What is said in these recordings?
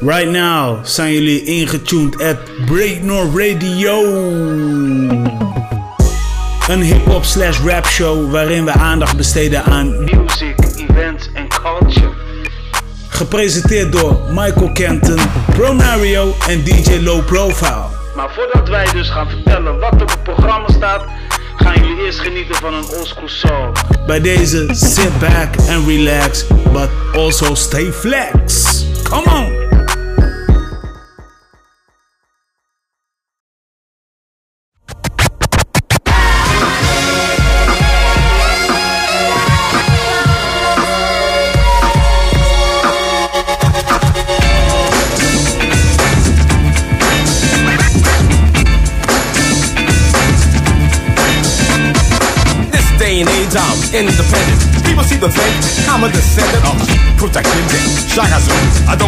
Right now zijn jullie ingetuned at Breaknor Radio. Een hip-hop slash rap show waarin we aandacht besteden aan music, events en culture. Gepresenteerd door Michael Kenton, Pronario en DJ Low Profile. Maar voordat wij dus gaan vertellen wat er op het programma staat, gaan jullie eerst genieten van een oldschool song. Bij deze sit back and relax, but also stay flex. Come on!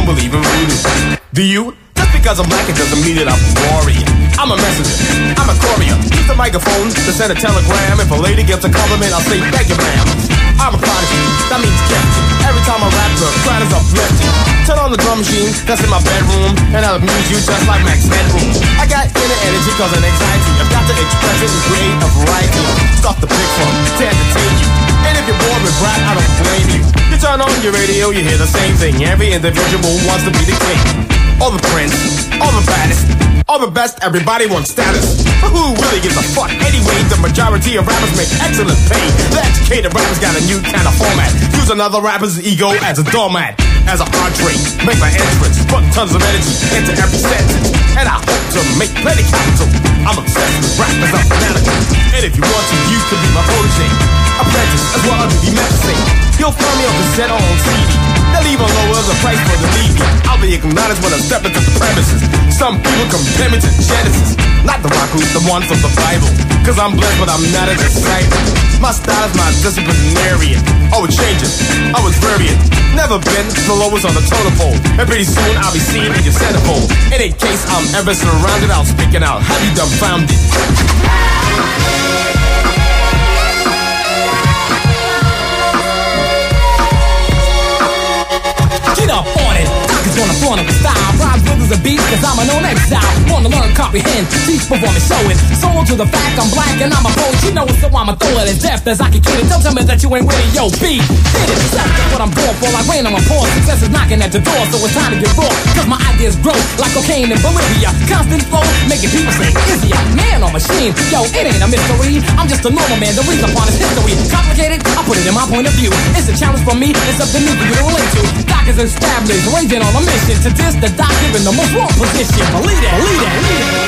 Believe in voodoo. Do you? Just because I'm black, it doesn't mean that I'm a warrior. I'm a messenger. I'm a courier. Use the microphone to send a telegram. If a lady gets a compliment, I'll say, thank you, ma'am. I'm a prodigy. That means gifted. Every time I rap, the crowd is uplifted. Turn on the drum machine that's in my bedroom, and I'll amuse you just like Max Headroom. I got inner energy cause an anxiety. I've got to express it and create a variety. Stuff to pick from to entertain you. And if you're bored with rap, I don't blame you. You turn on your radio, you hear the same thing. Every individual wants to be the king. All the prince, all the baddest, all the best, everybody wants status. But who really gives a fuck? Anyway, the majority of rappers make excellent pay. The educated rappers got a new kind of format. Use another rapper's ego as a doormat. As an entree, make my entrance, put tons of energy into every sentence. And I hope to make plenty capital. I'm obsessed with rap as I'm fanatical. And if you want to, you can be my protege. Apprentice, as well as be menacing. You'll find me on cassette or on CD. They'll even lower the price for the leave. I'll be acknowledged when I step into the premises. Some people compare me to Genesis. Not the rock who's the one from the Bible. Cause I'm blessed, but I'm not a disciple. My style is my disciplinarian. Oh, it changes. Oh, I was variant. Never been the lowest on the totem pole. And pretty soon I'll be seen in your centerfold. In any case I'm ever surrounded, I'll speak it out. Have you dumbfounded? Up on it. Talkers gonna up style. Rhymes with is a beat, cause I'm a known exile. Wanna learn, comprehend, teach, perform, and show it. Sold to the fact I'm black and I'm a poet. You know it, so I'ma throw it as deft as I can get it. Don't tell me that you ain't it, yo, beat. Hit it. That's what I'm going for. Like rain on my paws. Success is knocking at the door, so it's time to get raw. Cause my ideas grow like cocaine in Bolivia. Constant flow, making people say, is he a man or machine? Yo, it ain't a mystery. I'm just a normal man. The reason upon his history. Complicated? I put it in my point of view. It's a challenge for me. It's something new for you to relate to. Doc is established, raging on a mission to diss the doc in the most wrong position. Believe it, believe it, believe it.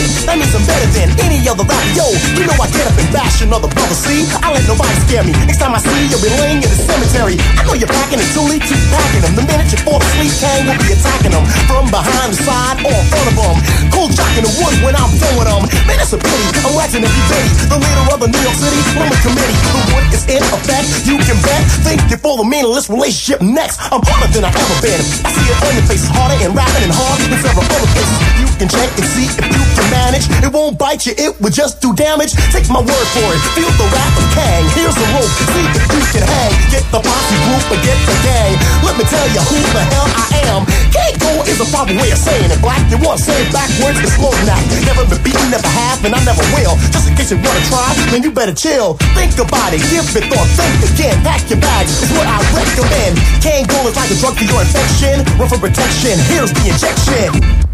A veteran. That means I'm better than any other rapper. Yo, you know I get up and bash another brother. See, I let nobody scare me. Next time I see you, you'll be laying in the cemetery. I know you're packing and Julie keep packing them. The minute you fall asleep, Kang will be attacking them from behind, the side, or in front of them. Cold jock in the wood when I'm done them. Man, that's a pity. I'm watching every the leader of the New York City Women Committee. The wood is in effect. You can bet. Think you're for the meaningless relationship next. I'm harder than I've ever been. I see it on your face, harder and rapping and hard than several other places. You can check and see if you can manage. It won't bite you, it will just do damage. Take my word for it. Feel the wrath of Kang. Here's a rope. See if you can hang. Get the posse group and get the gang. Let me tell you who the hell I am. Kango is a proper way of saying it. Black, you want to say it backwards, it's slow now. Never been beaten, never have, and I never will. Just in case you wanna try, then you better chill. Think about it, give it thought, think again. Pack your bags, it's what I recommend. Kango is like a drug for your infection. Run for protection, here's the injection.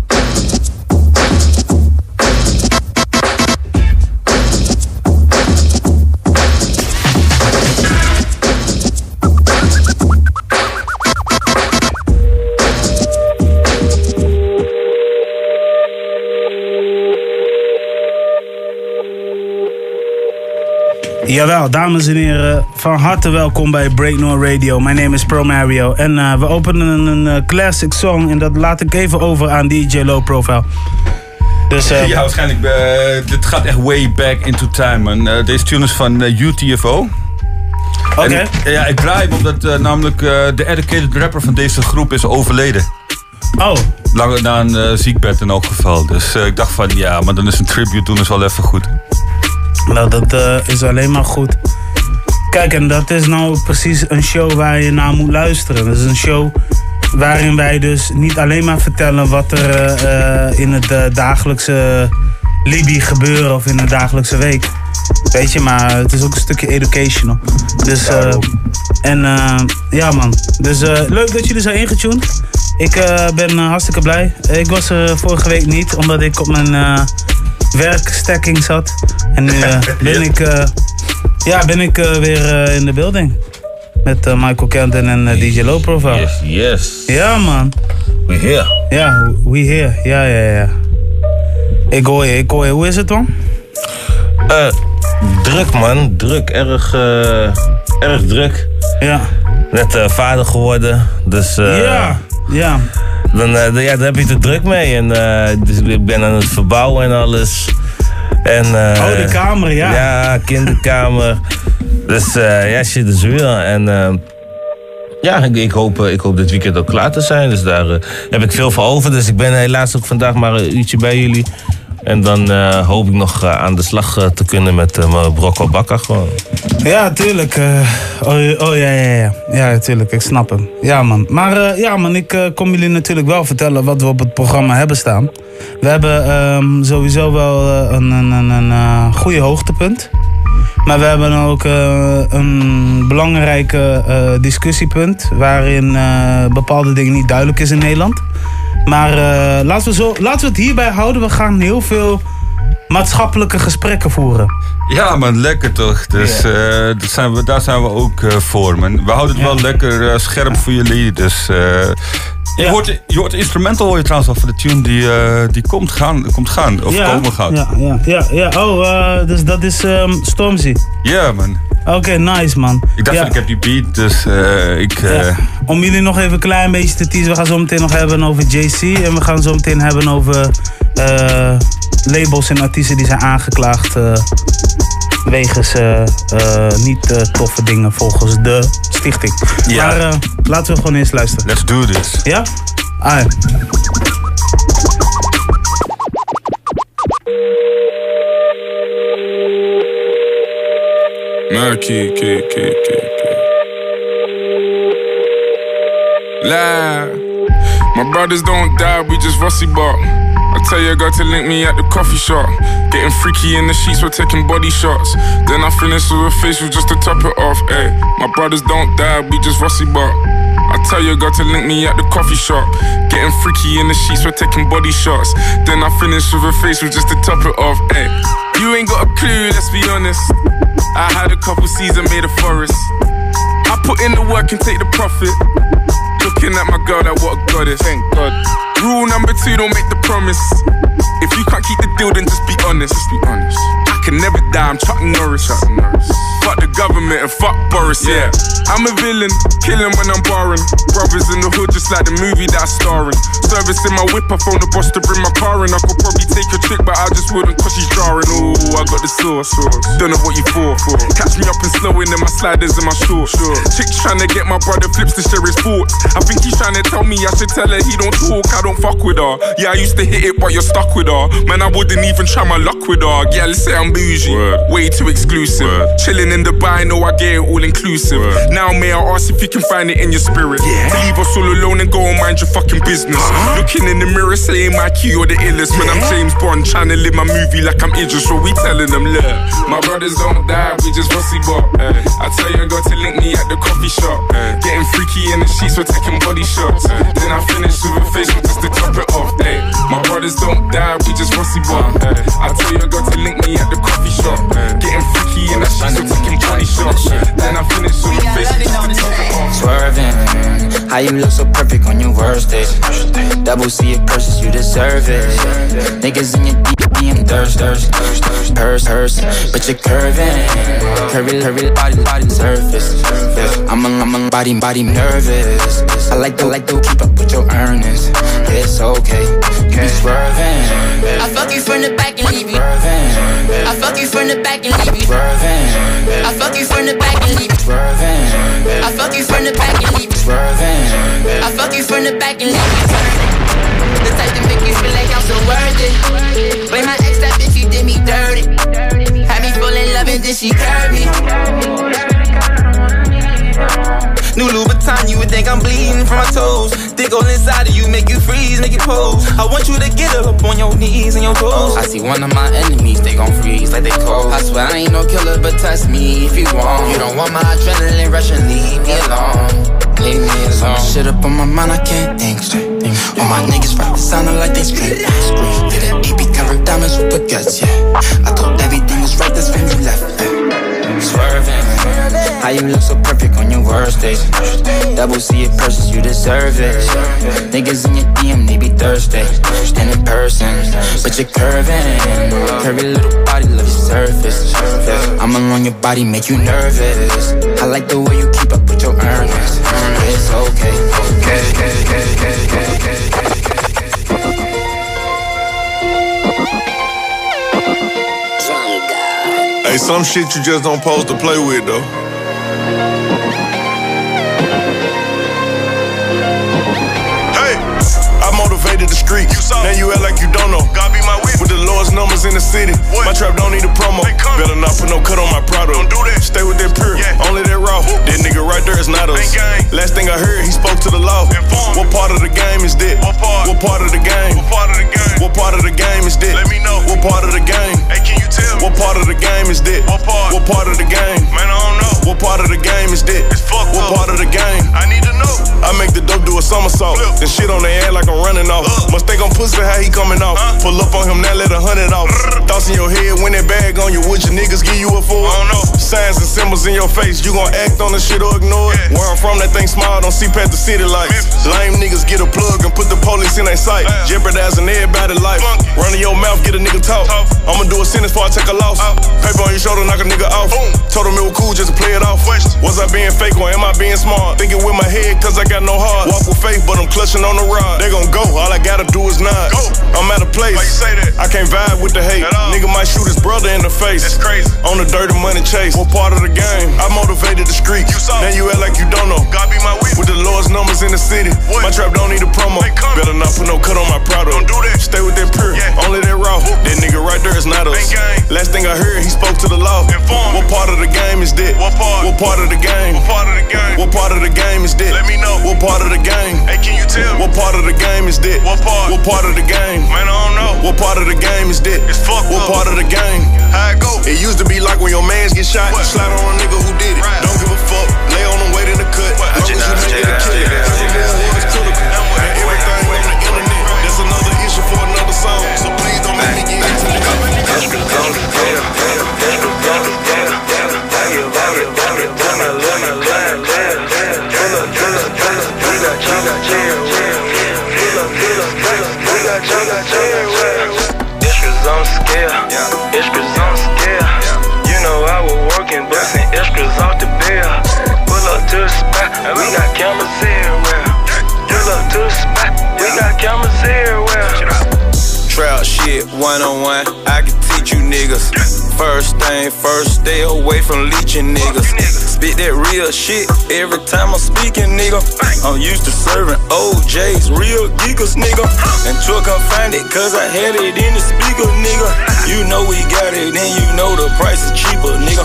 Jawel, dames en heren, van harte welkom bij Breaknor Radio. Mijn naam is Pro Mario en eh, we openen een eh, classic song en dat laat ik even over aan DJ Low Profile. Dus eh, Ja, waarschijnlijk. dit gaat echt way back into time. man. Deze tune is van UTFO. oké. Ja, ik draai hem omdat namelijk de educated rapper van deze groep is overleden. Oh, Langer na een ziekbed in elk geval. Dus ik dacht van ja, maar dan is een tribute doen is wel even goed. Nou, dat eh, is alleen maar goed. Kijk, en dat is nou precies een show waar je naar moet luisteren. Dat is een show waarin wij dus niet alleen maar vertellen wat er eh, eh, in het dagelijkse Libi gebeuren of in de dagelijkse week. Weet je, maar het is ook een stukje educational. Dus, en ja man, dus leuk dat jullie zijn ingetuned. Ik ben hartstikke blij. Ik was er vorige week niet, omdat ik op mijn werkstacking zat. En nu ben ik, eh, ja, ben ik eh, weer eh, in de building. Met Michael Kenton en DJ Low Profile. Yes, yes. Ja man, We're here. ja, we here. Ja, ja, ja. Ik hoor je, ik hoor je. Hoe is het? Eh, druk man, druk, erg, erg druk. Ja. Net vader geworden, dus eh, ja, ja. dan, eh, ja, daar heb je er druk mee. En, eh, dus ik ben aan het verbouwen en alles. En, eh, Oh, de kamer, ja. Ja, kinderkamer. dus ja, shit is weer. En ja, ik, ik, hoop, ik hoop dit weekend ook klaar te zijn. Dus daar heb ik veel voor over. Dus ik ben helaas ook vandaag maar een uurtje bij jullie. En dan eh, hoop ik nog eh, aan de slag eh, te kunnen met mijn brokko bakker gewoon. Ja, tuurlijk. oh, oh ja, ja, ja. Ja, tuurlijk. Ik snap hem. Ja, man. Maar ja, man, ik kom jullie natuurlijk wel vertellen wat we op het programma hebben staan. We hebben ehm, sowieso wel een, een, een, goede hoogtepunt. Maar we hebben ook een belangrijk discussiepunt waarin bepaalde dingen niet duidelijk is in Nederland. Maar eh, laten, we zo, laten we het hierbij houden. We gaan heel veel maatschappelijke gesprekken voeren. Ja, man, lekker toch. Dus eh, dat zijn we, daar zijn we ook eh, voor, man. We houden het wel lekker eh, scherp voor jullie. Dus je, hoort, je hoort instrumental hoor je trouwens al van de tune die, die komt, gaan, komt gaan. Of komen gaat. Ja, ja, ja, ja. Oh, dus dat is ehm, Stormzy. Ja, man. Oké, nice man. Ik dacht van, ik heb die beat, dus ik... Om jullie nog even een klein beetje te teasen. We gaan zo meteen nog hebben over JC. En we gaan zo meteen hebben over labels en artiesten die zijn aangeklaagd. eh, wegens eh, eh, niet toffe dingen volgens de stichting. Ja. Maar laten we gewoon eens luisteren. Let's do this. Ja? Ah, ja. Lie. My brothers don't die, we just rusty bark. I tell your girl to link me at the coffee shop. Getting freaky in the sheets, we're taking body shots. Then I finish with a facial just to top it off. Ay, my brothers don't die, we just rusty bark. I tell your girl to link me at the coffee shop. Getting freaky in the sheets, we're taking body shots. Then I finish with a facial just to top it off. Ay, you ain't got a clue, let's be honest. I had a couple seasons made a forest. I put in the work and take the profit. Looking at my girl, that what a goddess. Thank God. Rule number two, don't make the promise. If you can't keep the deal, then just be honest. Just be honest. I can never die, I'm Chuck Norris. Chuck Norris. Fuck the government and fuck Boris, yeah. I'm a villain, killing when I'm barring. Brothers in the hood, just like the movie that I'm starring. Service in my whip, I phone the boss to bring my car in. I could probably take a trick, but I just wouldn't cause she's jarring. Ooh, I got the sauce. Don't know what you for. Catch me up and slowing in my sliders and my shorts. Chicks trying to get my brother flips to share his thoughts. I think he's trying to tell me I should tell her he don't talk, I don't fuck with her. Yeah, I used to hit it, but you're stuck with her. Man, I wouldn't even try my luck with her. Yeah, let's say I'm bougie. Way too exclusive. Chilling in Dubai, know I get it all inclusive. Now, may I ask if you can find it in your spirit? To leave us all alone and go and mind your fucking business. Looking in the mirror, saying my key or the illest. When I'm James Bond, trying to live my movie like I'm Idris. So we telling them, look, my brothers don't die, we just rusty bop. Eh. I tell you, got to link me at the coffee shop. Eh. Getting freaky in the sheets, we're taking body shots. Eh. Then I finish with a facial just to top it off. Ay, my brothers don't die, we just rusty bop. I tell you, got to link me at the coffee shop. Getting freaky in the sheets, we're taking body shots. Then I finish with a facial just to top it off. Swerving, how you look so perfect on your worst days. Double C it purchase, you deserve it. Niggas in your DM thirst, thirst, thirst, purse, purse, but you're curving. Curvy, curvy body, body surface. I'm a, I'm a body, body nervous. I like to, like to keep up with your earnings. It's okay, swerving. I fuck you from the back and leave you. I fuck you from the back and leave you. I fuck you from the back and leave you. I fuck you from the back and leave you. I fuck you from the back and leave you. The type to make you feel like I'm so worth it. Blame my ex, that bitch, you did me dirty. Had me full then she curvy. New Louboutin, you would think I'm bleeding from my toes. Thick all inside of you, make you freeze, make you pose. I want you to get up on your knees and your toes. I see one of my enemies, they gon' freeze like they cold. I swear I ain't no killer, but test me if you want. You don't want my adrenaline rushing, leave me alone. Leave me alone. Shit up on my mind, I can't think straight. All my niggas right sounding like they scream. Scream. Did an AP covered diamonds with baguettes, yeah. I thought everything was right, that's when you left. Yeah. Swerving. How you look so perfect on your worst days? Double C it purchase, you deserve it. Niggas in your DM, they be thirsty. And in person, but you're curving. Curvy little body, love your surface. I'm along your body, make you nervous. I like the way you keep up with your earnings. It's okay, okay, okay, okay, some shit you just don't pose to play with though. Hey, I motivated the street. now you act like you don't know. God be my witness. With the lowest numbers in the city. My trap don't need a promo. Better not put no cut on my product. Don't do that. Stay with that pure. Only that raw. That nigga right there is not us. Last thing I heard, he spoke to the law. What part of the game is that? What part? What part of the game? What part of the game? What part of the game is that? Let me know. What part of the game? Hey, can you tell? What part of the game is that? What part? What part of the game? Man, I don't know. What part of the game is that? It's fucked What part of the game? I need to know. I make the dope do a somersault. Then shit on their head like I'm running off. Must think I'm pussy how he coming off. Pull up on him now, let a hundred off. Thoughts in your head when that bag on you. Would your niggas give you a fool? I don't know. Signs and symbols in your face. You gon' act on the shit or ignore it. Where I'm from, that thing smile, don't see past the city lights. Lame niggas get a plug and put the police in their sight. Jeopardizing everybody's life. Running your mouth, get a nigga talk. I'ma do a sentence before I take a loss. Paper on your shoulder, knock a nigga off. Told him it was cool just to play it off. Was I being fake or am I being smart? Thinking with my head, cause I got no heart. Walk with faith, but I'm clutching on the rod. They gon' go, all I gotta do is nod. Go. I'm out of place. Why you say that? I can't vibe with the hate. Nigga might shoot his brother in the face. That's crazy. On the dirty money chase. What part of the game? I motivated the street. You saw. Now you act like you don't know. God be my witness. With the lowest numbers in the city. What? My trap don't need a promo. Better not put no cut on my product. Don't do that. Stay with that pure. Yeah. Only that raw. That nigga right there is not us. Last thing I heard, he spoke to the law. Inform. What part of the game is that? What part? What part of the game? What part of the game? What part of the game is that? Let me know. What part of the game? Hey, can you tell? What part of the game is that? What part? What part of the game? Man, I don't know. What part of the game is that? It's fucked What part of the game? How it go? It used to be like when your mans get shot. Slide on a nigga who did it. Don't give a fuck. Lay on him, wait in the cut. Long as you make it a kill. One on one, I can teach you niggas. First thing first, stay away from leeching niggas. Spit that real shit every time I'm speaking, nigga. I'm used to serving OJs, real geekers, nigga. And truck I find it cause I had it in the speaker, nigga. You know we got it, and you know the price is cheaper, nigga.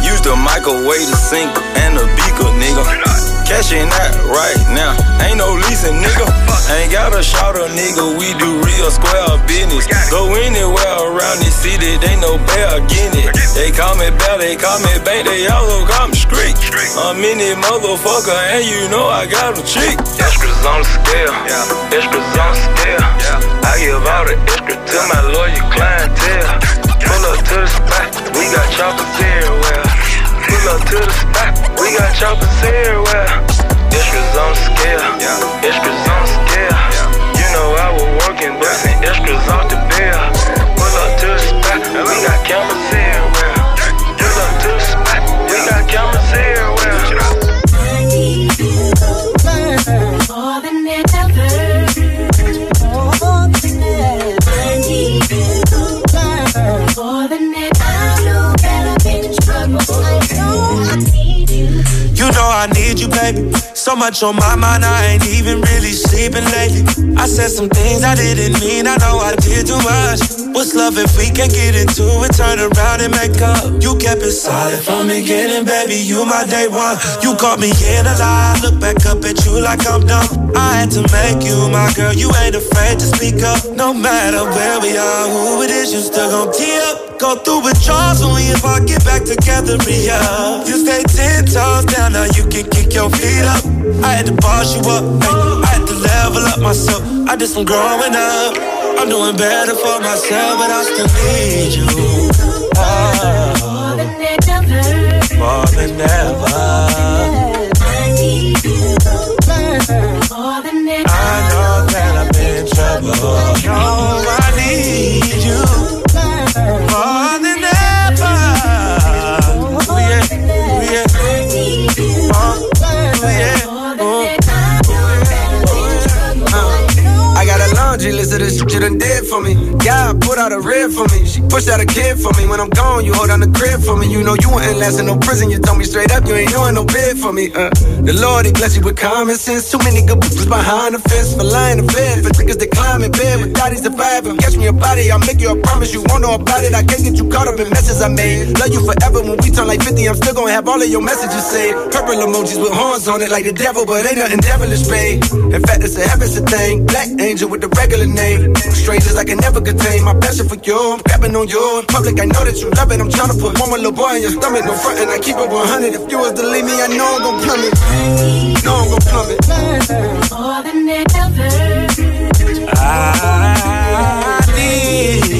Use the microwave, the sink, and the beaker, nigga. Cashing out right now, ain't no leasing, nigga. Ain't got a shout a nigga, we do real square business. Go anywhere around this city, they know better get it. They call me Bell, they call me Bank, they also call me Street. I'm in it, motherfucker, and you know I got a chick. Extras on the scale, extras on the scale. I give all the extra to my loyal clientele. Pull up to the spot, we got choppers everywhere. Up to the spot, we got choppers everywhere. Extras on scale, extras on scale. You know I was working, busting extras off much on my mind, I ain't even really sleeping lately. I said some things I didn't mean, I know I did too much. What's love if we can't get into it, turn around and make up? You kept it solid from beginning, baby, you my day one. You caught me in a lie, look back up at you like I'm dumb. I had to make you my girl, you ain't afraid to speak up. No matter where we are, who it is, you still gon' tee up. Go through withdrawals only if I get back together, yeah. You stay ten toes down, now you can kick your feet up. I had to boss you up, ay, I had to level up myself. I did some growing up. I'm doing better for myself, but I still need you. Oh, more than ever. I need you more than ever. I know that I'm in trouble. No, I need you got a laundry list shit done did for me. God put out a rib for me. She pushed out a kid for me. When I'm gone, you hold down the crib for me. You know you ain't last in no prison. You told me straight up, you ain't doing no bid for me. Uh, the Lord, he bless you with common sense. Too many good bitches behind the fence for lying in bed. For niggas that climb in bed with daddies surviving. Catch me a body, I'll make you a promise. You won't know about it. I can't get you caught up in messes I made. Love you forever when we turn like 50. I'm still gonna have all of your messages saved. Purple emojis with horns on it like the devil, but ain't nothing devilish, babe. In fact, it's a heaven's a thing. Black angel with the regular name. Strangers I can never contain. My passion for you, I'm grabbing on you. In public, I know that you love it. I'm trying to put one more little boy in your stomach. No front, and I keep it 100. If you was to leave me, I know I'm gon' plummet. Know I'm gon' plummet. More than ever. I need.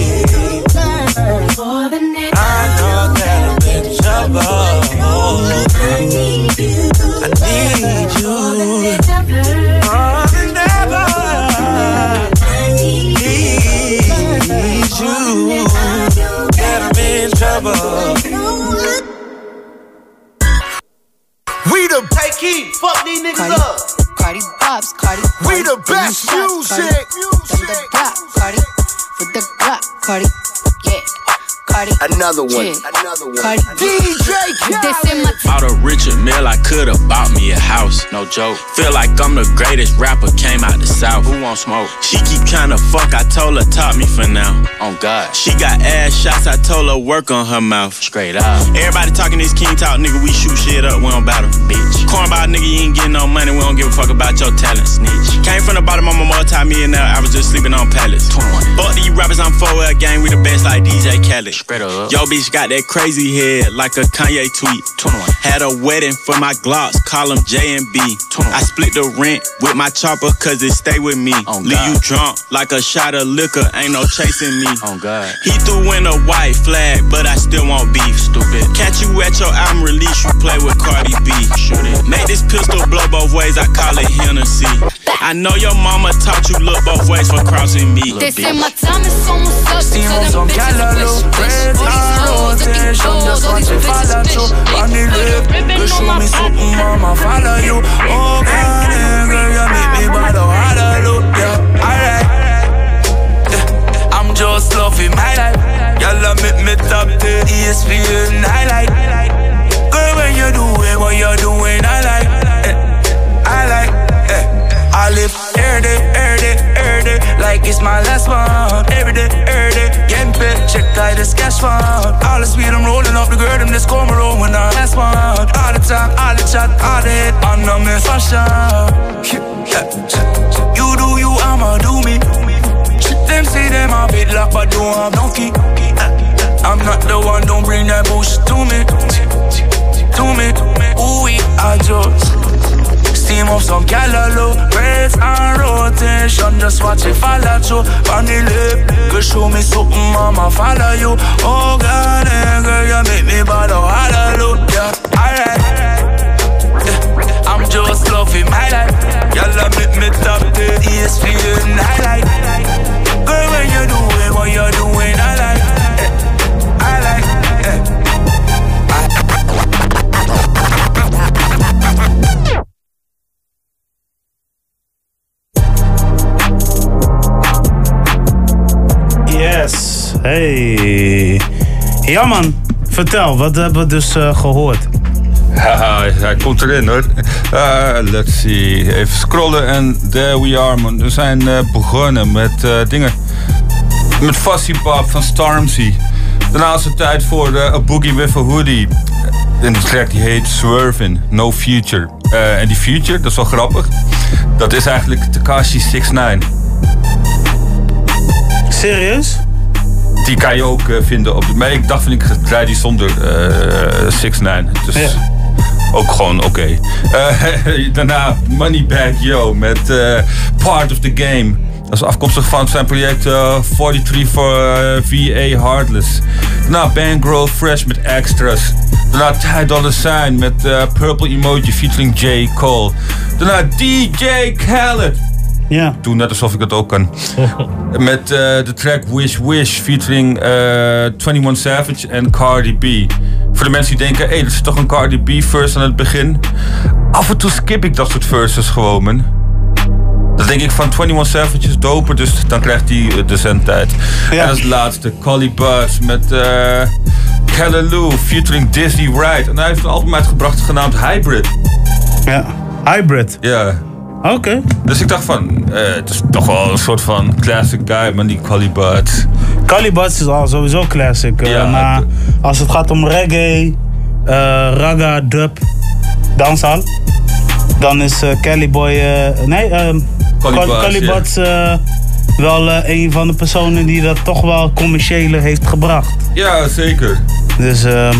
More than ever. I know that I'm in trouble. I need you. I need you you. That I'm in trouble. We the pay key. Fuck these niggas up. Cardi Bobs, Cardi. We the best music. From the block, Cardi. For the Glock, Cardi. Yeah. Cardi. Another one. Yeah. Another one. Cardi. DJ This in my Out a richer mill, I could've bought me a house. No joke. Feel like I'm the greatest rapper, came out the south. Who won't smoke? She keep tryna fuck, I told her top me for now. On God. She got ass shots, I told her work on her mouth. Straight up. Everybody talking this king talk, nigga, we shoot shit up, we don't battle. Bitch. Cornball nigga, you ain't getting no money, we don't give a fuck about your talent. Snitch. Came from the bottom, I'm a multi-millionaire, I was just sleeping on pallets. 21. Fuck these rappers, I'm 4L gang, we the best like DJ Khaled. Spread up. Yo, bitch got that crazy head like a Kanye tweet. 21. Had a wedding for my Glocks, call them J and B. 21. I split the rent with my chopper cause it stay with me. Oh, Leave you drunk like a shot of liquor, ain't no chasing me. Oh God. He threw in a white flag, but I still want beef. Stupid. Catch you at your album release, you play with Cardi B. Shoot it. Make this pistol blow both ways, I call it Hennessy. I know your mama taught you look both ways for crossing me. They say my time is almost up. Steamers so on them bitches Callaloo, wish, wish. red All these eye hoes looking rotation, just watch it follow through. On the Put a lip, ribbon you show my me something, mama, follow you. Oh, God, girl, you make me bother. Alright. Yeah, I'm just loving my life. Y'all make me top 10 ESPN highlight. Girl, when you do it, what you're doing, I like. eh, I like. eh. I live every day, every day, like it's my last one. Every day, every day, getting paid, check out this cash fund. All the speed I'm rolling off the girl, them just come around when I last one. All the time, all the chat, all the hit, on the miss fashion. You do you, I'ma do me. Them say them a bit lock, but don't have no key. I'm not the one, don't bring that bullshit to me. To me, ooh, we are just. Steam up some callaloo, reds and rotation. Just watch it follow through on the lip. Girl, show me something, mama, follow you. Oh God, eh, girl, you make me bother, hallelujah. Alright, yeah. I'm just loving my life. Y'all make me top the ESPN highlight. Girl, when you do it, what you're doing, I hey. Ja man, vertel, wat hebben we dus eh, gehoord? Haha, hij komt erin hoor. Eh, let's see. Even scrollen en there we are man. We zijn eh, begonnen met dingen. Met Fussy Bob van Stormzy. Daarna is het tijd voor A Boogie with a Hoodie. En die track die heet Swervin', No Future. En die Future, dat is wel grappig. Dat is eigenlijk Takashi 69. Serieus? Die kan je ook eh, vinden op de... Maar ik dacht van ik draai die zonder eh 69. Dus ook gewoon oké. Eh, daarna Moneybag Yo met Part of the Game. Dat is afkomstig van zijn project eh, 43 voor VA Heartless. Daarna Bankroll Fresh met Extras. Daarna Ty Dolla Sign met Purple Emoji featuring J. Cole. Daarna DJ Khaled. Ja. Doe net alsof ik dat ook kan. Met eh, de track Wish Wish featuring eh 21 Savage en Cardi B. Voor de mensen die denken, hé, hey, er zit toch een Cardi B verse aan het begin. Af en toe skip ik dat soort verses gewoon, man. Dan denk ik van 21 Savage is doper, dus dan krijgt hij eh, de zendtijd. En als laatste, Collie Buzz met eh Callaloo featuring Disney Wright. En hij heeft een album uitgebracht genaamd Hybrid. Ja, Hybrid. Ja. Oké. Dus ik dacht van, eh, het is toch wel een soort van classic guy, man, die Buzz. Calibat is al sowieso classic. eh, Ja, maar als het gaat om reggae, eh raga, dub, dancehall, dan is eh Caliboy... eh, nee, Calibat is eh, wel eh, een van de personen die dat toch wel commerciële heeft gebracht. Ja, zeker. Dus, ehm,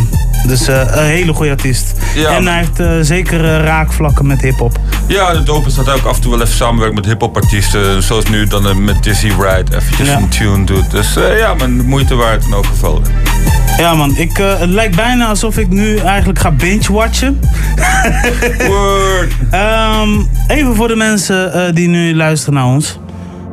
dus eh, een hele goede artiest. Ja. En hij heeft eh, zeker raakvlakken met hip-hop. Ja, de dope is dat hij ook af en toe wel even samenwerkt met hip-hop artiesten. Zoals nu dan met Dizzy Wright eventjes een tune doet. Dus ja, man, de moeite waard in elk geval. Ja man, ik, het lijkt bijna alsof ik nu eigenlijk ga binge-watchen. Word. Ehm, even voor de mensen die nu luisteren naar ons.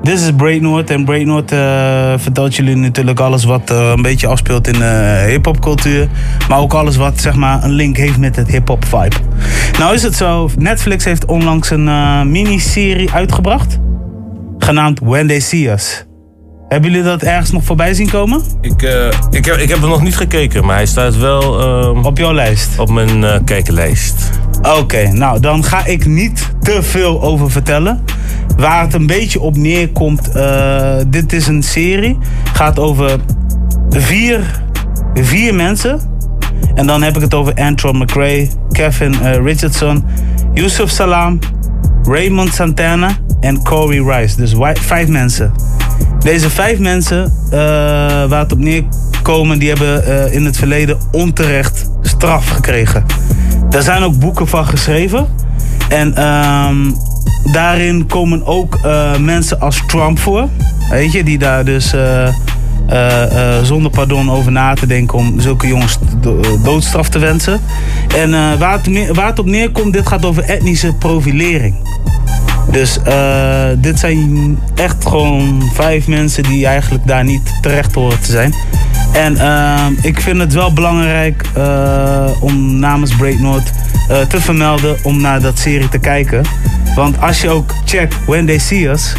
Dit is Braid Noord en Braid Noord eh, vertelt jullie natuurlijk alles wat eh, een beetje afspeelt in de hip-hop cultuur. Maar ook alles wat zeg maar een link heeft met het hip-hop vibe. Nou is het zo, Netflix heeft onlangs een eh, miniserie uitgebracht. Genaamd When They See Us. Hebben jullie dat ergens nog voorbij zien komen? Ik, eh, ik, heb, ik heb er nog niet gekeken, maar hij staat wel... ehm, op jouw lijst? Op mijn eh kijkenlijst. Oké, nou dan ga ik niet te veel over vertellen. Waar het een beetje op neerkomt, eh, dit is een serie. Gaat over vier, vier mensen. En dan heb ik het over Antron McRae, Kevin eh, Richardson, Yusuf Salam, Raymond Santana en Corey Rice. Dus vijf mensen. Deze vijf mensen eh, waar het op neerkomen, die hebben in het verleden onterecht straf gekregen. Daar zijn ook boeken van geschreven. En ehm, daarin komen ook eh, mensen als Trump voor. Weet je, die daar dus eh, eh, zonder pardon over na te denken om zulke jongens do- doodstraf te wensen. En waar, het waar het op neerkomt, dit gaat over etnische profilering. Dus dit zijn echt gewoon vijf mensen die eigenlijk daar niet terecht horen te zijn. En eh, ik vind het wel belangrijk eh, om namens Break North eh, te vermelden om naar dat serie te kijken. Want als je ook checkt When They See Us,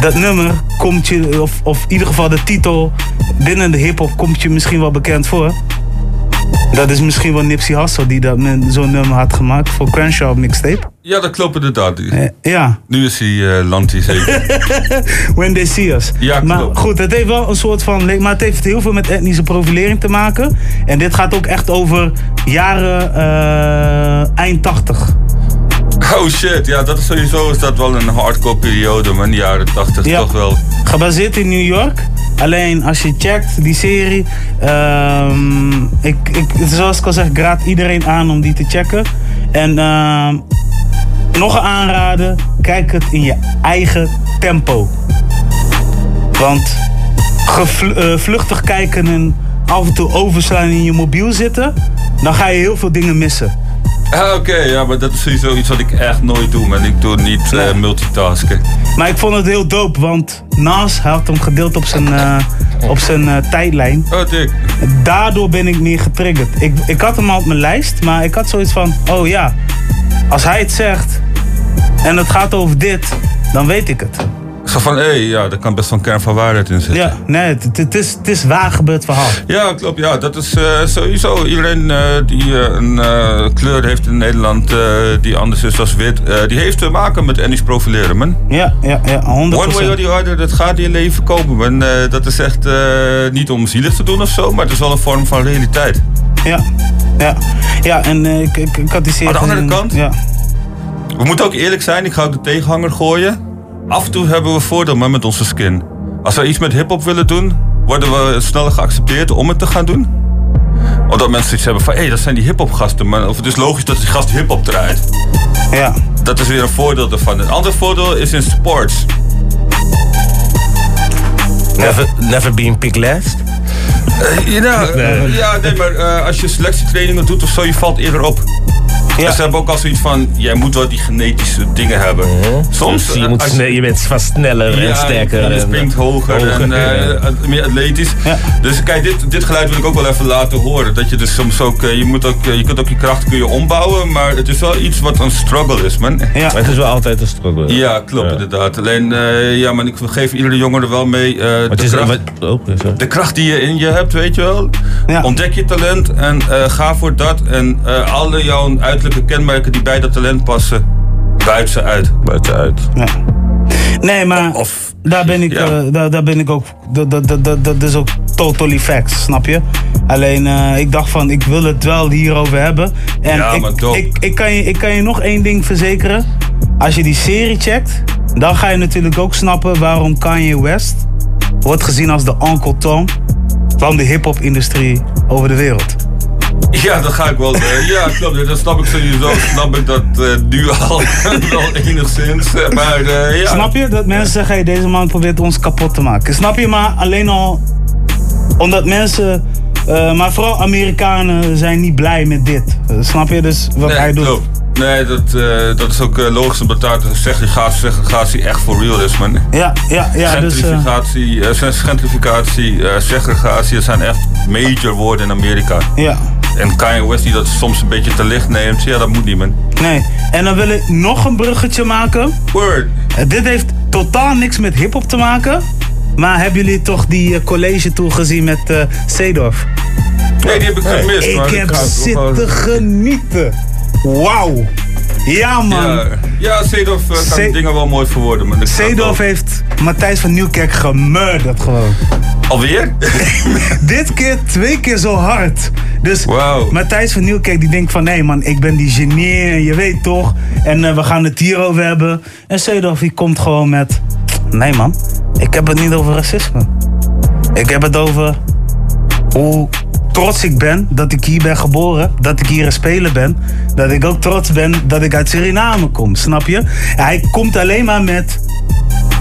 dat nummer komt je, of, of in ieder geval de titel binnen de hip-hop komt je misschien wel bekend voor. Dat is misschien wel Nipsey Hussle die dat met zo'n nummer had gemaakt voor Crenshaw mixtape. Ja, dat klopt inderdaad. Ja. Nu is hij uh, Lanty zeker. When they see us. Ja, maar klopt. goed, het heeft wel een soort van. Maar het heeft heel veel met etnische profilering te maken. En dit gaat ook echt over jaren eh, eind 80. Oh shit, ja, dat is sowieso is dat wel een hardcore periode, man. De jaren 80 Ja. toch wel. Gebaseerd in New York. Alleen als je checkt die serie. ehm, ik, ik, zoals ik al zeg, ik raad iedereen aan om die te checken. En ehm, nog een aanraden: kijk het in je eigen tempo. Want eh, vluchtig kijken en af en toe overslaan in je mobiel zitten, dan ga je heel veel dingen missen. Ah, Oké, ja, maar dat is sowieso iets wat ik echt nooit doe, man. Ik doe niet eh, multitasken. Maar ik vond het heel dope, want Nas had hem gedeeld op zijn, eh, op zijn eh, tijdlijn. Oh, dik. Daardoor ben ik meer getriggerd. Ik, ik had hem al op mijn lijst, maar ik had zoiets van: oh ja, als hij het zegt en het gaat over dit, dan weet ik het. Zo van, hé, ja, daar kan best wel een kern van waarheid in zitten. Ja, nee, het, is, het is waar gebeurd verhaal. Ja, klopt. Ja, dat is eh, sowieso. Iedereen eh, die eh, een kleur heeft in Nederland die anders is dan wit, die heeft te maken met etnisch profileren, man. Ja, ja, ja, 100%. One way or the other, dat gaat je leven komen, man. Dat is echt niet om zielig te doen of zo, maar het is wel een vorm van realiteit. Ja, ja. Ja, en ik, ik, ik had die serie Aan de andere kant? Ja. We moeten ook eerlijk zijn, ik ga ook de tegenhanger gooien. Af en toe hebben we voordeel maar met onze skin. Als we iets met hip-hop willen doen, worden we sneller geaccepteerd om het te gaan doen. Omdat mensen iets hebben van, hé, dat zijn die hip-hop gasten. Maar of het is logisch dat die gast hip-hop draait. Ja. Dat is weer een voordeel ervan. Een ander voordeel is in sports. Never, never been picked last? Eh, ja, eh, ja, nee, maar eh, als je selectietrainingen doet of zo, je valt eerder op. Ja. Ze hebben ook al zoiets van, jij moet wel die genetische dingen hebben. Soms... Dus je, eh, moet je bent vast sneller en sterker. Ja, je en, springt hoger, hoger, en eh, meer atletisch. Dus kijk, dit, dit geluid wil ik ook wel even laten horen. Dat je dus soms ook, eh, je, moet ook, eh, je kunt ook je kracht kun je ombouwen, maar het is wel iets wat een struggle is, man. Maar het is wel altijd een struggle. Ja, klopt inderdaad. Alleen, eh, ja, maar ik geef iedere jongere wel mee. eh, de, is- kracht, wat- oh, de kracht die je in je hebt, weet je wel. Ontdek je talent en eh, ga voor dat. En eh, alle jouw uiterlijke kenmerken die bij dat talent passen, buit ze uit. Buit ze uit. Ja. Nee, maar daar, ben ik, eh, daar, daar ben ik ook. Dat, dat, dat, dat, dat is ook totally facts, snap je? Alleen eh, ik dacht van, ik wil het wel hierover hebben. En Ja, ik, ik, ik, kan je, ik kan je nog één ding verzekeren. Als je die serie checkt, dan ga je natuurlijk ook snappen waarom Kanye West wordt gezien als de Uncle Tom van de hip-hop-industrie over de wereld. Ja, dat ga ik wel. eh, ja, klopt. Dat snap ik sowieso. Snap ik dat eh, nu al wel enigszins. eh, maar eh, ja. Snap je? Dat mensen zeggen, hey, deze man probeert ons kapot te maken. Snap je? Maar alleen al omdat mensen, maar vooral Amerikanen zijn niet blij met dit. Snap je? Dus wat Nee, hij doet. klopt. Nee, dat, dat is ook logisch omdat daar de segregatie, segregatie echt voor real is, man. Ja, ja, ja. Dus, Gentrificatie, eh, gentrificatie eh, segregatie, dat zijn echt major woorden in Amerika. ja. En Kanye West die dat soms een beetje te licht neemt, ja, dat moet niet, man. Nee. En dan wil ik nog een bruggetje maken. Word. dit heeft totaal niks met hip-hop te maken. Maar hebben jullie toch die eh, college tour gezien met eh Seedorf? Nee, die heb ik gemist. maar Ik heb zitten genieten. Wauw. Ja, man. Ja, ja Seedorf eh, kan Se- dingen wel mooi verwoorden. Maar Seedorf wel. heeft Matthijs van Nieuwkerk gemurderd gewoon. Alweer? Dit keer twee keer zo hard. Dus Matthijs van Nieuwkerk die denkt van... nee man, ik ben die genier, je weet toch. En eh, we gaan het hierover hebben. En Seedorf die komt gewoon met... nee man, ik heb het niet over racisme. Ik heb het over hoe trots ik ben dat ik hier ben geboren. Dat ik hier een speler ben. Dat ik ook trots ben dat ik uit Suriname kom, snap je? Hij komt alleen maar met...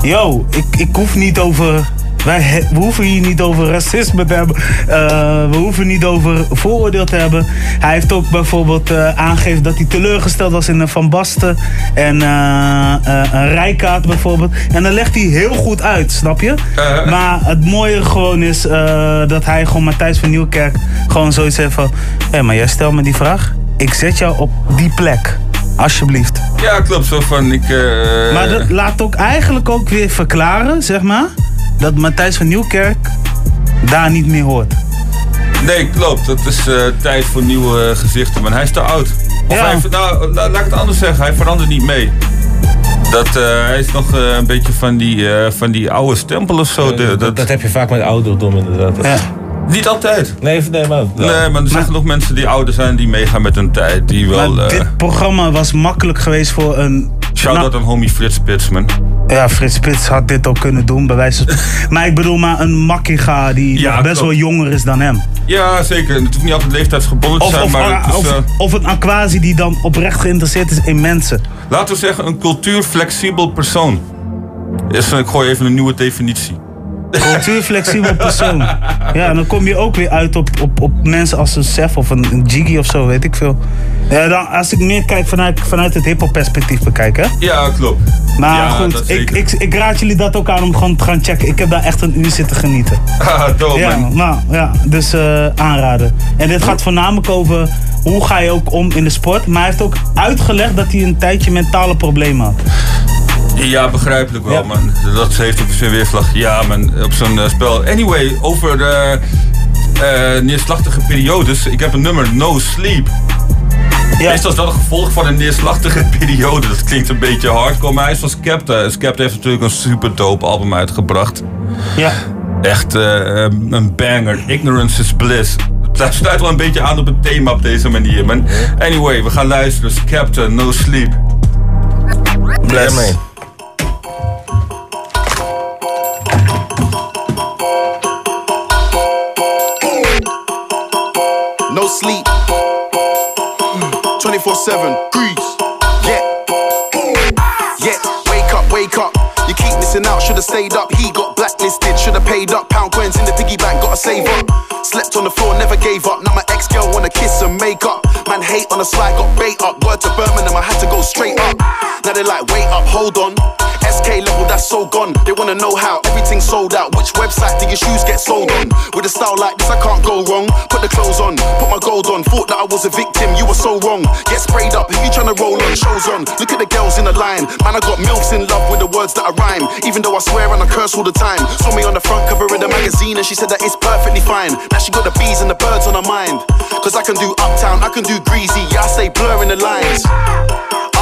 Yo, ik, ik hoef niet over... Wij, we hoeven hier niet over racisme te hebben. Eh, we hoeven niet over vooroordeel te hebben. Hij heeft ook bijvoorbeeld eh, aangegeven dat hij teleurgesteld was in een Van Basten. En eh, een Rijkaard bijvoorbeeld. En dan legt hij heel goed uit, snap je? Maar het mooie gewoon is dat hij gewoon Matthijs van Nieuwkerk gewoon zoiets heeft van... Hé, maar jij stelt me die vraag. Ik zet jou op die plek. Alsjeblieft. Ja, klopt. Zo van, ik... Maar dat laat ook eigenlijk ook weer verklaren, zeg maar, dat Matthijs van Nieuwkerk daar niet meer hoort. Nee, klopt. Het is eh, tijd voor nieuwe eh, gezichten. Maar hij is te oud. Of hij, nou, la- laat ik het anders zeggen. Hij verandert niet mee. Dat, eh, hij is nog eh, een beetje van die, eh, van die oude stempel of zo. De- dat, Dat heb je vaak met ouderdom inderdaad. Niet altijd. Nee, nee, maar... Nee, maar er zijn genoeg mensen die ouder zijn die meegaan met hun tijd. Die wel... maar eh, dit programma was makkelijk geweest voor een... Shout-out aan homie Frits Spits, man. Ja, Frits Spits had dit ook kunnen doen, bij wijze van... maar ik bedoel maar een Makkiga die Ja, best klopt. wel jonger is dan hem. Ja, zeker. Het hoeft niet altijd leeftijdsgebonden te zijn, of, maar is, of, eh, of een Aquasi die dan oprecht geïnteresseerd is in mensen. laten we zeggen een cultuurflexibel persoon. Is, ik gooi even een nieuwe definitie. Cultuurflexibel persoon. Ja, en dan kom je ook weer uit op, op, op mensen als een Sef of een, een Jiggy of zo, weet ik veel. Ja, dan, als ik meer kijk vanuit, vanuit het hip-hop perspectief bekijk, hè? Ja, klopt. Maar Ja, goed, ik, ik, ik raad jullie dat ook aan om gewoon te gaan checken. Ik heb daar echt een uur zitten genieten. Ah, dope, ja, man. nou, ja, dus eh, aanraden. En dit gaat voornamelijk over hoe ga je ook om in de sport. Maar hij heeft ook uitgelegd dat hij een tijdje mentale problemen had. Ja, begrijpelijk wel, man. Dat heeft op zijn weerslag. Ja, man, op zo'n eh, spel. Anyway, over de eh, neerslachtige periodes. Ik heb een nummer, No Sleep. Meestal is dat een gevolg van een neerslachtige periode. Dat klinkt een beetje hardcore, maar hij is van Skepta. Skepta heeft natuurlijk een super dope album uitgebracht. Ja. Echt eh, een banger. Ignorance is bliss. Het sluit wel een beetje aan op het thema op deze manier, man. Anyway, we gaan luisteren. Skepta, No Sleep. Bless. Ja. No sleep. 24 7. Grease. Yeah. Yeah. Wake up, wake up. You keep missing out, should've stayed up. He got blacklisted, should've paid up. Pound coins in the piggy bank, gotta save up. Slept on the floor, never gave up. Now my ex girl wanna kiss and make up. Man hate on the slide, got bait up. Word to Birmingham, I had to go straight up. Now they like, wait up, hold on. SK level, that's so gone. They wanna know how everything's sold out. Which website do your shoes get sold on? With a style like this, I can't go wrong. Put the clothes on, put my gold on. Thought that I was a victim, you were so wrong. Get sprayed up, who you tryna roll on? Shows on. Look at the girls in the line. Man, I got MILFs in love with the words that I rhyme. Even though I swear and I curse all the time. Saw me on the front cover of the magazine and she said that it's perfectly fine. Now she got the bees and the birds on her mind. Cause I can do uptown, I can do greasy. Yeah, I say blurring the lines.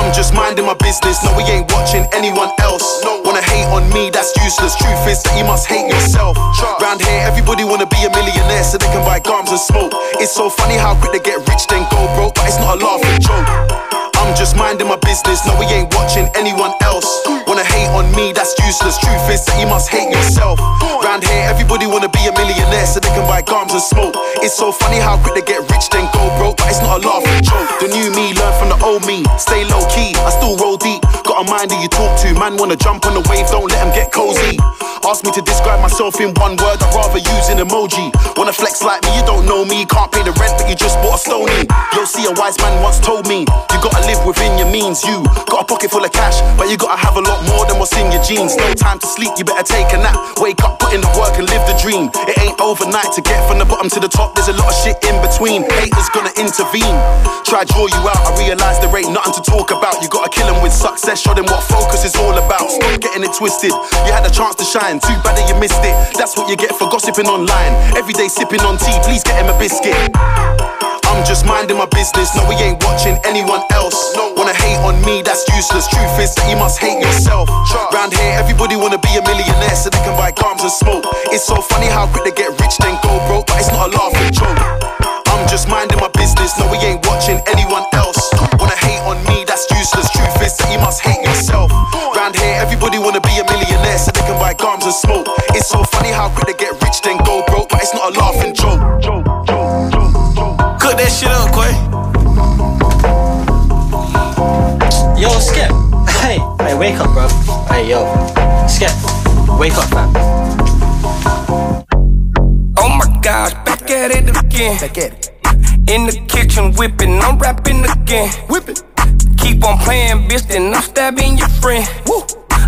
I'm just minding my business. No, we ain't watching anyone else. No wanna hate on me, that's useless. Truth is that you must hate yourself. Round here, everybody wanna be a millionaire so they can buy gums and smoke. It's so funny how quick they get rich, then go broke, but it's not a laughing joke. I'm just minding my business. No, we ain't watching anyone else. Wanna hate on me, that's useless. Truth is that you must hate yourself. Round here, everybody wanna be a millionaire so they can buy gums and smoke. It's so funny how quick they get rich, then go broke, but it's not a laughing joke. The new me learn from the old me. Stay low key, I still roll deep. Got a mind that you talk to. Man wanna jump on the wave, don't let them get cozy. Ask me to describe myself in one word, I'd rather use an emoji. Wanna flex like me, you don't know me. Can't pay the rent, but you just bought a stony. Yo, see, a wise man once told me, you gotta live within your means. You got a pocket full of cash, but you gotta have a lot more than what's in your jeans. No time to sleep, you better take a nap. Wake up, put in the work and live the dream. It ain't overnight to get from the bottom to the top. There's a lot of shit in between. Haters gonna intervene. Try draw you out. I realize there ain't nothing to talk about. You gotta kill 'em with success. Show them what focus is all about. Stop getting it twisted. You had a chance to shine. Too bad that you missed it. That's what you get for gossiping online. Every day sipping on tea. Please get him a biscuit. I'm just minding my business. No, we ain't watching anyone else. Wanna hate on me, that's useless. Truth is that you must hate yourself. Round here, everybody wanna be a millionaire so they can buy gums and smoke. It's so funny how quick they get rich, then go broke, but it's not a laughing joke. I'm just minding my business. No, we ain't watching anyone else. Wanna hate on me, that's useless. Truth is that you must hate yourself. Round here, everybody wanna be a millionaire so they can buy gums and smoke. It's so funny how quick they get rich, wake up, fam. Oh my gosh, back at it again. Back at it. In the kitchen whipping, I'm rapping again. Whipping. Keep on playing, bitch, then I'm stabbing your friend. Woo.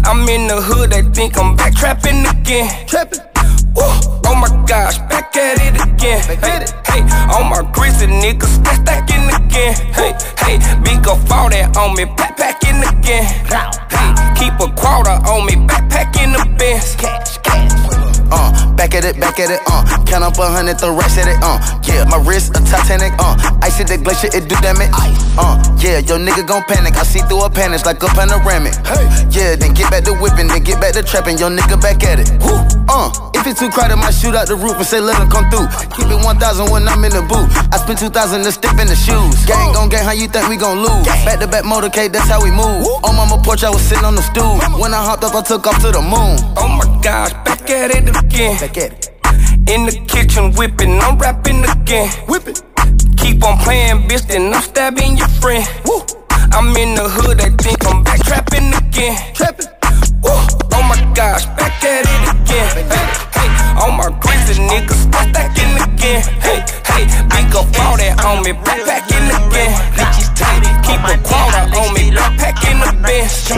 I'm in the hood, they think I'm back trapping again. Trapping. Woo. Oh my gosh, back at it again. hey, hey, on my grizzly niggas, stack stacking again. Hey, hey, big up all that on me, backpacking again. Hey, keep a quarter on me, backpacking the Benz. Cash, cash. uh, back at it, back at it, uh, count up a hundred, the rest at it, uh, yeah, my wrist a Titanic, uh, ice at the glacier, it do damage, uh, yeah, your nigga gon' panic, I see through a panic like a panoramic, hey, yeah, then get back to whipping, then get back to trapping, your nigga back at it, Woo. uh, if it's too crowded, might shoot out the roof and say let him come through, keep it 1,000 when I'm in the booth, I spend 2,000 to step in the shoes, gang gon' gang, how you think we gon' lose, back to back motorcade, that's how we move, on mama porch, I was sitting on the stool, when I hopped up, I took off to the moon, Oh my gosh, back at it again. Back at it. In the kitchen whipping, I'm rapping again. Whipping. Keep on playing, bitch, then I'm stabbing your friend. Woo. I'm in the hood, they think I'm back trapping again. Trapping. Woo. Oh my gosh, back at it again. Hey, hey, all my grizzly niggas start stacking again. Hey, hey, big up all that on me, backpacking again. Hey, keep a quarter on me, backpacking the bench.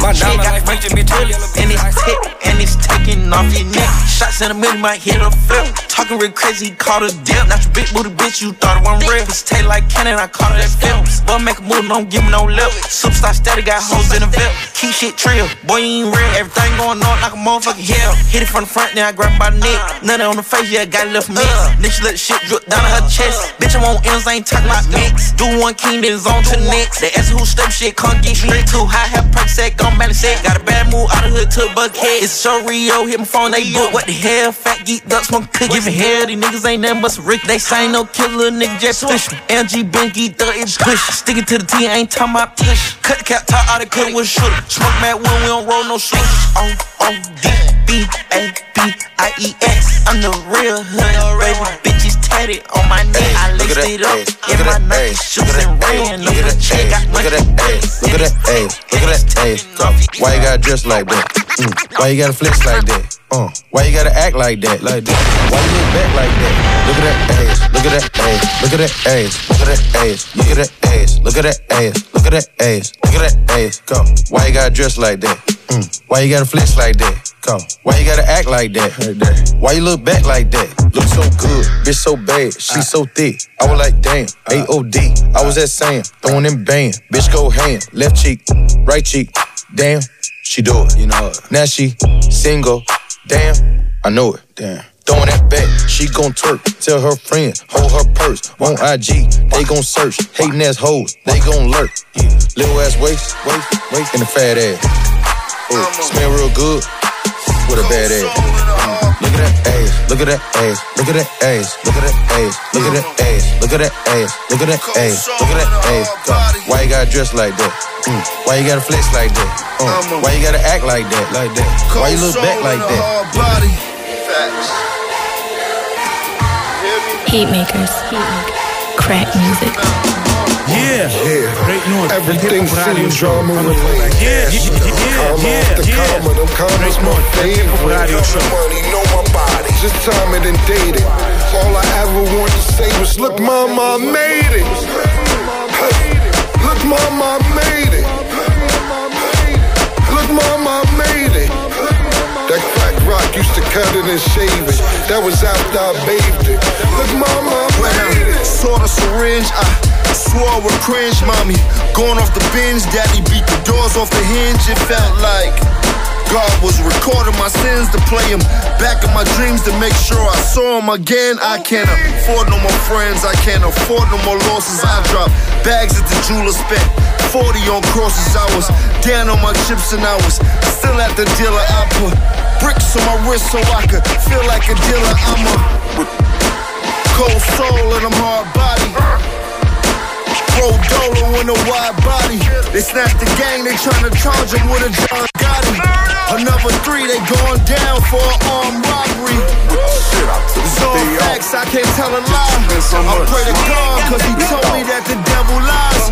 My diamond like bitch, and it's tick and it's taking off your neck. Shots in a minute might hit a flip. Talking real crazy, caught a dip. Not your big booty bitch, you thought it wasn't real. Pussy taste like cannon, I caught it that film. Boy, make a move, don't give me no lip. Superstar steady, got hoes in the VIP. Keep shit trill, boy, you ain't real. Everything going on like a motherfucking hell. Hit it from the front, then I grab the neck. Nothing on the face, yeah, got left for me. Then she let the shit drip down her chest. Bitch, I'm on M's, I ain't talking about mix. Do one king, then it's on to the next. They ask who step shit, can't get straight too high. Have perk set, gon' balance set. Got a bad move out of hood to a buckhead. It's so Rio, hit my phone, they book. What the hell? Fat geek duck, smoke cook. Giving hell, these niggas ain't nothing but some Rick. They say no killer, nigga, just push me. LG Ben geek duck, it's push. Sticking to the T, ain't talking about push. Cut the cap, top out of cut with shooter. Smoke mad when we don't roll no shooters. O oh, O oh, D B A B I E X. I'm the real hood, baby. Bitches faded on my neck. Ay, I laced it up in my Nike shoes and ran up a check. Got money. Look at that, ayy. Look at that, ayy. Why you gotta dress like that? Mm. Why you gotta flex like that? Uh, why you gotta act like that, like that? Why you look back like that? Look at that ass, look at that ass, look at that ass, look at that ass, look at that ass, look at that ass, look at that ass, look at that ass. Come, why you gotta dress like that? Mm. Why you gotta flex like that? Come. Why you gotta act like that? Like that. Why you look back like that? Look so good, bitch so bad, she so thick. I was like, damn, A-O-D. I was at Sam, throwing them band. Bitch go hand, left cheek, right cheek. Damn, she do it. You know it. Now she single. Damn, I know it. Damn. Throwing that back, she gon' twerk. Tell her friend, hold her purse. Want IG, they gon' search. Hating ass hoes, they gon' lurk. Yeah. Little ass waist, waist, waist, and a fat ass. Ooh, smell real good with a bad ass. Look at that ass, look at that ass, look at that ass, look at that ass, look at that ass, look at that ass, look at that ass, look at that ass. Why you gotta dress like that? Mm. Why you gotta flex like that? Uh. Why you gotta act like that? Like that? Why you look back like that? Body. Heat makers. Crack music. Yeah. Yeah. Great North. Everything Radio seems drama related. Yeah, yeah, Comma yeah, after yeah. comma, them commas my favorite. Radio show. Money, know my body. Just time it and date it. All I ever want to say was, look, mama, I made it. Look, mama, I made it. Look, mama, I made it. That crack rock used to cut it and shave it. That was after I bathed it. Look, mama, I made it. Saw the syringe, I swore with cringe, mommy. Going off the binge, daddy beat the doors off the hinge. It felt like God was recording my sins to play him back in my dreams to make sure I saw him again. I can't afford no more friends, I can't afford no more losses. I dropped bags at the jeweler, spent 40 on crosses. I was down on my chips and I was still at the dealer. I put bricks on my wrist so I could feel like a dealer. I'm a cold soul and I'm hard body. Roll dolo in a wide body. They snatched the gang, they tryna charge him with a John Gotti. Another three, they going down for an armed robbery. It's all facts, I can't tell a lie. I pray to God, cause he told me that the devil lies.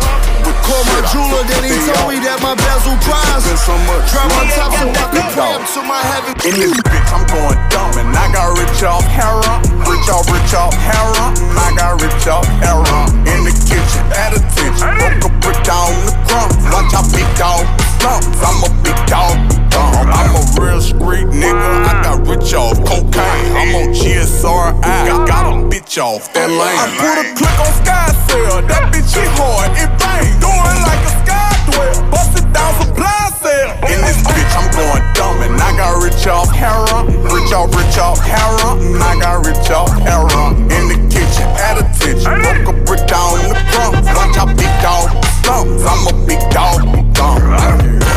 Call my jeweler, then he told me that my bezel prize. Drop on top so I can pray up to my heaven. In this bitch, I'm going dumb, and I got rich off heroin. Rich off, rich off heroin. I got rich off heroin. In the kitchen, at attention. Broke a brick down the crumb. Watch how big dog slumps. I'm a big dog. dumb. I'm a real street nigga. I got rich off cocaine. I'm on GSRI. Got, got a bitch off that lane. I put a click on Skycell. That bitch hit hard. It bang. Doing like a sky dwell. Busted down supply sale. In this bitch, I'm going dumb, and I got rich off heroin. Rich off, rich off heroin. I got rich off heroin. In the kitchen, at attention. Broke a brick down the crumb. Watch how big dog slumps. I'm a big dog. Dumb.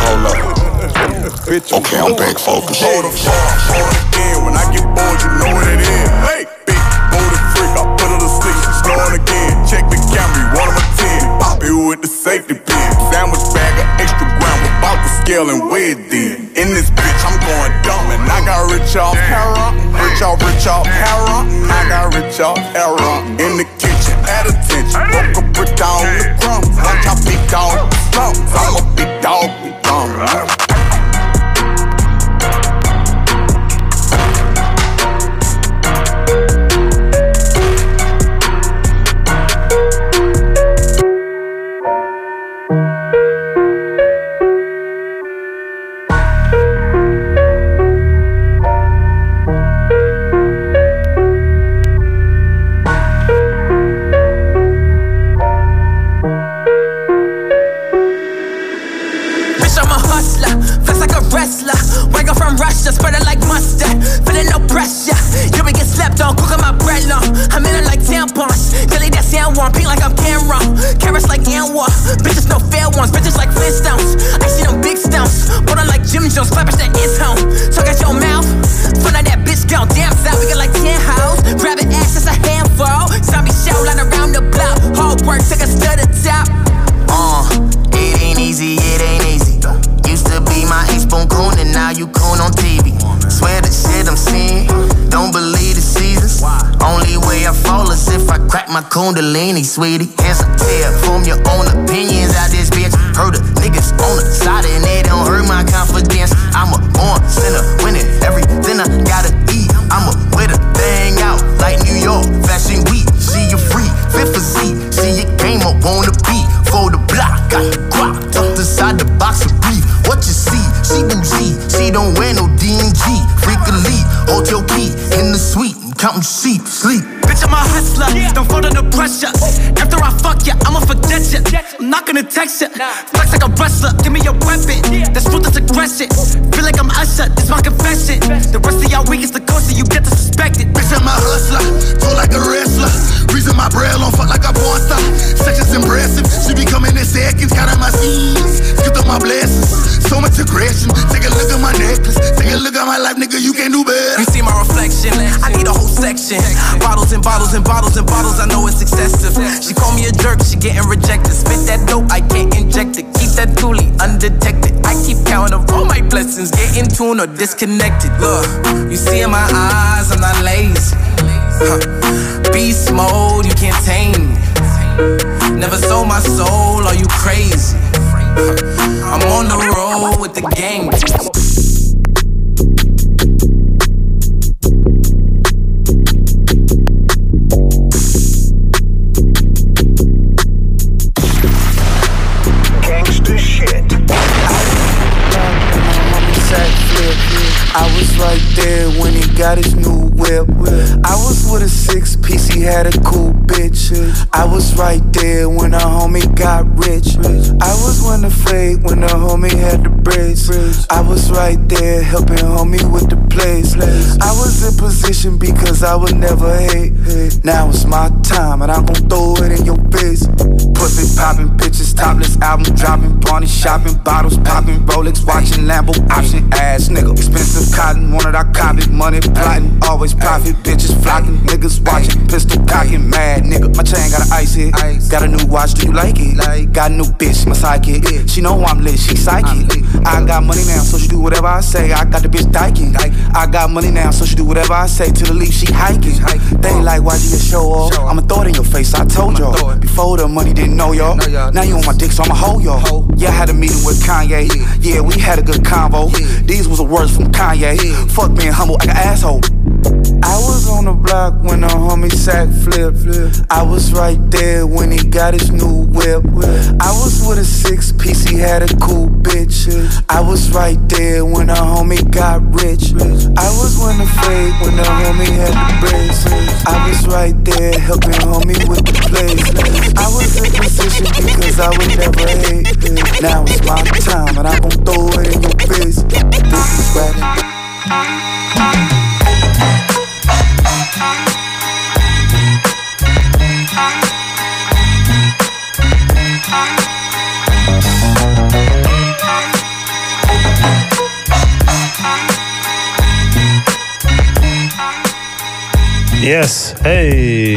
Hold up. Okay, I'm back focused. Hold the phone, hold again. When I get bored, you know what it is. Hey, big booty freak, I put her to sleep. Snoring again. Check the Camry, one of my ten. Pop it with the safety pin. Sandwich about the scale and weigh it then. In this bitch, I'm going dumb, and I got rich off heroin. Rich off, rich off heroin. I got rich off heroin. In the kitchen, at attention. Broke a brick down the crumbs. Watch how big dog slumps. I'm a big dog. Dumb. Boss, Daily that I want pink like I'm camera, Carrots like Anwar. Bitches, no fair ones. Bitches like Flintstones. I see them big stones. put on like Jim Jones. Clap at that is home. So kundalini, sweetie. Here's a tip, form your own opinions out this bitch. Heard the niggas on the side and they don't hurt my confidence. I'm a born sinner, gonna text ya. Flex like a wrestler. Give me your weapon. That's ruthless aggression. Feel like I'm Usher. This my confession. The rest of y'all weak is the closer you get to suspect it. Bitch, I'm a hustler, talk like a wrestler. Reason my braille on fuck like a porn star. Sex is impressive, she be coming in seconds. Got on my scenes, skipped up my blessings. So much aggression. Take a look at my necklace, take a look at my life, nigga. You can't do better. You see my reflection. I need a whole section. Bottles and bottles and bottles and bottles. I know it's excessive. She call me a jerk. She getting rejected. Coolie undetected. I keep counting of all my blessings. Get in tune or disconnected. Look, you see in my eyes, I'm not lazy. Huh. Beast mode, you can't tame me. Never sold my soul, are you crazy? Huh. I'm on the road with the gang. Got his new whip. I was with a six he had a cool bitch. I was right there when a homie got rich. I was when the fade when the homie had the braids. I was right there helping homie with the plays. I was in position because I would never hate. Now it's my time and I'm gon' throw it in your face. Pussy popping, bitches topless, album dropping, party shopping, bottles popping, Rolex watching, Lambo option, ass nigga. Expensive cotton, wanted I copy, money plotting, always profit, bitches flocking, niggas watching, pistol cocking, mad nigga. My chain got an ice hit, got a new watch, do you like it? Like. Got a new bitch, my sidekick. She know I'm lit, she psychic. I got money now, so she do whatever I say. I got the bitch diking. I got money now, so she do whatever I say. To the leaf, she hiking. They like, why'd you show off? I'ma throw it in your face, I told y'all. Before the money didn't know y'all. Now you on my dick, so I'ma hold y'all. Yeah, I had a meeting with Kanye. Yeah, we had a good convo. These was the words from Kanye. Fuck being humble, like an asshole. I was on the block when the homie sack flipped. I was right there when he got his new whip. I was with a six piece, he had a cool bitch. I was right there when the homie got rich. I was when the fade when the homie had the braids. I was right there helping homie with the plays. I was in position because I would never hate. Now it's my time and I'm gon' throw it in your face. This is rapping. Yes, hey.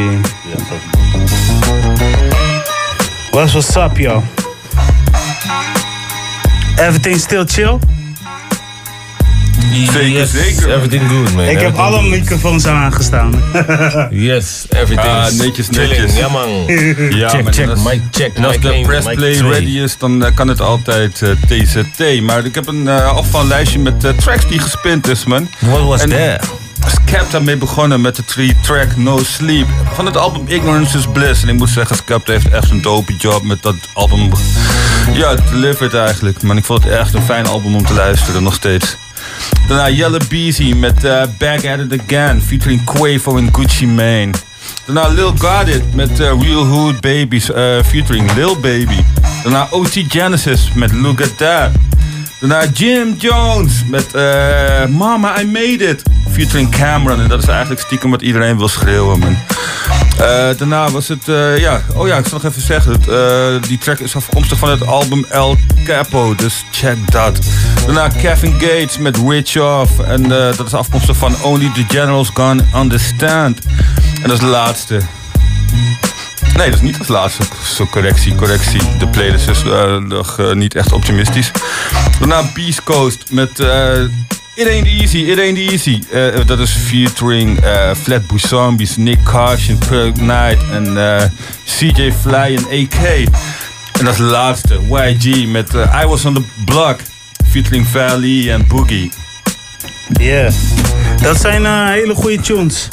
What's what's up, yo? Everything still chill? Zeker, Yes, zeker. Everything good, man. Ik heb Everything alle good. microfoons aangestaan. Yes, everything Ah, is netjes, netjes. Ja, man. Ja, check, maar check, als- mic check, En als mic de pressplay mic twee. ready is, dan eh, kan het altijd eh, TZT. Maar ik heb een eh afvallijstje met eh, tracks die gespind is, man. What was En that? Skep daarmee begonnen met de three track No Sleep. Van het album Ignorance is Bliss. En ik moet zeggen, Skep heeft echt een dope job met dat album. Ja, het delivered eigenlijk. Maar ik vond het echt een fijn album om te luisteren, nog steeds. Daarna Yellow Beezy met eh, Back at It Again, featuring Quavo en Gucci Mane. Daarna Lil Got It met eh, Real Hood Babies, eh, featuring Lil Baby. Daarna OT Genesis met Look at That. Daarna Jim Jones met Mama I Made It, featuring Cameron. En dat is eigenlijk stiekem wat iedereen wil schreeuwen, man. Eh, daarna was het, eh, ja, oh ja, ik zal nog even zeggen. Het, eh, die track is afkomstig van het album El Capo, dus check dat. Daarna Kevin Gates met Rich Off. En dat is afkomstig van Only the Generals Can Understand. En dat is de laatste. Nee, dat is niet als laatste. Zo correctie, correctie. De playlist is eh, nog niet echt optimistisch. Daarna Beast Coast met eh It Ain't Easy, It Ain't Easy. Eh, dat is featuring eh Flatbush Zombies, Nick Caution, Kirk Knight en eh, CJ Fly en AK. En dat is de laatste, YG met eh, I Was On The Block. Featuring Valley en Boogie. Yeah. Dat zijn eh, hele goede tunes.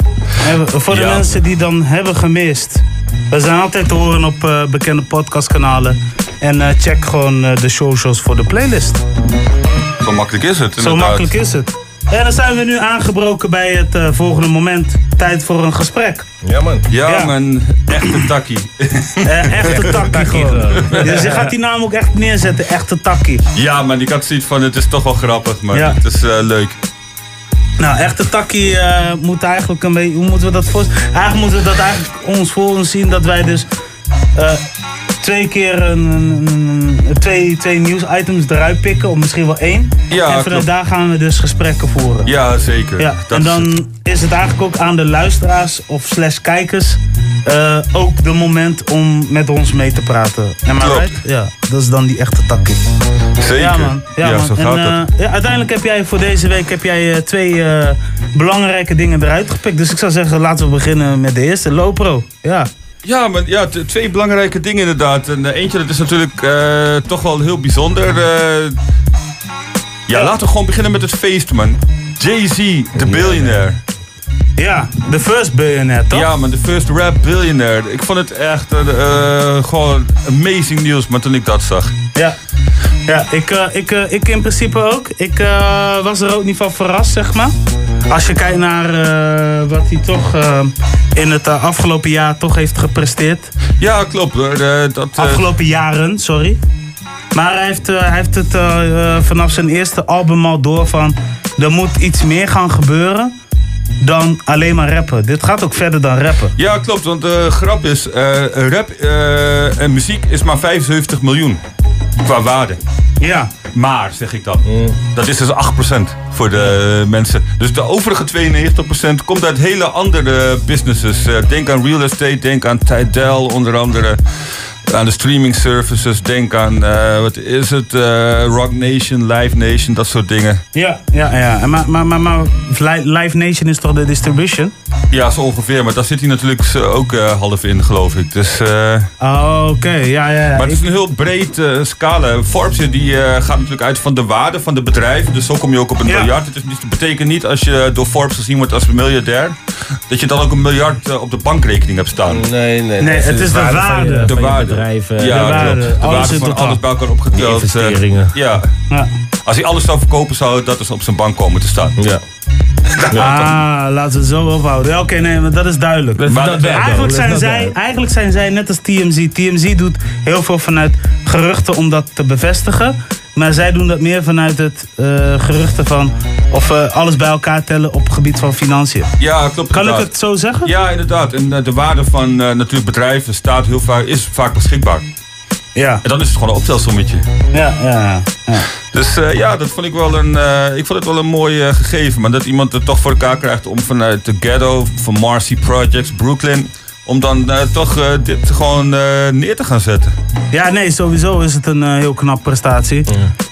Eh, voor de Ja. mensen die dan hebben gemist. We zijn altijd te horen op eh, bekende podcastkanalen. En eh, check gewoon eh, de socials voor de playlist. Zo makkelijk is het Zo makkelijk is het. En dan zijn we nu aangebroken bij het eh, volgende moment. Tijd voor een gesprek. Ja man. Ja, Ja. man, echte takkie. Eh, echte takkie gewoon. Dus je gaat die naam ook echt neerzetten. Echte takkie. Ja, man, ik had zoiets van, het is toch wel grappig, maar Ja. het is eh, leuk. Nou, echte takkie eh, moet eigenlijk een beetje. Hoe moeten we dat voorstellen? Eigenlijk moeten we dat eigenlijk ons voor ons zien dat wij dus eh, twee keer een, twee, twee nieuwsitems eruit pikken, of misschien wel één. Ja, en vanuit daar gaan we dus gesprekken voeren. Ja, zeker. Ja, Dat en is dan is het eigenlijk ook aan de luisteraars of slash kijkers eh, ook de moment om met ons mee te praten. I Klopt. right? Ja, dat is dan die echte takkie. Zeker. Ja man, ja, Ja, man. zo gaat en, het. eh, ja, uiteindelijk heb jij voor deze week heb jij, eh, twee belangrijke dingen eruit gepikt. Dus ik zou zeggen, laten we beginnen met de eerste. Lopro. Ja. Ja, maar ja, twee belangrijke dingen inderdaad. En eh, eentje, dat is natuurlijk eh, toch wel heel bijzonder. eh. ja, laten we gewoon beginnen met het feest, man. Jay-Z, de billionaire. Ja, de first billionaire, toch? Ja, man, de first rap billionaire. Ik vond het echt gewoon amazing nieuws, maar toen ik dat zag. Ja. Ja, ik, ik, ik in principe ook. Ik was er ook niet van verrast, zeg maar. Als je kijkt naar eh, wat hij toch eh, in het eh, afgelopen jaar toch heeft gepresteerd. Ja, klopt. dat, Afgelopen jaren, sorry. Maar hij heeft, hij heeft het vanaf zijn eerste album al door van... er moet iets meer gaan gebeuren dan alleen maar rappen. Dit gaat ook verder dan rappen. Ja, klopt. Want de grap is, rap en muziek is maar 75 miljoen qua waarde. Ja. Maar, zeg ik dan. Dat is dus 8% voor de mensen. Dus de overige 92% komt uit hele andere businesses. Eh, denk aan real estate, denk aan Tidal onder andere. Aan de streaming services, denk aan, eh, wat is het, eh, Rock Nation, Live Nation, dat soort dingen. Ja, ja, ja. En Maar, maar, maar, maar Li- Live Nation is toch de distribution? Ja, zo ongeveer. Maar daar zit hij natuurlijk ook eh, half in, geloof ik. Dus, eh, Oh, oké. Ja, ja, ja. Maar het is een heel breed eh, scala. Forbes die, eh, gaat natuurlijk uit van de waarde van de bedrijven. Dus zo kom je ook op een Ja. miljard. Het is niet, betekent niet als je door Forbes gezien wordt als een miljardair... dat je dan ook een miljard op de bankrekening hebt staan. Nee, nee. Nee, het is de waarde. De waarde. Bedrijven. ja. De Alles van totaal. alles bij elkaar opgeteld. Eh, investeringen. ja. Ja. Als hij alles zou verkopen, zou dat dus op zijn bank komen te staan. Ja. Ah, laten we het zo ophouden. Ja, Oké, nee, maar dat is duidelijk. Dat- dat Eigenlijk zijn, dat zij, werkt. eigenlijk zijn zij net als TMZ. TMZ doet heel veel vanuit geruchten om dat te bevestigen. Maar zij doen dat meer vanuit het eh, geruchten van... of eh, alles bij elkaar tellen op het gebied van financiën. Ja, klopt. Kan ik het zo zeggen? Ja, inderdaad. En eh, de waarde van eh, natuurlijk bedrijven staat heel vaak, is vaak beschikbaar. Ja. En dan is het gewoon een optelsommetje. Ja, ja, ja. Dus ja, dat vond ik wel een, ik vond het wel een mooi gegeven. Maar dat iemand het toch voor elkaar krijgt om vanuit de ghetto, van Marcy Projects, Brooklyn... om dan eh, toch eh, dit gewoon eh, neer te gaan zetten. Ja, nee, sowieso is het een eh, heel knap prestatie.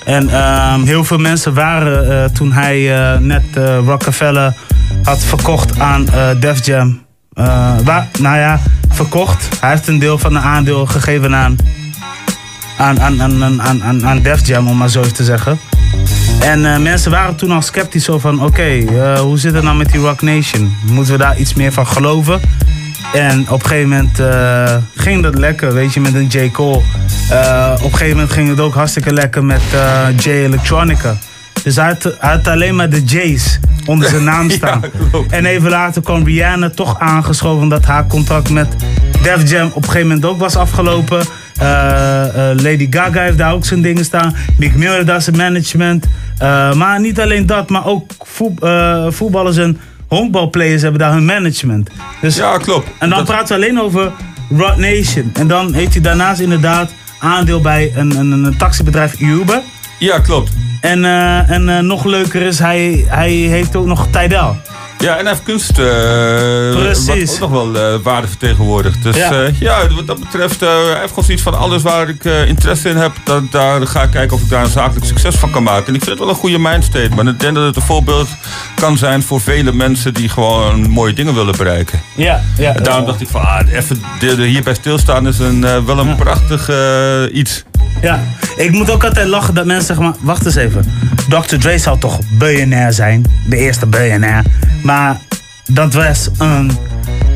En ehm, heel veel mensen waren eh, toen hij eh, net eh, Rockefeller had verkocht aan eh Def Jam. Eh, waar, nou ja, verkocht. Hij heeft een deel van de aandeel gegeven aan, aan, aan, aan, aan, aan, Def Jam, om maar zo even te zeggen. En eh, mensen waren toen al sceptisch zo van, oké, eh, hoe zit het nou met die Rock Nation? Moeten we daar iets meer van geloven? En op een gegeven moment eh, ging dat lekker, weet je, met een J. Cole. Eh, op een gegeven moment ging het ook hartstikke lekker met eh, J Electronica. Dus hij had, hij had alleen maar de J's onder zijn naam staan. en even later kwam Rihanna toch aangeschoven omdat haar contract met Def Jam op een gegeven moment ook was afgelopen. Lady Gaga heeft daar ook zijn dingen staan. Mick Miller daar zijn management. Maar niet alleen dat, maar ook voet- voetballers en honkbalplayers hebben daar hun management. Dus, ja, klopt. En dan praten we alleen over Rod Nation. En dan heeft hij daarnaast inderdaad aandeel bij een, een, een taxibedrijf Uber. Ja, klopt. En, eh, en eh, nog leuker is, hij, hij heeft ook nog Tidal. Ja, en hij heeft kunst, eh, wat ook nog wel eh, waarde vertegenwoordigt. Dus Ja. ja, ja wat dat betreft, eh, hij heeft gewoon zoiets van alles waar ik eh, interesse in heb. Dat, daar ga ik kijken of ik daar een zakelijk succes van kan maken. En ik vind het wel een goede mindstate. Maar ik denk dat het een voorbeeld kan zijn voor vele mensen die gewoon mooie dingen willen bereiken. Ja, ja. En daarom dacht ik van, ah, even hierbij stilstaan is een, eh, wel een prachtig eh, iets. Ja, ik moet ook altijd lachen dat mensen zeggen, maar wacht eens even. Dr. Dre zou toch biljonair zijn? De eerste biljonair. Maar dat was een,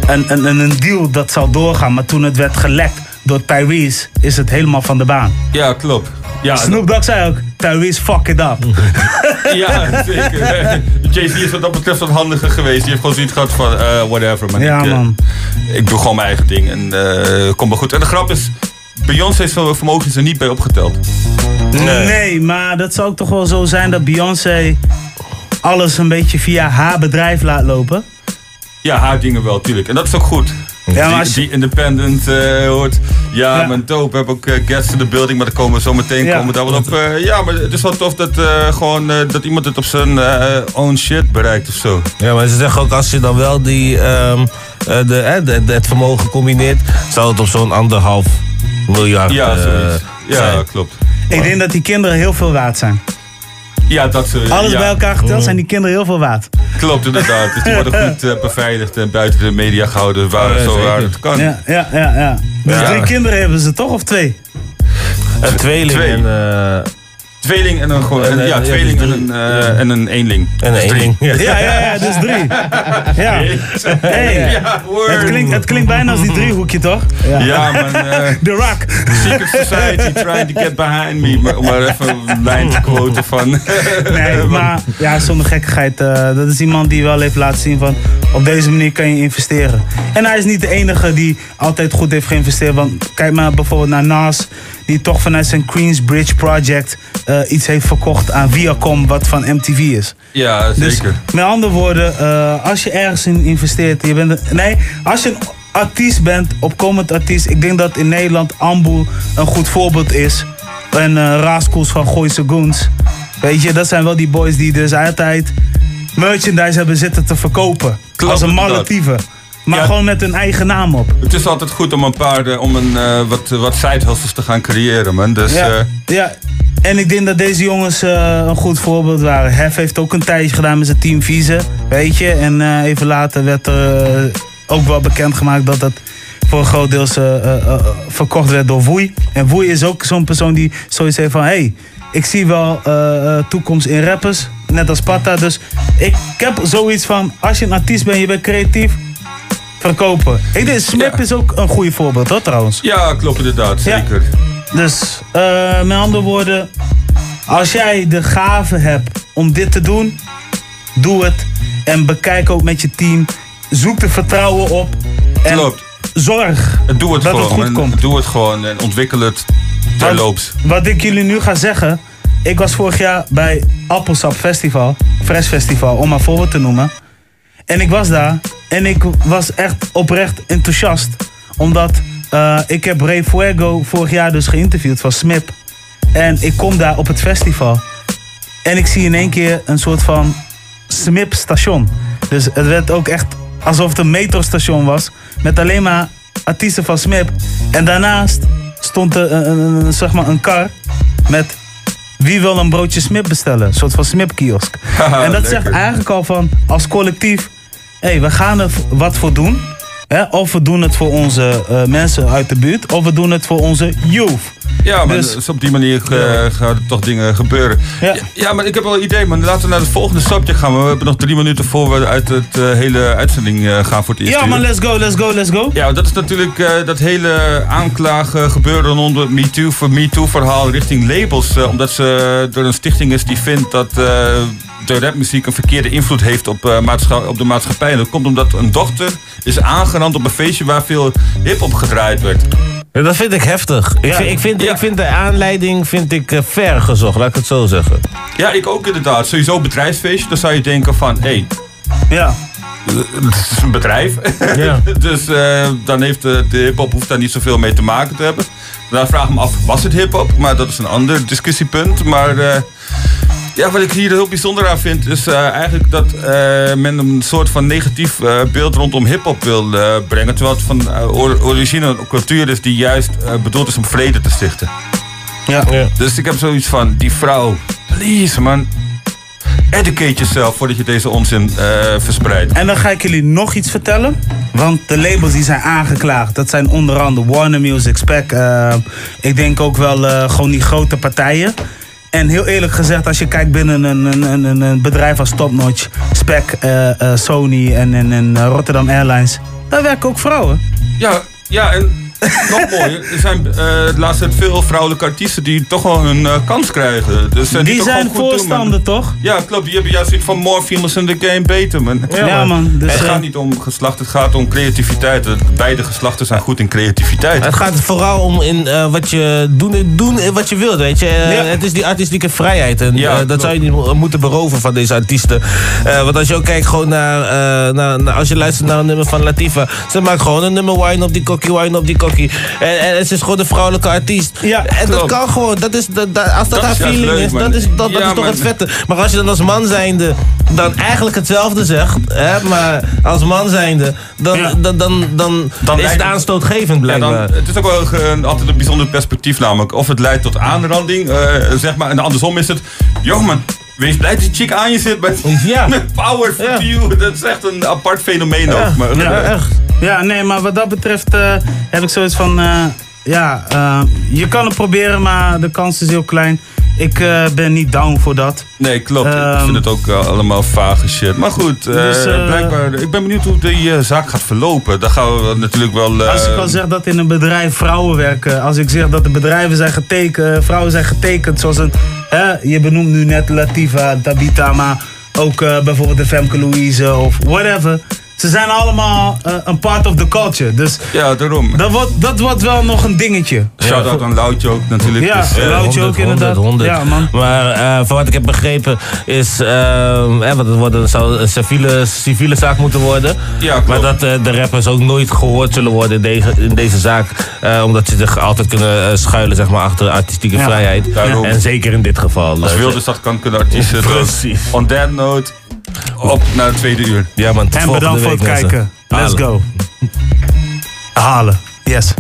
een, een, een- deal dat zou doorgaan. Maar toen het werd gelekt door Tyrese, is het helemaal van de baan. Ja, klopt. Ja, Snoop Dogg zei ook, Tyrese fuck it up. Ja, zeker. Jay-Z is wat dat betreft wat handiger geweest. Die heeft gewoon zoiets gehad van, eh, whatever. Man. Ja, ik, eh, man. ik doe gewoon mijn eigen ding en eh komt wel goed. En de grap is, Beyoncé's vermogen is er niet bij opgeteld. Nee. maar dat zou ook toch wel zo zijn dat Beyoncé alles een beetje via haar bedrijf laat lopen. Ja, haar dingen wel, tuurlijk. En dat is ook goed. Ja, maar als je- die independent eh, hoort. Ja, mijn dope heb ook eh, guests in the building, maar daar komen we zo meteen Ja. komen we daar wel op. eh, ja, maar het is wel tof dat, eh, gewoon, eh, dat iemand het op zijn own shit bereikt of zo. Ja, maar ze zeggen ook als je dan wel die, ehm, eh, de, de, de- het vermogen combineert, zou het op zo'n anderhalf miljard Ja, eh. Ja, klopt. Ik denk dat die kinderen heel veel waard zijn. Ja, dat ze. Alles ja. bij elkaar geteld zijn die kinderen heel veel waard. Klopt inderdaad. Dus die worden goed eh, beveiligd en buiten de media gehouden waar, Ja, zo zeker. waar het kan. Ja, ja, ja. ja. Dus Ja. drie kinderen hebben ze toch of twee? Een tweeling Twee. en... eh, Tweeling en een, gewoon, En, en, eh, ja, ja, tweeling dus en een, eh, en een eenling. En een Dus eenling. Ja. Ja, ja, ja, dus drie. Ja. Hey, Ja, het, klinkt, het klinkt bijna als die driehoekje, toch? Ja, man. eh, The Rock. Secret Society trying to get behind me. Maar, om maar even een lijn te quoten van... Nee, maar ja, zonder gekkigheid. eh, dat is iemand die wel heeft laten zien van op deze manier kan je investeren. En hij is niet de enige die altijd goed heeft geïnvesteerd. Want kijk maar bijvoorbeeld naar Nas, die toch vanuit zijn Queensbridge Project eh, iets heeft verkocht aan Viacom, wat van MTV is. Ja, Dus zeker. met andere woorden, eh, als je ergens in investeert, je bent een- nee, als je een artiest bent, opkomend artiest, ik denk dat in Nederland Ambu een goed voorbeeld is. En Rascals van Gooise Goons. Weet je, dat zijn wel die boys die dus altijd merchandise hebben zitten te verkopen. Klopt, als een type. Maar Ja. gewoon met hun eigen naam op. Het is altijd goed om een paar, eh, om een, eh, wat, wat side hustles te gaan creëren, man. Dus ja, eh, ja, en ik denk dat deze jongens een goed voorbeeld waren. Hef heeft ook een tijdje gedaan met zijn team Vieze, weet je. En even later werd er ook wel bekendgemaakt dat dat voor een groot deel verkocht werd door Woei. En Woei is ook zo'n persoon die zoiets heeft van... Hey, ik zie wel toekomst in rappers, net als Patta. Dus ik heb zoiets van, als je een artiest bent, je bent creatief... Verkopen. Ik denk, Smip is ook een goede voorbeeld, hoor, trouwens. ja, klopt inderdaad, Ja. zeker. Dus eh, met andere woorden, als jij de gave hebt om dit te doen, doe het. En bekijk ook met je team. Zoek de vertrouwen op. En Klopt. zorg En Doe het dat gewoon. het goed en komt. Doe het gewoon en ontwikkel het terloops. Wat ik jullie nu ga zeggen. Ik was vorig jaar bij Appelsap Festival, Fresh Festival, om maar voorbeeld te noemen. En ik was daar en ik was echt oprecht enthousiast. Omdat eh, ik heb Ray Fuego vorig jaar dus geïnterviewd van Smip. En ik kom daar op het festival. En ik zie in één keer een soort van Smip station. Dus het werd ook echt alsof het een metrostation was. Met alleen maar artiesten van Smip. En daarnaast stond er een, een- een- zeg maar een kar met wie wil een broodje Smip bestellen. Een soort van Smip-kiosk. en dat zegt eigenlijk al van als collectief... hey, we gaan er wat voor doen. Hè? Of we doen het voor onze eh, mensen uit de buurt. Of we doen het voor onze youth. Ja, maar Dus- dus, op die manier gaan er toch dingen gebeuren. Ja. Ja. maar ik heb wel een idee, man. Laten we naar het volgende subject gaan. We hebben nog drie minuten voor we uit het eh, hele uitzending eh, gaan voor het eerst. Ja, uur. maar let's go, let's go, let's go. Ja, dat is natuurlijk dat hele aanklagen gebeuren rondom het MeToo voor MeToo verhaal richting labels. omdat ze door een stichting is die vindt dat de rapmuziek een verkeerde invloed heeft op, maatscha- op de maatschappij. En dat komt omdat een dochter is aangerand op een feestje waar veel hip-hop gedraaid werd. Ja, dat vind ik heftig. Ik, Ja. vind, ik, vind, Ja. ik vind de aanleiding vind ik, eh, ver gezocht, laat ik het zo zeggen. Ja, ik ook inderdaad. Sowieso bedrijfsfeestje. Dan zou je denken van, hé, hey, Ja. het is een bedrijf. Ja. dus eh, dan heeft de, de hip-hop hoeft daar niet zoveel mee te maken te hebben. Dan vraag ik me af, was het hip-hop? Maar dat is een ander discussiepunt. Maar eh, ja, wat ik hier heel bijzonder aan vind, is eh, eigenlijk dat eh, men een soort van negatief eh, beeld rondom hip-hop wil eh, brengen. Terwijl het van or- origine een cultuur is die juist eh, bedoeld is om vrede te stichten. Ja. Dus ik heb zoiets van, die vrouw, please man, educate jezelf voordat je deze onzin eh, verspreidt. En dan ga ik jullie nog iets vertellen. Want de labels die zijn aangeklaagd, dat zijn onder andere Warner Music, Spec. eh, ik denk ook wel eh, gewoon die grote partijen. En heel eerlijk gezegd, als je kijkt binnen een, een, een, een- bedrijf als Topnotch, Spec, eh, eh, Sony en, en, en Rotterdam Airlines, daar werken ook vrouwen. Ja, ja en nog mooier, er zijn eh de laatste tijd veel vrouwelijke artiesten die toch wel hun eh, kans krijgen. Dus, eh, Die toch zijn gewoon goed doen, voorstander, toch? Ja, klopt. Die hebben juist zoiets van more females in the game, beter man. Ja, man. Dus, het gaat niet om geslacht, het gaat om creativiteit. Beide geslachten zijn goed in creativiteit. Het gaat vooral om in eh, wat je doen, doen wat je wilt, weet je. Ja. Het is die artistieke vrijheid. En Ja, dat klopt. zou je niet mo- moeten beroven van deze artiesten. Eh, want als je ook kijkt gewoon naar, eh, naar, naar- Als je luistert naar een nummer van Latifa. Ze maakt gewoon een nummer wine op die kokkie, wine op die kokkie. En, en het is gewoon een vrouwelijke artiest. Ja, en dat kan gewoon. Dat is, dat, dat- als dat, Dat haar is feeling leuk, is, man. dat is, dat, Ja, is toch man. het vette. Maar als je dan als man zijnde dan eigenlijk hetzelfde zegt. Hè, maar als man zijnde, dan, dan, dan, dan, Dan is het aanstootgevend Ja, blijkbaar. dan, het is ook wel een- altijd een bijzonder perspectief namelijk. Of het leidt tot aanranding, eh, zeg maar. En andersom is het, joh man, wees blij dat die chick aan je zit met, Ja. met power for you. Dat is echt een apart fenomeen ook. Maar, Ja, echt. Ja, nee, maar wat dat betreft eh, heb ik zoiets van... eh, ja, eh, je kan het proberen, maar de kans is heel klein. Ik eh, ben niet down voor dat. Nee, klopt. ik Ehm, vind het ook eh, allemaal vage shit. Maar goed, eh, Dus, blijkbaar, ik ben benieuwd hoe die zaak gaat verlopen. Daar gaan we natuurlijk wel... Als ik al zeg dat in een bedrijf vrouwen werken, als ik zeg dat de bedrijven zijn getekend, vrouwen zijn getekend, zoals een, hè, je benoemt nu net Latifa, Tabita, maar ook bijvoorbeeld de Femke Louise of whatever. Ze zijn allemaal eh, een part of the culture. Dus ja, daarom. dat wordt, dat wordt wel nog een dingetje. Shout-out aan Loutje ook natuurlijk. Ja, Dus, eh, Loutje ook inderdaad. 100. Ja, man. Maar eh van wat ik heb begrepen is, eh, hè, want het wordt, het zou een civiele, civiele zaak moeten worden. Ja, maar dat de rappers ook nooit gehoord zullen worden in deze, in deze zaak. eh, omdat ze zich altijd kunnen schuilen zeg maar, achter artistieke Ja, vrijheid. daarom. En zeker in dit geval. Als eh, Wilders dat kan, kunnen artiesten. Precies. On that note, op naar het tweede uur. Ja man, En bedankt voor het kijken. Let's go. Halen. Yes.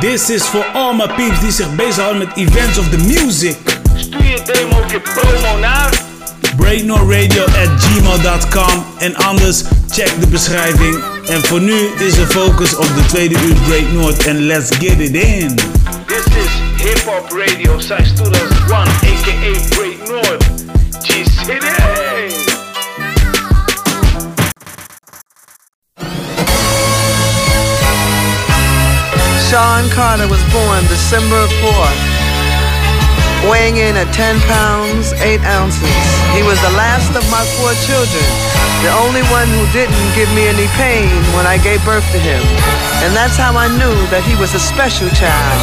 This is voor all my peeps die zich bezighouden met events of the music. Stuur je demo of je promo naar breaknoradio at gmail.com en anders check de beschrijving. En voor nu is de focus op de tweede uur Break North en let's get it in. This is Hip Hop Radio since 2001, aka Break North. Sean Carter was born December 4th, weighing in at 10 pounds, 8 ounces. He was the last of my four children, the only one who didn't give me any pain when I gave birth to him. And that's how I knew that he was a special child.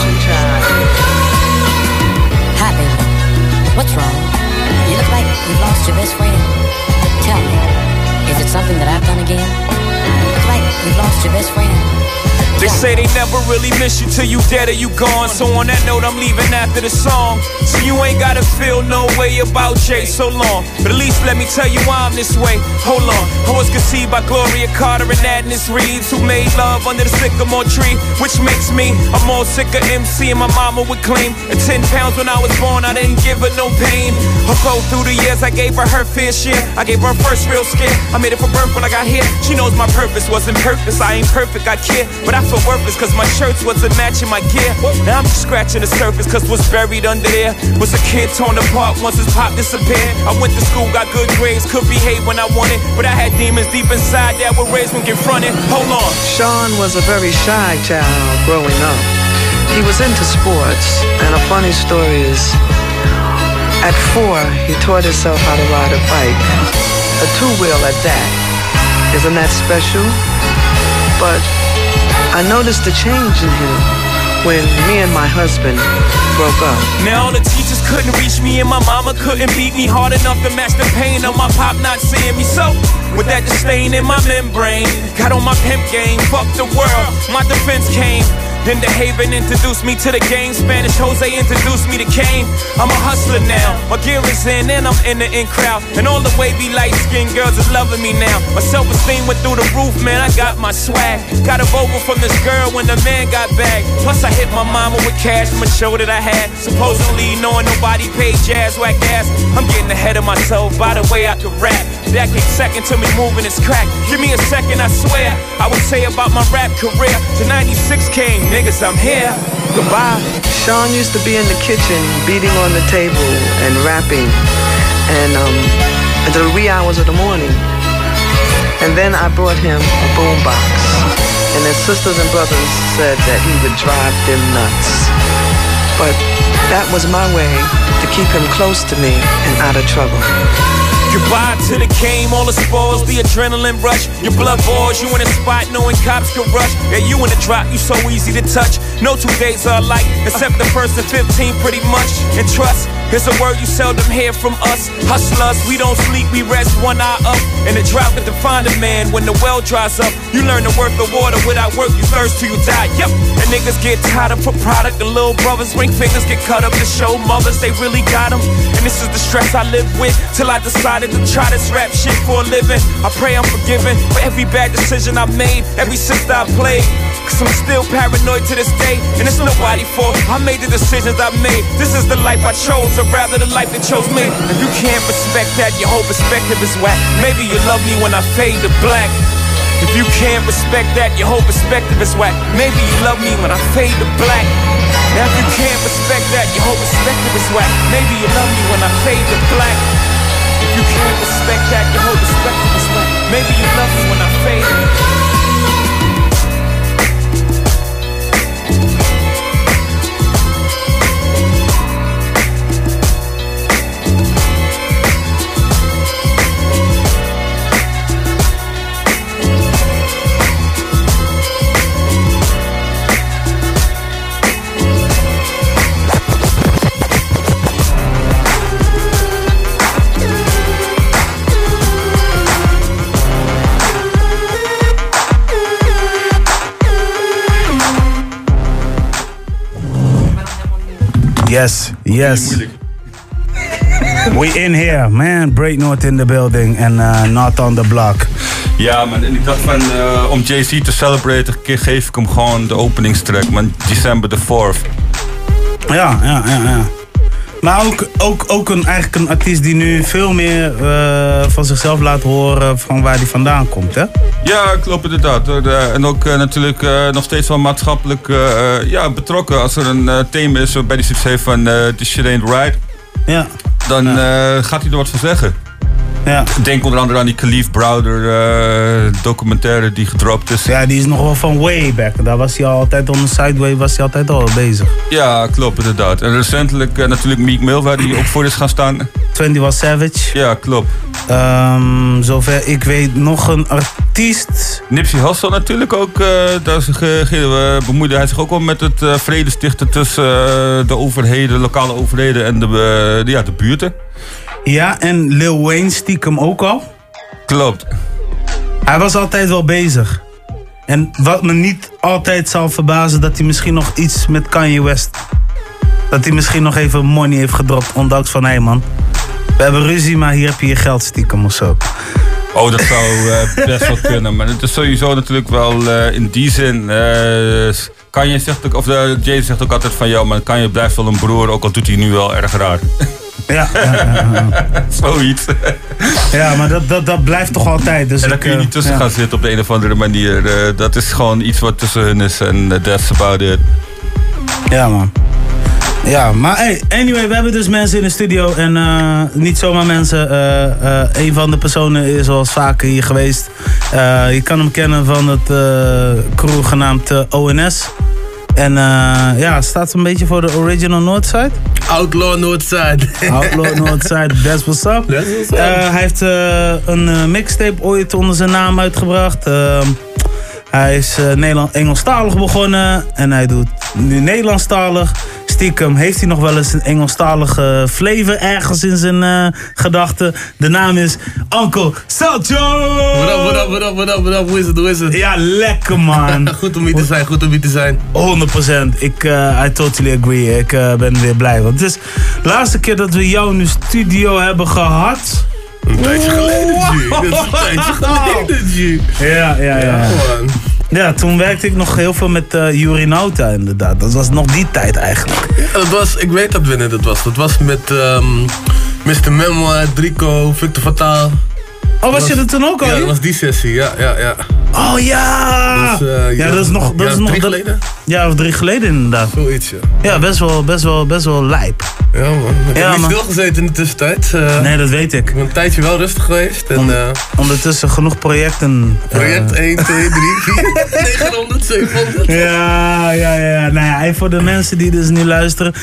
Hi, baby. What's wrong? Look like you've lost your best friend. Tell me, is it something that I've done again? Look like you've lost your best friend. They say they never really miss you till you dead or you gone. So on that note, I'm leaving after the song. So you ain't gotta feel no way about Jay so long. But at least let me tell you why I'm this way. Hold on. I was conceived by Gloria Carter and Agnes Reeves, who made love under the sycamore tree, which makes me a more sicker MC. And my mama would claim at 10 pounds when I was born, I didn't give her no pain. I'll go through the years, I gave her her fair share. I gave her her first real scare. I made it for birth when I got here. She knows my purpose wasn't purpose. I ain't perfect, I care. But I feel worthless cause my shirts wasn't matching my gear. Now I'm just scratching the surface cause what's buried under there was a kid torn apart once his pop disappeared. I went to school, got good grades, could behave when I wanted. But I had demons deep inside that were raised when confronted. Hold on. Sean was a very shy child growing up. He was into sports, and a funny story is at four, he taught himself how to ride a bike. A two wheel at that. Isn't that special? But I noticed a change in him when me and my husband broke up. Now all the teachers couldn't reach me and my mama couldn't beat me hard enough to match the pain of my pop not seeing me. So with that disdain in my membrane, got on my pimp game, fuck the world. My defense came. Then the Haven introduced me to the game. Spanish Jose introduced me to Kane. I'm a hustler now. My gear is in and I'm in the in crowd. And all the wavy light skinned girls is loving me now. My self esteem went through the roof, man. I got my swag. Got a vocal from this girl when the man got back. Plus I hit my mama with cash from a show that I had. Supposedly knowing nobody paid jazz whack ass. I'm getting ahead of myself by the way I could rap. Came second to me moving this crack. Give me a second, I swear. I would say about my rap career. To 96 came, niggas, I'm here. Goodbye. Sean used to be in the kitchen beating on the table and rapping and um, the wee hours of the morning. And then I brought him a boombox. And his sisters and brothers said that he would drive them nuts. But that was my way to keep him close to me and out of trouble. Goodbye to the game, all the spoils, the adrenaline rush. Your blood boils, you in a spot knowing cops can rush. Yeah, you in the drop, you so easy to touch. No two days are alike, except the first and 15 pretty much. And trust, it's a word you seldom hear from us. Hustlers, we don't sleep, we rest one eye up. And the drought can define a man when the well dries up. You learn the worth of water without work, you thirst till you die. Yep, and niggas get tired of for product. The little brothers, ring fingers get cut up to show mothers they really got them. And this is the stress I live with till I decided to try this rap shit for a living. I pray I'm forgiven for every bad decision I made, every sister I played. Cause I'm still paranoid to this day, and it's nobody fault. I made the decisions I made. This is the life I chose, rather the life that chose me. If you can't respect that, your whole perspective is whack. Maybe you love me when I fade to black. If you can't respect that, your whole perspective is whack. Maybe you love me when I fade to black. Now if you can't respect that, your whole perspective is whack. Maybe you love me when I fade to black. If you can't respect that, your whole perspective is whack. Maybe you love me when I fade. Yes, yes. We in here, man. Break North in the building and uh, not on the block. Ja, man. En ik dacht van, eh, om Jay-Z te celebraten, geef ik hem gewoon de openingstrack, man. December the 4th. Ja, ja, ja, ja. Maar ook, ook, ook een, eigenlijk een artiest die nu veel meer eh, van zichzelf laat horen van waar hij vandaan komt, hè? Ja, klopt inderdaad. En ook eh, natuurlijk eh, nog steeds wel maatschappelijk ja, betrokken. Als er een thema is waarbij hij zoiets heeft van this shit ain't right. Ja. Dan gaat hij er wat van zeggen. Ja. Denk onder andere aan die Khalif Browder eh, documentaire die gedropt is. Ja, die is nog wel van way back. Daar was hij altijd on the sideway, was hij altijd al bezig. Ja, klopt inderdaad. En recentelijk eh, natuurlijk Meek Mill, waar hij ook voor is gaan staan. 21 Savage. Ja, klopt. Ehm, zover ik weet, nog een artiest. Nipsey Hussle natuurlijk ook. eh, daar bemoeide hij zich ook wel met het vredestichten tussen de overheden, lokale overheden en de, de- ja, de buurten. Ja, en Lil Wayne stiekem ook al. Klopt. Hij was altijd wel bezig. En wat me niet altijd zal verbazen, dat hij misschien nog iets met Kanye West. Dat hij misschien nog even money heeft gedropt, ondanks van hé hey man. We hebben ruzie, maar hier heb je je geld stiekem of zo. Oh, dat zou eh, best wel kunnen. Maar het is sowieso natuurlijk wel eh, in die zin. eh Kanye zegt ook, of de Jay zegt ook altijd van jou, maar Kanye blijft wel een broer, ook al doet hij nu wel erg raar. Ja, ja, ja, ja. Zoiets. Ja, maar dat, dat, dat blijft toch altijd. Dus en daar kun je eh, niet tussen ja. gaan zitten op de een of andere manier. Eh, dat is gewoon iets wat tussen hun is en eh, that's about it. Ja, man. Ja, maar hey, anyway, we hebben dus mensen in de studio. En eh, niet zomaar mensen. eh, eh, een van de personen is al vaker hier geweest. Eh, je kan hem kennen van het eh, crew genaamd eh, ONS. En eh, ja, staat een beetje voor de original Northside. Outlaw Northside. Outlaw Northside, that's what's up. That's what's up. Eh, hij heeft eh, een mixtape ooit onder zijn naam uitgebracht. Ehm, hij is Nederland Engelstalig begonnen. En hij doet nu Nederlandstalig. Stiekem heeft hij nog wel eens een Engelstalige flavor ergens in zijn eh, gedachten. De naam is Uncle Salcho! What up, what up, what up, what up, what up, hoe is het, hoe is het? Ja, lekker man. goed om hier te zijn, goed om hier te zijn. 100%. Ik, eh, I totally agree. Ik eh, ben weer blij. Want het is de laatste keer dat we jou in de studio hebben gehad. Een tijdje geleden, G. Dat is een tijdje geleden, G. Ja, ja, ja. Ja, toen werkte ik nog heel veel met eh Yuri Nauta inderdaad. Dat was nog die tijd eigenlijk. Ja, dat was, ik weet dat wanneer dat was. Dat was met ehm Mr. Memoir, Drico, Victor Fataal. Oh, was je er toen ook al Ja, dat was die sessie, ja, ja, ja. Oh ja! Dus, eh, ja, dat is nog... Dat ja, is nog drie geleden? Ja, of drie geleden inderdaad. Zoiets, ja. Ja, best wel, best wel, best wel lijp. Ja, man. Ik heb niet stilgezeten in de tussentijd. eh. Nee, dat weet ik. Ik ben een tijdje wel rustig geweest. En, eh, Ondertussen genoeg projecten. project 1, 2, 3, 4, 900, 700. Ja, ja, ja. Nou ja, en voor de mensen die dus nu luisteren.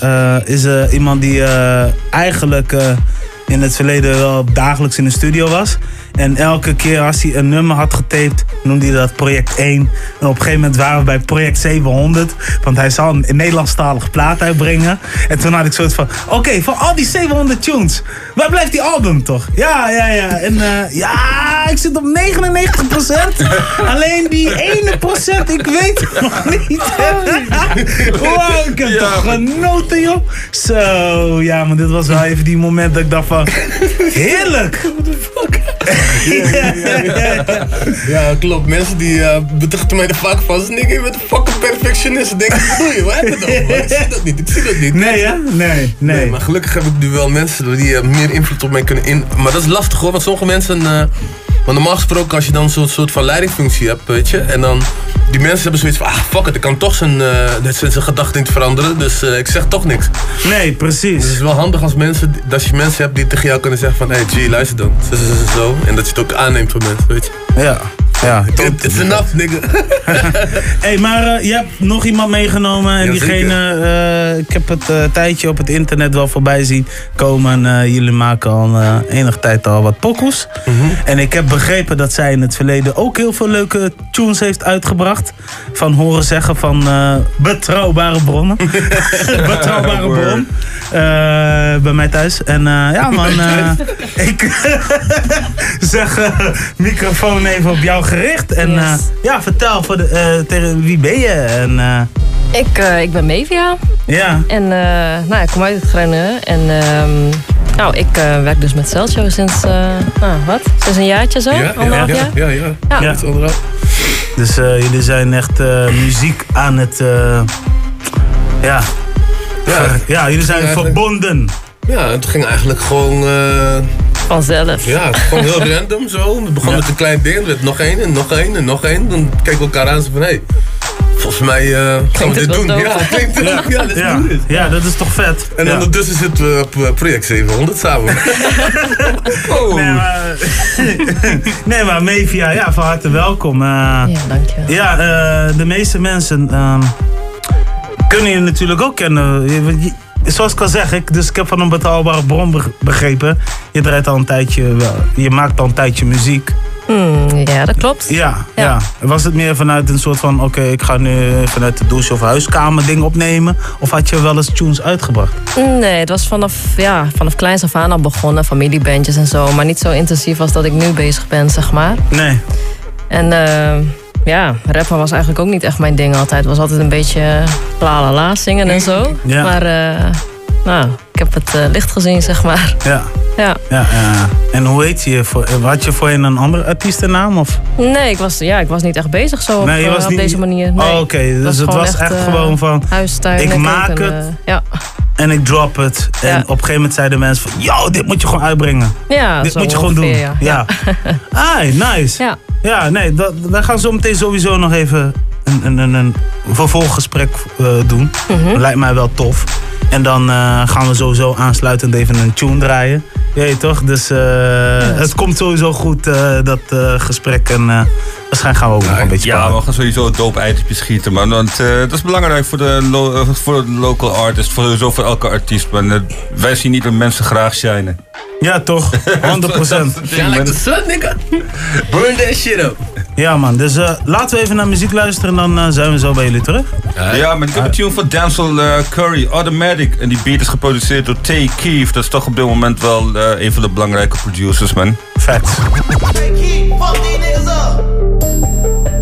Eh, is iemand die eigenlijk in het verleden wel dagelijks in de studio was. En elke keer als hij een nummer had getaped, noemde hij dat project 1. En op een gegeven moment waren we bij project 700. Want hij zou een Nederlandstalige plaat uitbrengen. En toen had ik zoiets van, oké, van al die 700 tunes, waar blijft die album toch? Ja, ja, ja. En eh, ja, ik zit op 99%. Alleen die ene procent, ik weet het nog niet. wow, ik heb toch genoten, joh. Zo, ja, maar dit was wel even die moment dat ik dacht van, heerlijk. Ja, klopt. Mensen die uh, betrachten mij er vaak van. Ze denken, je bent een fucking perfectionist. Ik denk, wat doe je? Waar heb je het over? Ik zie dat niet, ik zie dat niet. Nee, hè? Nee, nee. maar gelukkig heb ik nu wel mensen die eh, meer invloed op mij kunnen in... Maar dat is lastig hoor, want sommige mensen... eh, want normaal gesproken, als je dan zo'n soort van leidingfunctie hebt, weet je... En dan, die mensen hebben zoiets van, ah, fuck it, ik kan toch zijn, eh, zijn, zijn gedachten niet veranderen. Dus eh, ik zeg toch niks. Nee, precies. Dus het is wel handig als, mensen, als je mensen hebt die tegen jou kunnen zeggen van... Hey, G, luister dan. Zo, zo, zo, zo. En dat je het ook aanneemt van mensen, weet je. Ja. Ja, It- It's enough, nigga. hey, maar eh, je hebt nog iemand meegenomen. En diegene, eh, ik heb het eh, tijdje op het internet wel voorbij zien komen. Jullie maken al enige tijd al wat pokoes. En ik heb begrepen dat zij in het verleden ook heel veel leuke tunes heeft uitgebracht. Van horen zeggen van betrouwbare bronnen. betrouwbare bron. Bij mij thuis. En ja man, ik zeg microfoon even op jou gericht. En eh, ja, vertel voor de, eh, tegen wie ben je? En, eh, Ik, eh, ik ben Mevia. Ja. En eh, nou, ik kom uit het Groningen. En ehm, nou, ik eh, werk dus met Celcio sinds, eh, nou, wat? Sinds een jaartje zo? Anderhalf jaar? ja, ja. Ja. ja. anderhalf. Dus eh, jullie zijn echt eh, muziek aan het. eh, ja. Ja, ja, jullie zijn verbonden. Ja, het ging eigenlijk gewoon... Vanzelf. Ja, het gewoon heel random zo. Het begon met een klein ding, er werd nog één en nog één en nog één. Dan keken we elkaar aan en zo van, hé, hey, volgens mij eh, gaan we dit doen. dope. Ja, klinkt het Ja. Ja, let's Ja. do this. Ja, dat is toch vet. En Ja. ondertussen zitten we op eh, project 700 samen. Nee, maar, nee, maar Mevia, ja, van harte welkom. Eh, Ja, dankjewel. ja, eh, de meeste mensen ehm, kunnen je natuurlijk ook kennen. Je- je- Zoals ik al zeg, ik, dus ik heb van een betaalbare bron be- begrepen. Je draait al een tijdje, wel, je maakt al een tijdje muziek. Hmm, ja, dat klopt. Ja, ja. Was het meer vanuit een soort van, oké, ik ga nu vanuit de douche of huiskamer ding opnemen? Of had je wel eens tunes uitgebracht? Nee, het was vanaf, ja, vanaf kleins af aan al begonnen. Familiebandjes en zo. Maar niet zo intensief als dat ik nu bezig ben, zeg maar. Nee. En eh, ja, rappen was eigenlijk ook niet echt mijn ding altijd. Het was altijd een beetje la la la zingen en zo. Ja. Maar eh, nou, ik heb het eh, licht gezien, zeg maar. Ja. Ja. Ja, ja. En hoe heet je? Voor, had je voorheen een andere artiestennaam? Of? Nee, ik was, ja, ik was niet echt bezig zo op, Nee, je eh, was op niet- deze manier. Nee. Oh, oké. Dus het was echt eh, gewoon van, ik maak het. eh, ja. En ik drop het. En Ja. op een gegeven moment zeiden mensen van... Yo, dit moet je gewoon uitbrengen. Ja, dit moet je gewoon doen. ongeveer, Ja. Ah, nice. Ja. Ja, nee, dat, daar gaan we zo meteen sowieso nog even een, een, een, een vervolggesprek eh, doen. Mhm. Lijkt mij wel tof. En dan eh, gaan we sowieso aansluitend even een tune draaien. Je weet toch? Dus eh, het komt sowieso goed, dat gesprek. En eh, waarschijnlijk gaan we ook nog een beetje Ja, we gaan sowieso dope eitjes schieten, man. Want eh, dat is belangrijk voor de, lo- eh, voor de local artist, voor, sowieso voor elke artiest. Man. Eh, wij zien niet dat mensen graag shinen. Ja, toch? 100%. Shine like the sun, nigga. Burn that shit up. Ja man, dus eh, laten we even naar muziek luisteren en dan eh, zijn we zo bij jullie terug. Ja, maar ik heb een tune van Denzel eh, Curry, Automatic. En die beat is geproduceerd door T. Keefe. Dat is toch op dit moment wel eh, een van de belangrijke producers, man. Vet. Fuck these niggas up. Música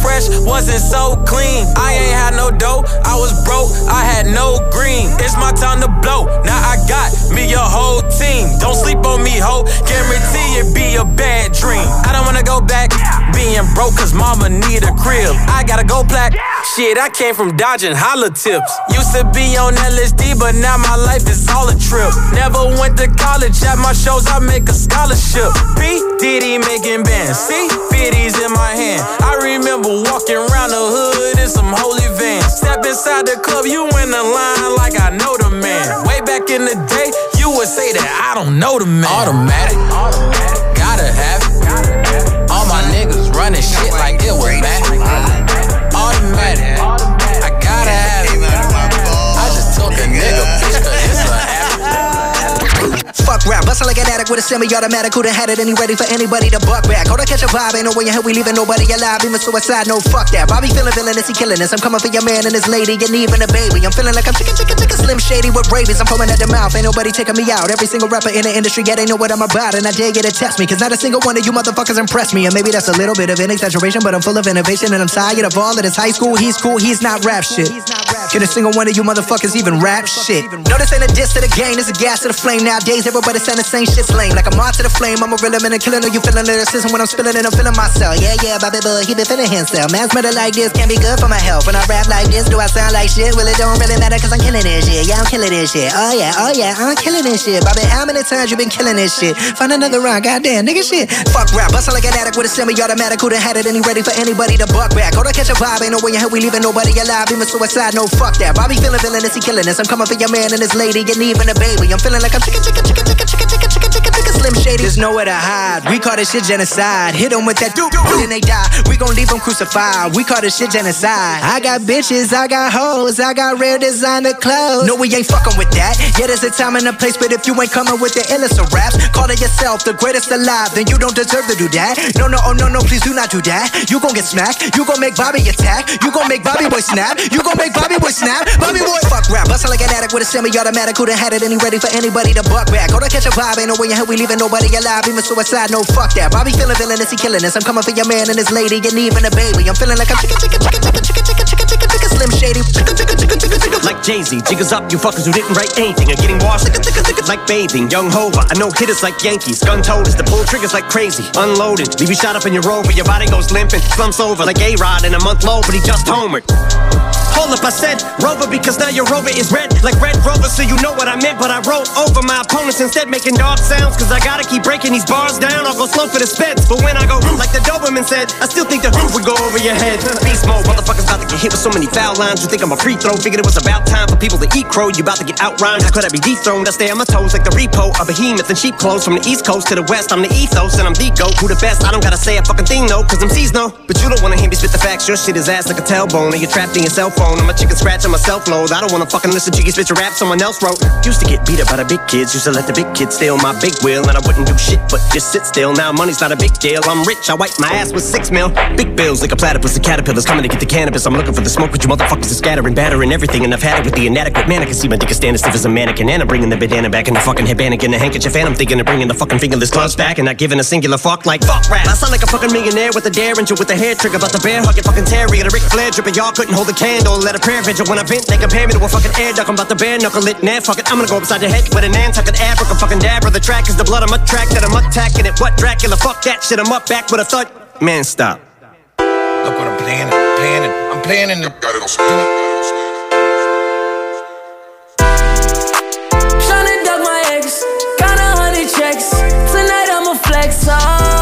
fresh, wasn't so clean. I ain't had no dough, I was broke, I had no green. It's my time to blow, now I got me a whole team. Don't sleep on me, ho, guarantee it be a bad dream. I don't wanna go back, being broke cause mama need a crib. I gotta go black. Shit, I came from dodging holla tips. Used to be on LSD, but now my life is all a trip. Never went to college, at my shows I make a scholarship. P. Diddy making bands, see? 50s in my hand. I remember walking around the hood in some holy vans. Step inside the club, you in the line like I know the man. Way back in the day, you would say that I don't know the man. Automatic. Gotta running shit like it was mad. Rap, bustin' like an addict with a semi-automatic. Who done had it? Any ready for anybody to buck back? Hold on, catch a vibe. Ain't no way in hell we leaving nobody alive. Even suicide, no fuck that. Bobby feeling villainous, he killing us. I'm coming for your man and his lady, and even a baby. I'm feeling like I'm chicken, chicken, chicken, slim shady with rabies. I'm foaming at the mouth. Ain't nobody taking me out. Every single rapper in the industry, yeah, they know what I'm about. And I dare you to test me, cause not a single one of you motherfuckers impressed me. And maybe that's a little bit of an exaggeration, but I'm full of innovation and I'm tired of all of this high school. He's cool, he's not rap shit. Can a single one of you motherfuckers even rap shit? No, this ain't a diss to the game, this a gas to the flame. Nowadays, everybody saying the same shit's lame. Like I'm on to the flame, I'm a man and killing. Know you feeling lyricism when I'm spilling it, I'm feeling myself. Yeah, yeah, Bobby Boy, he been feeling himself. Man's murder like this can't be good for my health. When I rap like this, do I sound like shit? Well, it don't really matter cause I'm killing this shit. Yeah, I'm killing this shit. Oh, yeah, oh, yeah, I'm killing this shit. Bobby, how many times you been killing this shit? Find another round, goddamn, nigga shit. Fuck rap, bustin' like an addict with a semi-automatic. Who done had it and he ready for anybody to buck back? Hold on, catch a vibe, ain't no way in hell we leaving nobody alive. Even suicide, no fuck that. Bobby feeling villainous, he killing us. I'm coming for your man and his lady, and even a baby. I'm feeling like I'm chicken, chicken, chicken, chicken, chicken, chicken, chicken, chicken, chicken, slim shady. There's nowhere to hide. We call this shit genocide. Hit them with that doop, then they die. We gon' leave them crucified. We call this shit genocide. I got bitches, I got hoes, I got rare designer clothes. No, we ain't fucking with that. Yeah, there's a time and a place, but if you ain't coming with the illest of raps, calling yourself the greatest alive, then you don't deserve to do that. No, no, oh no, no, please do not do that. You gon' get smacked. You gon' make Bobby attack. You gon' make Bobby boy snap. You gon' make Bobby boy snap. Bobby boy fuck rap. Bustin' like an addict with a semi-automatic. Who done had it and he ready for anybody to buck back. On, catch a vibe. Ain't no way in hell we leaving nobody alive. Even suicide, no fuck that. Bobby feeling villainous, he killing us. I'm coming for your man and his lady, and even a baby. I'm feeling like I'm chicken, chicken, chicken, chicken, chicken, chicken, chicken, chicken, chicken, slim shady. Chicken, chicken, chicken, chicken, chicken. Like Jay-Z, jiggers up, you fuckers who didn't write anything are getting washed. Chicka chicka chicka. Like bathing, young Hova, I know hitters like Yankees, gun toters, the pull triggers like crazy, unloaded, leave you shot up in your rover, your body goes limping, slumps over like A-Rod in a month low, but he just homered. Hold up, I said Rover because now your Rover is red like Red Rover, so you know what I meant. But I wrote over my opponents instead, making dog sounds. Cause I gotta keep breaking these bars down. I'll go slow for the speds. But when I go like the Doberman said, I still think the roof would go over your head. Beast mode, motherfuckers about to get hit with so many foul lines. You think I'm a free throw? Figured it was about time for people to eat crow. You about to get outrhymed. How could I be dethroned? I stay on my toes like the repo. A behemoth in sheep clothes from the east coast to the west. I'm the ethos and I'm the goat. Who the best? I don't gotta say a fucking thing though, cause I'm no. But you don't wanna hear me spit the facts. Your shit is ass like a tailbone. And you're trapped in your cell phone. I'm a chicken scratch on my load. I don't wanna fucking listen to you spit your rap someone else wrote. Used to get beat up by the big kids. Used to let the big kids steal my big wheel. And I wouldn't do shit but just sit still. Now money's not a big deal. I'm rich. I wipe my ass with six mil. Big bills like a platypus and caterpillars coming to get the cannabis. I'm looking for the smoke, but you motherfuckers are scattering, battering everything. And I've had it with the inadequate man. I can see my dick is standing as stiff as a mannequin. And I'm bringing the bandana back and the fucking headband and the handkerchief. And I'm thinking of bringing the fucking fingerless gloves back and not giving a singular fuck like fuck rap. I sound like a fucking millionaire with a derringer with a hair trigger. About the bear hugging fucking Terry and a Ric Flair dripping. Y'all couldn't hold a candle. Don't let a prayer vigil when I vent they compare me to a fucking air duck. I'm about to bare knuckle it. Nah, fuck it. I'm gonna go upside your head with an Nantucket Africa fucking dab. The track is the blood I'm a track that I'm attacking it. What Dracula? Fuck that shit. I'm up back with a thud. Man, stop. Look what I'm planning, planning. I'm planning to. Got it on spin. flex on.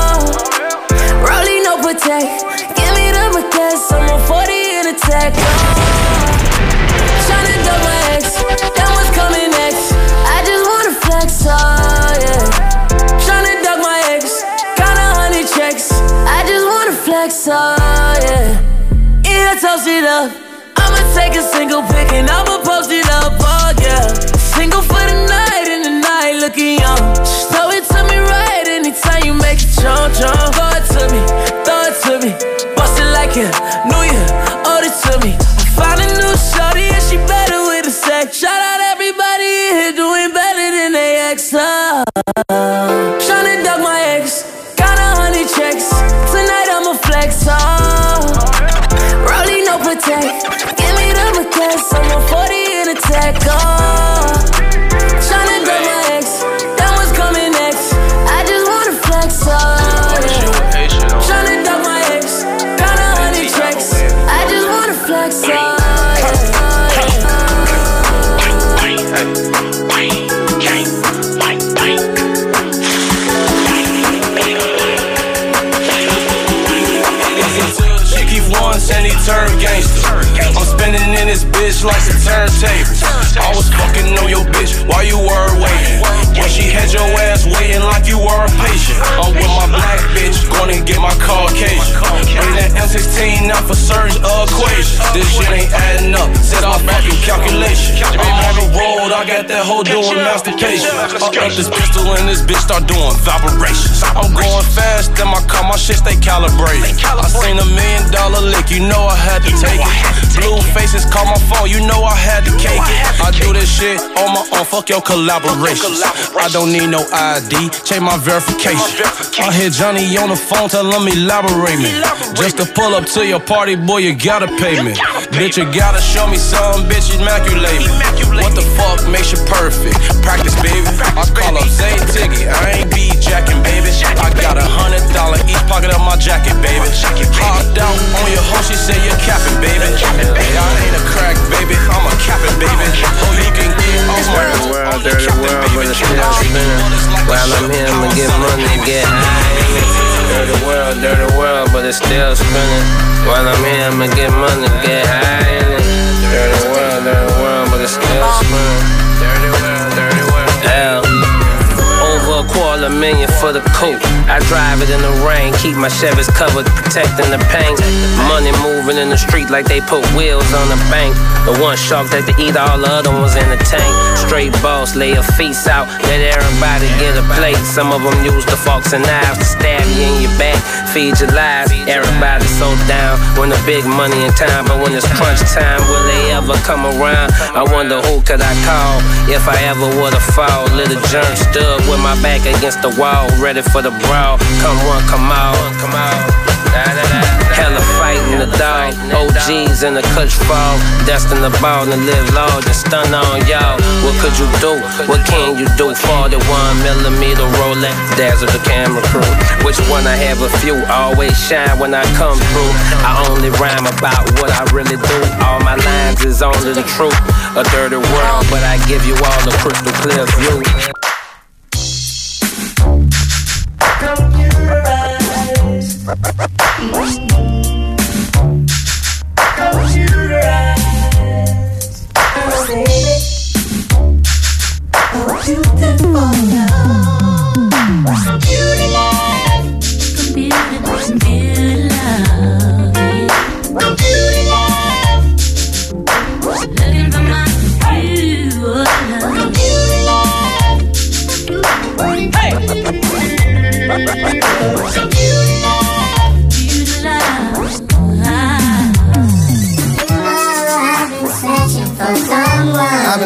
No protect. Give me the request. I'm on 40 in a tech. Take a single pic and I'ma post it up, oh yeah. Single for the night and the night looking young. Throw it to me right anytime you make it jump, jump. Throw it to me, throw it to me. Bust it like you knew you owed it to me. I found a new shorty and she better with the sex. Shout out everybody in here doing better than they ex. Oh. Tryna duck my ex, got a hundred checks. Tonight I'ma flex. Oh. Attack. Oh. Tryna duck my ex. Then what's coming next? I just wanna flex. Oh. Tryna duck my ex. Got a hundred checks. I just wanna flex. Oh. She keep once and he turn gangster. I'm spinning in this bitch like some turntables. On your bitch while you were waiting. When she had your ass waiting like you were a patient. I'm with my black bitch, gonna get my Caucasian. Masturbation. Up, up this pistol and this bitch start doing vibrations. I'm going fast, then my car, my shit stay calibrated. I seen a million dollar lick, you know I had to take it. Blue faces call my phone, you know I had to cake it. I do this shit on my own, fuck your collaborations. I don't need no ID, change my verification. I hit Johnny on the phone, tell him elaborate me. Just to pull up to your party, boy, you gotta pay me. Bitch, you gotta show me something, bitch, immaculate me. What the fuck makes you perfect? Practice, baby. I call up Zay Tiggy, I ain't be jacking, baby. I got a hundred dollar each pocket of my jacket, baby. Hopped out on your hoe, she said you're capping, baby. I ain't a crack, baby, I'm a capping, baby. Oh, you can get off my Dirty world, dirty world, but it's still spinning. While I'm here, I'ma get money, get high. Dirty world, dirty world, but it's still spinning. While I'm here, I'ma get money, get high in it. Dirty world, dirty world, but it's still spinning. Over a million for the coupe. I drive it in the rain, keep my Chevys covered, protecting the paint. Money moving in the street like they put wheels on the bank. The one shark that they eat, all the other ones in the tank. Straight boss, lay a feast out, let everybody get a plate. Some of them use the forks and knives to stab you in your back, feed your lies. Everybody so down when the big money in time, but when it's crunch time, will they ever come around? I wonder who could I call if I ever would've fall. Little jerk stood with my back against the wall, ready for the brawl. Come one, come out, come out. Hella fighting the dog, OGs in the clutch fall, destined the ball and live large and stun on y'all. What could you do? What can you do? 41 millimeter Rolex, dazzle the camera crew. Which one I have a few, always shine when I come through. I only rhyme about what I really do. All my lines is only the truth. A dirty world, but I give you all the crystal clear view. Close your eyes, baby. Oh, you can fall now.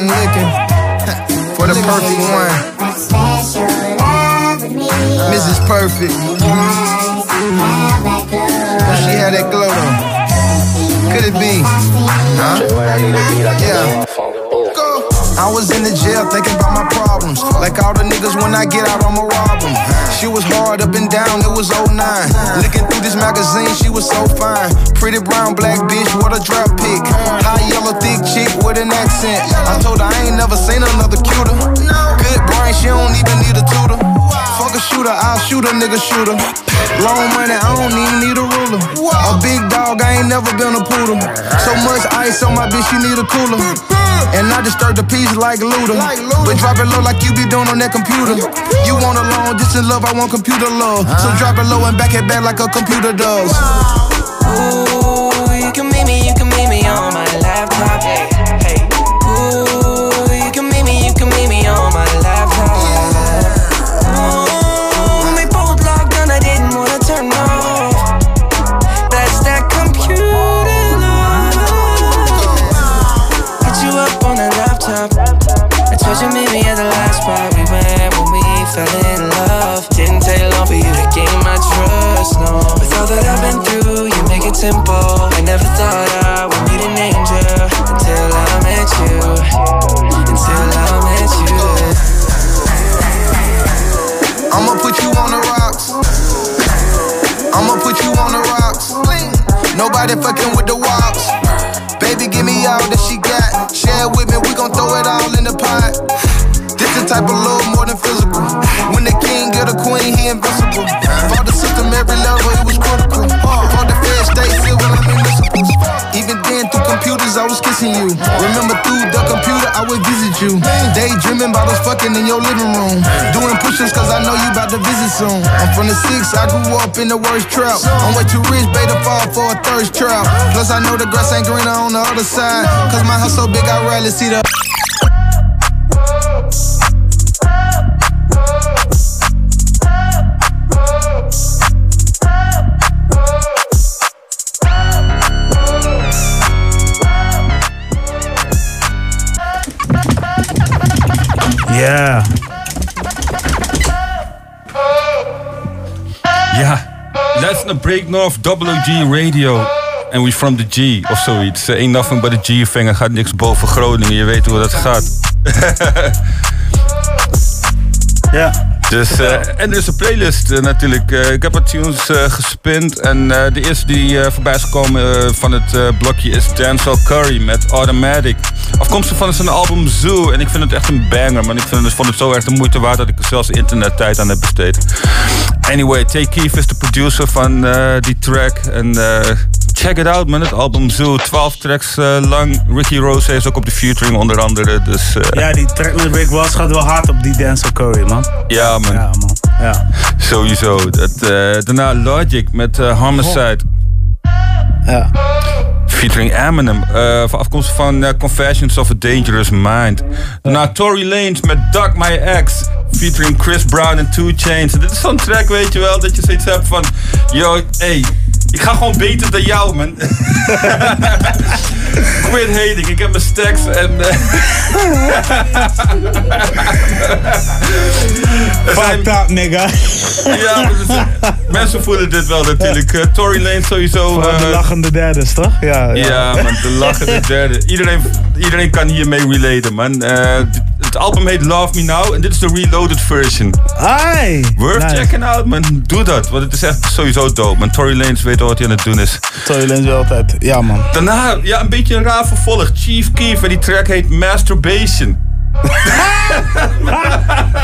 Been looking for the perfect one. Mrs. Perfect. She had that glow though. Could it be? Huh? Yeah. I was in the jail thinking about my problems. Like all the niggas when I get out, I'ma rob them. She was hard up and down, it was 09. Looking through this magazine, she was so fine. Pretty brown, black bitch, what a drop pick. High yellow, thick chick with an accent. I told her I ain't never seen another cuter. Good brain, she don't even need a tutor. Fuck a shooter, I'll shoot a nigga shooter. Long money, I don't even need a ruler. A big dog, I ain't never been a poodle. So much ice on my bitch, she need a cooler. And I disturb the peace like Luda. But drop it low like you be doing on that computer. You want a long in love, I want computer love. So drop it low and back it back like a computer does. Ooh, you can meet me, you can meet me on my laptop. Hey, Ooh, simple. I never thought In your living room. Doing push-ups, cause I know you about to visit soon. I'm from the six, I grew up in the worst trap. I'm way too rich, baby, to fall for a thirst trap. Plus, I know the grass ain't greener on the other side. Cause my house so big, I rarely see the. Break north WG Radio. En we from the G of zoiets. Eh, Ain't nothing but a G vinger gaat niks boven Groningen. Je weet hoe dat gaat. ja. Dus, eh, en er is een playlist eh, natuurlijk. Eh, ik heb wat tunes gespind. En de eerste die voorbij is gekomen van het blokje is Denzel Curry met Automatic. Afkomstig van zijn album Zoo. En ik vind het echt een banger. Maar ik vind vond het zo erg de moeite waard dat ik er zelfs internettijd aan heb besteed. Anyway, Tay Keith is de producer van eh, die track. En eh, check it out man, het album Zoo. 12 tracks eh, lang. Ricky Rose is ook op de featuring onder andere. Dus, Ja, die track met Rick Ross gaat wel hard op die Denzel Curry, man. ja man. Ja, man. Ja. Sowieso. Dat, daarna Logic met Homicide. Ja. Featuring Eminem. eh, van afkomstig van eh, Confessions of a Dangerous Mind. Daarna Tory Lanez met Duck My Ex. Featuring Chris Brown en 2 Chainz. Dit is zo'n track, weet je wel, dat je zoiets hebt van... Yo, hey, ik ga gewoon beter dan jou, man. Quit hating, ik heb mijn stacks en... eh, Fucked up, nigga. Ja, dus, mensen voelen dit wel natuurlijk. Eh, Tory Lane sowieso. De eh, lachende derdes, toch? Ja, ja, man, de lachende derde. Iedereen, iedereen kan hiermee relaten, man. Het album heet Love Me Now en dit is de reloaded version. Ai! Worth Nice. checking out, man. Doe dat, want het is echt sowieso dope. Man, Tory Lanez weet al wat hij aan het doen is. Lanez wel altijd. Ja, man. Daarna, ja, een beetje een raar vervolg. Chief Keef en die track heet Masturbation.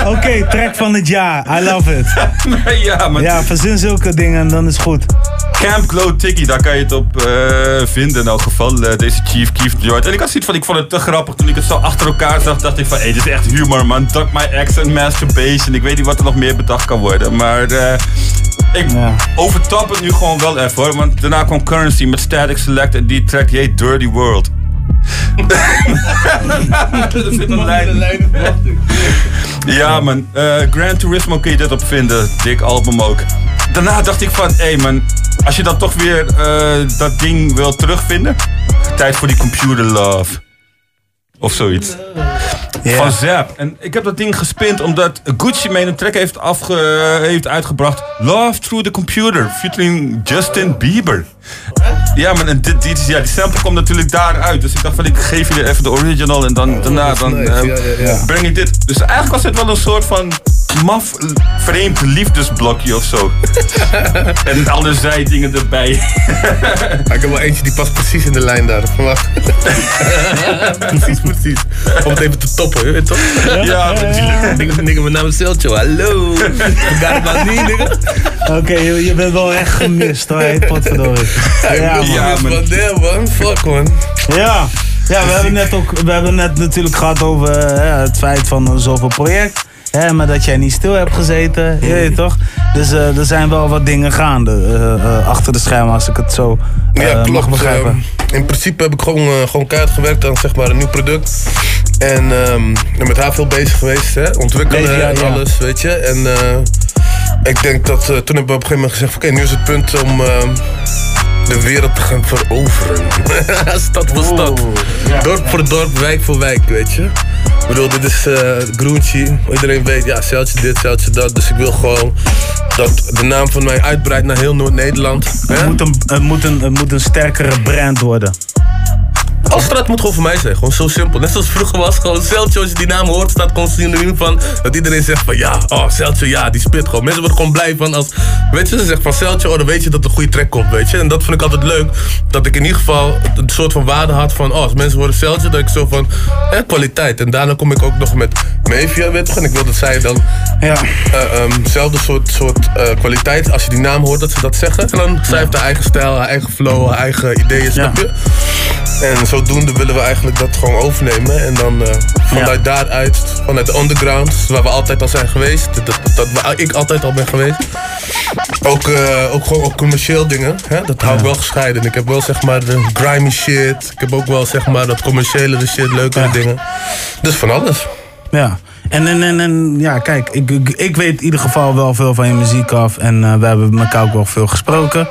Oké, track van het jaar. I love it. ja, man. Ja, verzin zulke dingen en dan is het goed. Camp Glow Tiki, daar kan je het op eh, vinden in elk geval. eh, deze Chief Keef joint. En ik had zoiets van, ik vond het te grappig. Toen ik het zo achter elkaar zag, dacht ik van... Hé, dit is echt humor, man. Duck My Ex en Masturbation. Ik weet niet wat er nog meer bedacht kan worden. Maar eh, ik overtap het nu gewoon wel even, hoor. Want daarna kwam Currency met Static Select. En die track die heet Dirty World. Een lijn. Ja, man. Eh, Gran Turismo kun je dit op vinden. Dik album ook. Daarna dacht ik van, hé hey man, als je dan toch weer eh, dat ding wil terugvinden, tijd voor die computer love. Of zoiets. Van Zap. En ik heb dat ding gespind omdat Gucci Mane een track heeft, afge, heeft uitgebracht. Love Through the Computer, featuring Justin Bieber. Ja, maar en dit, dit, ja, die sample komt natuurlijk daaruit. Dus ik dacht van, ik geef jullie even de original en dan, daarna dan, nice. eh, Ja, ja, ja. breng ik dit. Dus eigenlijk was het wel een soort van maf vreemd liefdesblokje of zo. en alle zijdingen erbij. ik heb wel eentje die past precies in de lijn daar. Wacht. precies, precies. Om het even te toppen, je weet toch? Ja, natuurlijk. Nigga, nigga, mijn naam is Seltjo. Hallo. Me, nigga. Oké, je, je bent wel echt gemist hoor, hey, potverdorie. Ja, man. Van damn, man. Fuck, man. Ja, ja we, hebben net ook, we hebben net natuurlijk gehad over eh, het feit van een zoveel project. Hè, maar dat jij niet stil hebt gezeten, je weet toch? Dus eh, er zijn wel wat dingen gaande eh, eh, achter de schermen, als ik het zo Ja, mag klopt. begrijpen. In principe heb ik gewoon, gewoon keihard gewerkt aan zeg maar, een nieuw product. En ehm, ben met haar veel bezig geweest, hè? ontwikkelen ja, en ja. alles, weet je. En ik denk dat toen hebben we op een gegeven moment gezegd: oké, nu is het punt om ehm, de wereld te gaan veroveren. stad voor stad, dorp voor dorp, wijk voor wijk, weet je. Ik bedoel, dit is Groentje. Iedereen weet, ja, zeltje dit, zeltje dat. Dus ik wil gewoon dat de naam van mij uitbreidt naar heel Noord-Nederland. Het moet, een, het, moet een, het moet een sterkere brand worden. Alstraat moet gewoon voor mij zijn. Gewoon zo simpel. Net zoals vroeger was. Gewoon Celtje, als je die naam hoort, staat gewoon synoniem van. Dat iedereen zegt van ja, oh Celtje, ja, die spit gewoon. Mensen worden gewoon blij van als. Weet je, ze zegt van Celtje, oh dan weet je dat er een goede track komt, weet je. En dat vond ik altijd leuk. Dat ik in ieder geval een soort van waarde had van. Oh, als mensen horen Celtje, dat ik zo van. Eh, kwaliteit. En daarna kom ik ook nog met Mavia, weet je. En ik wil dat zij dan. Ja. eh, ehm, zelfde soort, soort eh, kwaliteit. Als je die naam hoort, dat ze dat zeggen. En dan zij heeft haar eigen stijl, haar eigen flow, haar eigen ideeën, snap je? En zodoende willen we eigenlijk dat gewoon overnemen. En dan eh, vanuit daaruit, vanuit de underground, waar we altijd al zijn geweest. Dat, dat, waar ik altijd al ben geweest. Ook, eh, ook gewoon ook commercieel dingen. Hè? Dat hou ik wel gescheiden. Ik heb wel zeg maar de grimy shit. Ik heb ook wel zeg maar dat commerciële shit, leukere dingen. Dus van alles. Ja. En, en, en, en ja, kijk, ik, ik, ik weet in ieder geval wel veel van je muziek af. En eh, we hebben met elkaar ook wel veel gesproken.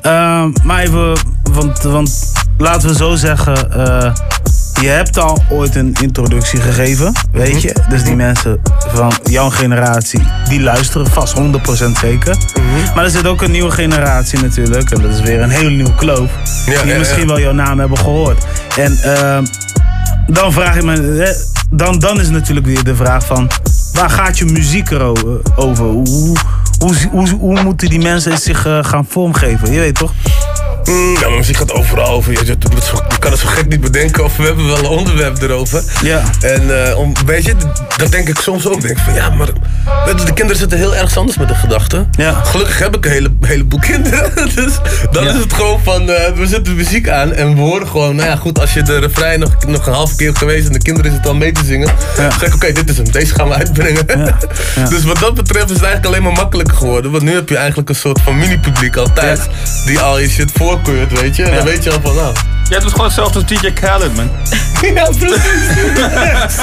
Ehm, maar even, want, want laten we zo zeggen. eh, je hebt al ooit een introductie gegeven, weet je. Dus die mensen van jouw generatie, die luisteren vast 100% zeker. Maar er zit ook een nieuwe generatie natuurlijk. En dat is weer een hele nieuwe kloof. Ja, die ja, misschien ja. wel jouw naam hebben gehoord. En dan vraag ik me, dan, dan is natuurlijk weer de vraag van, waar gaat je muziek ero- over? Hoe, hoe, hoe, hoe moeten die mensen zich eh, gaan vormgeven? Je weet toch? Mm, ja, maar muziek gaat overal over. Je, je, je kan het zo gek niet bedenken of we hebben wel een onderwerp erover. Ja. En eh, om, weet je, dat denk ik soms ook. Denk van ja, maar je, de kinderen zitten heel erg anders met de gedachten. Ja. Gelukkig heb ik een hele, heleboel kinderen. dus dan Ja. is het gewoon van, eh, we zetten de muziek aan en we horen gewoon, nou ja goed, als je de refrein nog, nog een halve keer geweest en de kinderen zitten al mee te zingen. Dan zeg ik, oké, dit is hem, deze gaan we uitbrengen. dus wat dat betreft is het eigenlijk alleen maar makkelijker geworden. Want nu heb je eigenlijk een soort van mini-publiek altijd. Die al je shit voorkeurt, weet je. En dan weet je al van, nou... Jij doet gewoon hetzelfde als DJ Khaled, man. ja, precies.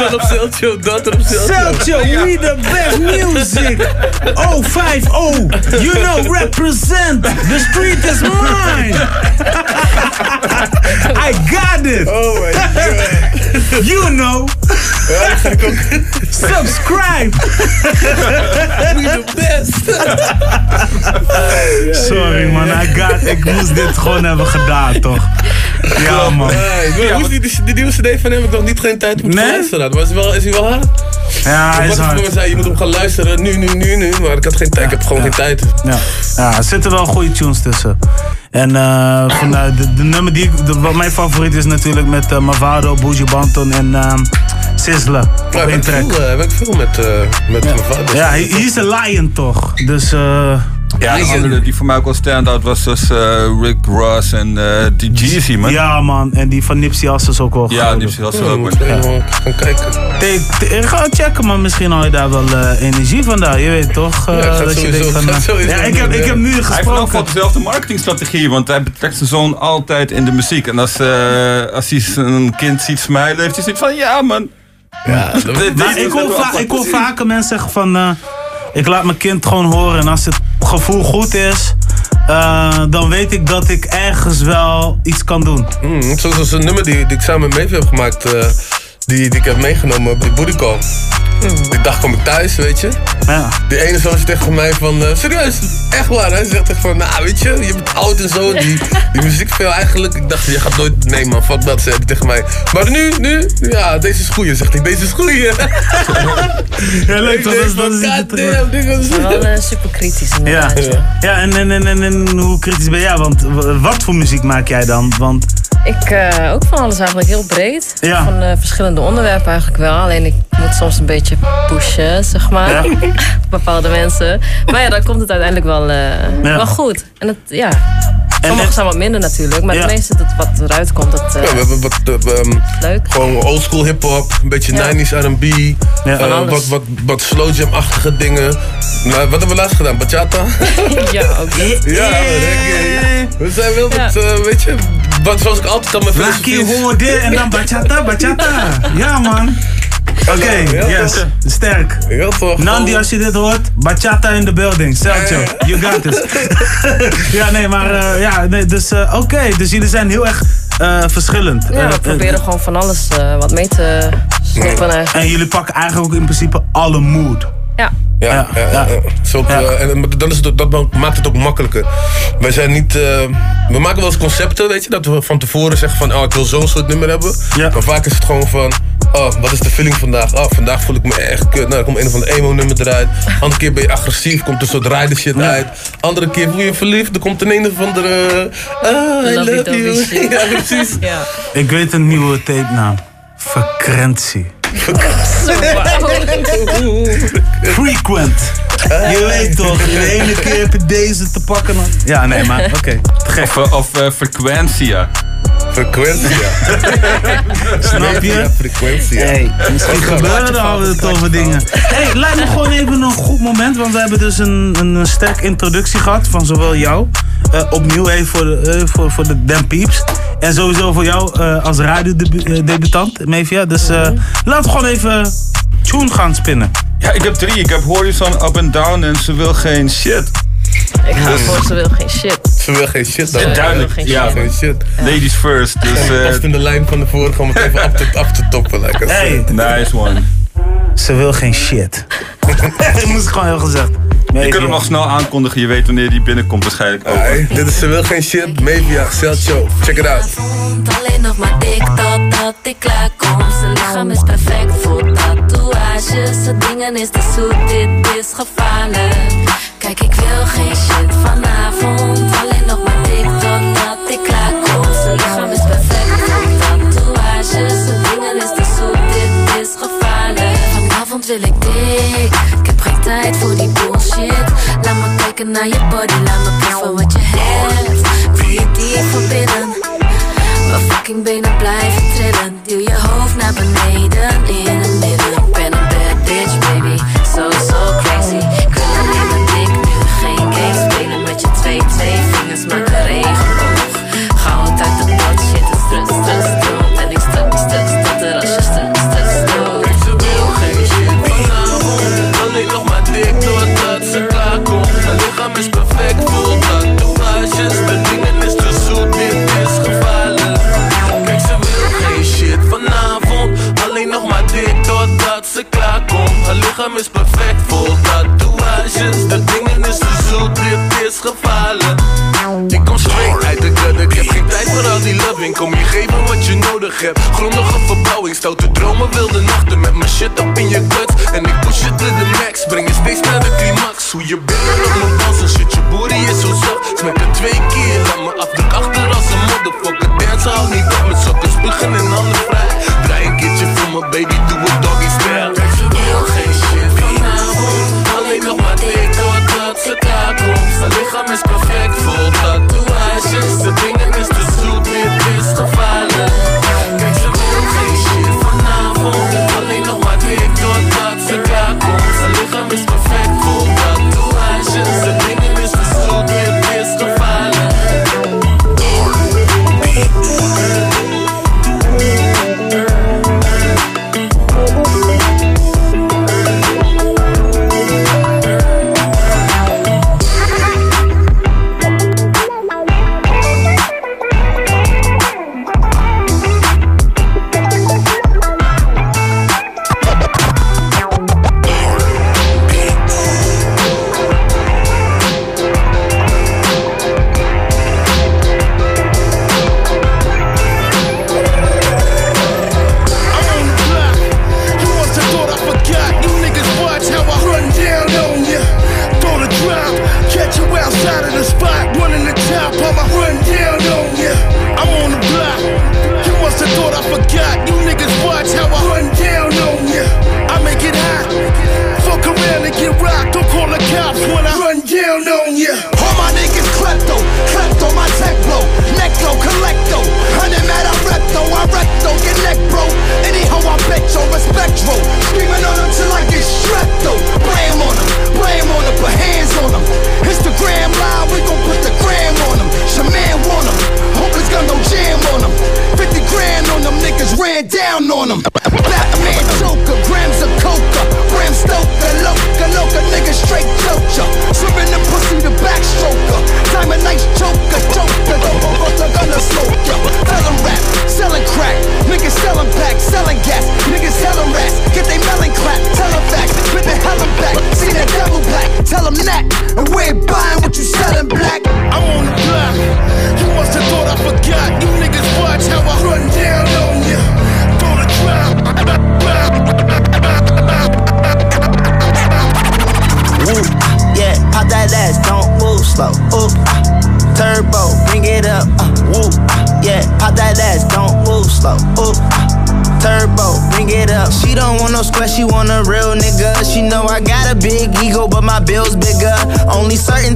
Op Celtio, daughter op Celtio. Celtio, we the best music. Oh, 5 oh. You know, represent. The street is mine. I got it. Oh my god. You know. Subscribe. We the best. Sorry man, I got, ik moest dit gewoon hebben gedaan toch? Ja man. Die, die, die nieuwe cd van hem heb ik nog niet geen tijd om te Nee? luisteren. Maar is hij wel, is hij wel hard? Ja, hij is hard. ik zei, je moet hem gaan luisteren, nu, nu, nu, nu. Maar ik had geen tijd, ik heb gewoon geen tijd. Ja. ja, er zitten wel goede tunes tussen. En eh, vanuit de, de nummer die ik, de- wat mijn favoriet is natuurlijk met eh, Mavado, Bougie Banton en ehm Sizzla. Ja, Op heb ik veel, eh, heb ik veel met, eh met mijn vader. Ja, hij hij is een lion toch? Dus eh Ja, de andere die voor mij ook wel stand-out was dus eh, Rick Ross en eh die Jeezy, man. Ja man, en die van Nipsey Hussle is ook wel Ja. Nipsey Hussle ook, man. Gaan kijken. Ik ga checken, maar misschien haal je daar wel eh, energie van daar. Je weet toch? eh, Ja, dat je sowieso- denkt van, ja, ik, heb, ik heb nu Hij heeft ook gesproken. wel dezelfde marketingstrategie, want hij betrekt zijn zoon altijd in de muziek. En als, eh, als hij zijn kind ziet smilen, heeft hij zoiets van, ja man. Ja, Maar ik hoor, ik hoor vaker mensen zeggen van... eh, ik laat mijn kind gewoon horen en als het gevoel goed is... eh, dan weet ik dat ik ergens wel iets kan doen. Mm, zoals een nummer die, die ik samen met heb gemaakt. eh, die, die ik heb meegenomen op die booty call. Die dag kom ik thuis, weet je. Ja. Die ene zoon zegt tegen mij van, eh, serieus, echt waar. Hij zegt echt van, nou weet je, je bent oud en zo. Die, die muziek veel eigenlijk. Ik dacht, je gaat nooit, nee man, fuck dat, zei hij tegen mij. Maar nu, nu, ja, deze is goeie, zegt hij, deze is goeie. Ja, leuk, dat is, dat is. Wel eh, super kritisch Ja, inderdaad. Ja. ja en, en, en, en, en hoe kritisch ben jij? Want wat voor muziek maak jij dan? Want Ik eh, ook van alles eigenlijk heel breed. Ja. Van eh, verschillende onderwerpen eigenlijk wel. Alleen ik moet soms een beetje pushen, zeg maar. Ja. Bepaalde mensen. Maar ja, dan komt het uiteindelijk wel, eh, Ja. wel goed. En het, ja. Sommige zijn wat minder natuurlijk. Maar Ja. de meeste dat wat eruit komt, dat... eh, Ja, we hebben wat, Leuk. gewoon oldschool hip-hop, een beetje Ja. 90s R&B, wat, wat, wat slow jam-achtige dingen. Nou, wat hebben we laatst gedaan? Bachata? ja, ook Ja, reggae. We zijn wel wat, weet je, wat, zoals ik altijd aan mijn filosofie Lucky hoorde en dan bachata, bachata. Ja man. Oké, Ja, yes. toch? Sterk. Ja, toch? Nandi, als je dit hoort, bachata in the building. Seltjo, you got this. ja, nee, maar eh, ja, nee, dus eh, oké. Dus jullie zijn heel erg eh, verschillend. ja, we proberen gewoon van alles eh, wat mee te eigenlijk. en jullie pakken eigenlijk ook in principe alle mood. Ja. Ja, ja, ja, ja. Zo ook, eh, en dan is het, dat maakt het ook makkelijker. Wij zijn niet. eh, we maken wel eens concepten, weet je, dat we van tevoren zeggen van, oh, ik wil zo'n soort nummer hebben. Maar vaak is het gewoon van, oh, wat is de feeling vandaag? Oh, vandaag voel ik me echt kut. Nou, er komt een of ander emo-nummer eruit. Andere keer ben je agressief, komt een soort rider shit uit. Andere keer voel je je verliefd, er komt een een of andere. Ah, I love you. ja, precies. Ja. Ik weet een nieuwe tape naam. Frequentie. Frequent. Je weet toch, de ene keer heb je deze te pakken. Dan... Ja, nee, maar oké. Of, eh, of eh, frequentia. Frequentia. Snap je? Ja, frequentia. Hey, misschien gebeuren er altijd toffe dingen. Hey, lijkt me gewoon even een goed moment, want we hebben dus een, een sterke introductie gehad van zowel jou, eh, opnieuw even voor de, eh, voor, voor de Dan Peeps, en sowieso voor jou eh, als radiodebutant, Mevia. Dus eh, laten we gewoon even tune gaan spinnen. Ja, ik heb drie. Ik heb Horizon, Up and Down en ze wil geen shit. Ik ga Dus- voor, ze wil geen shit. Ze wil geen shit dan. Ja, duidelijk. Geen Ja, Geen shit. ladies first. Dus, eh, Past in de lijn van de vorige om het even af te, af te toppen. Like I Hey. nice one. Ze wil geen shit. Dat moest gewoon heel gezegd. Je kunt hem nog snel aankondigen. Je weet wanneer die binnenkomt waarschijnlijk ook. Hey, dit is Ze wil geen shit. Mavia, Cell Show. Check it out. Alleen nog maar dik totdat ik klaar kom. Zijn lichaam is perfect voor Zijn dingen is te zoet, dit is gevaarlijk. Kijk, ik wil geen shit vanavond. Alleen nog maar dik totdat ik klaar kom. Zijn lichaam is perfect tatoeages. Zijn dingen is te zoet, dit is gevaarlijk. Vanavond wil ik dik. Ik heb geen tijd voor die bullshit. Laat me kijken naar je body, laat me proeven wat je hebt. Voel je diep van binnen. Mijn fucking benen blijven trillen. Duw je hoofd naar beneden in het midden. Twee vingers. Maak een regenboog. Goud uit de pot, shit is stress, stress, dood. En ik stuk, stuk, stutter als je stuk, stuk, stoot. Ze wil geen shit vanavond. Alleen nog maar dik doordat ze klaar komt. Haar lichaam is perfect vol tatoeages. De dingen is te zoet, dit is gevaarlijk. Ze wil geen shit vanavond. Alleen nog maar dik doordat ze klaar komt. Haar lichaam is perfect vol tatoeages. De dingen is te zoet, dit is gevaarlijk. Kom je geven wat je nodig hebt. Grondige verbouwing, stoute dromen, wilde nachten Met mijn shit op in je guts En ik push it to the max. Breng je steeds naar de climax. Hoe je binnen op mijn dansen, shit, je booty is zo zacht Smek het twee keer, laat me afdruk achter als een motherfucker. Dance hou niet op met sokken, spugen en handen vrij. Draai een keertje voor me baby, doe het doggy style. Ze wil geen shit Alleen nog maar dik doordat ze klaar lichaam is perfect,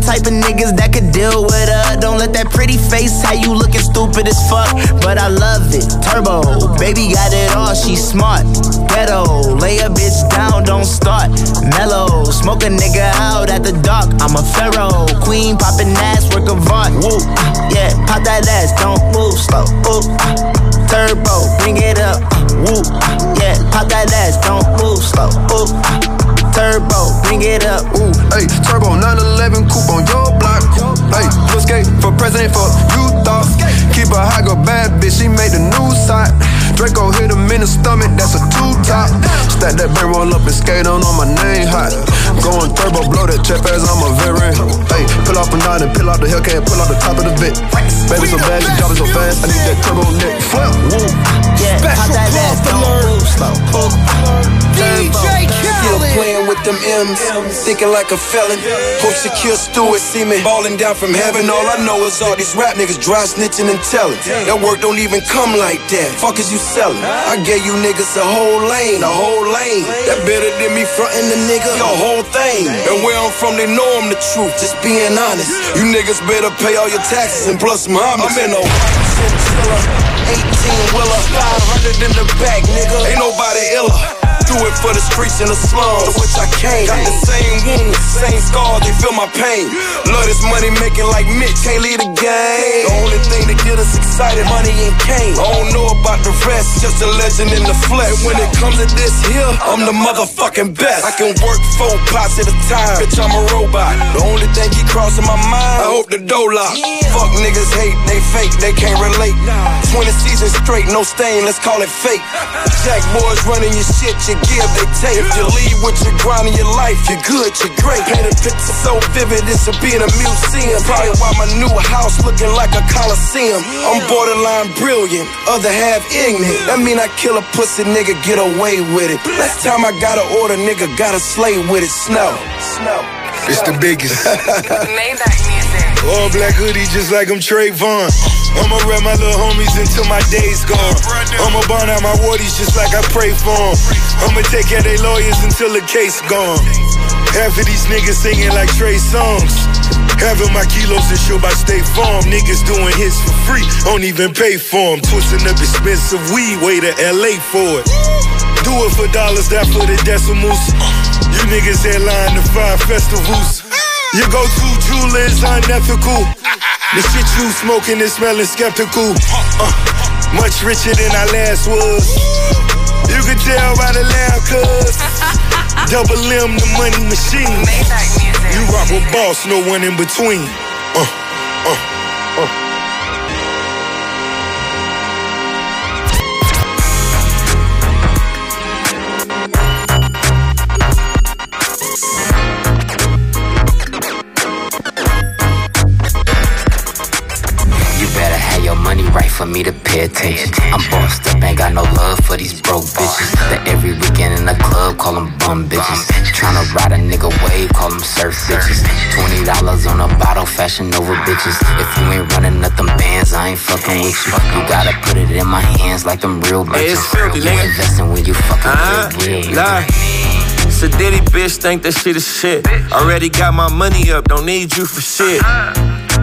type of niggas that could deal with her. Don't let that pretty face how you looking stupid as fuck. But I love it. Turbo, baby got it all, she smart. Ghetto, lay a bitch down, don't start. Mellow, smoke a nigga out at the dock. I'm a pharaoh, queen poppin' ass, work of art. Woo, ah, yeah, pop that ass, don't move slow. Ooh, ah. Turbo, bring it up. Uh, woo, ah, yeah, pop that ass, don't move slow. Ooh, ah. Turbo, bring it up. Ooh, hey, Turbo 911 coupe on your block. Hey, blue skate for president for you thought. Keep a high, go bad bitch, she made the news side. Draco hit him in the stomach, that's a two top. Stack that bang roll up and skate on on my name hot. Going turbo, blow that chip as I'm a variant. Hey, pull off a nine and pull out the Hellcat, pull out the top of the bit. Baby so bad, she dropping so fast, I need that turbo neck. Flip, woo. Yeah, pop that ass, don't move slow. DJ Still playing with them M's, thinking like a felon. Hope secure Stewart see me balling down from heaven. All I know is all these rap niggas dry snitching and telling. That work don't even come like that. Fuck is you selling? I gave you niggas a whole lane, a whole lane. That better than me fronting the nigga your whole thing. And where I'm from, they know I'm the truth. Just being honest. You niggas better pay all your taxes and plus my I'm in a chinchilla, 18 wheeler, 500 in the back, nigga. Ain't nobody iller. Do it for the streets and the slums, to which I came. Got the same wounds, same scars, they feel my pain. Love this money making like Mitch, can't leave the game. The only thing that get us excited, money and cane. I don't know about the rest, just a legend in the flesh. When it comes to this here, I'm the motherfucking best. I can work four pots at a time, bitch, I'm a robot. The only thing keep crossing my mind, I hope the door lock. Fuck niggas hate, they fake, they can't relate. 20 seasons straight, no stain, let's call it fake. Jack boys running your shit, you give, they take. If you leave with your grind in your life, you're good, you're great. Paint a picture so vivid, this will be in a museum. Probably why my new house looking like a coliseum. I'm borderline brilliant, other half ignorant. That mean I kill a pussy nigga, get away with it. Last time I got an order, nigga, got a slay with it. Snow, snow. It's the biggest. Maybach music. All black hoodie just like I'm Trayvon. I'ma rep my little homies until my day's gone. I'ma burn out my wardies just like I pray for 'em. I'ma take care of they lawyers until the case gone. Half of these niggas singing like Trey songs. Having my kilos insured by State Farm. Niggas doing hits for free, don't even pay for 'em. Twisting up expensive weed, way to LA for it. Do it for dollars, that for the decimals. You niggas headline the five festivals. You go to jeweler is unethical. The shit you smoking is smelling skeptical. Uh, much richer than I last was. You can tell by the laugh, cuz. Double M, the money machine. You rock with boss, no one in between. Uh, uh, uh. For me to pay attention. I'm bossed up, ain't got no love for these broke bitches. That every weekend in the club call them bum bitches. Tryna ride a nigga wave, call them surf bitches. Twenty dollars on a bottle, fashion over bitches. If you ain't running up them bands, I ain't fucking with you. You gotta put it in my hands like them real bitches. it's filthy, You nigga. investing when you fucking Uh-huh. real, real. Nah. Sadiddy bitch think that shit is shit. Already got my money up, don't need you for shit.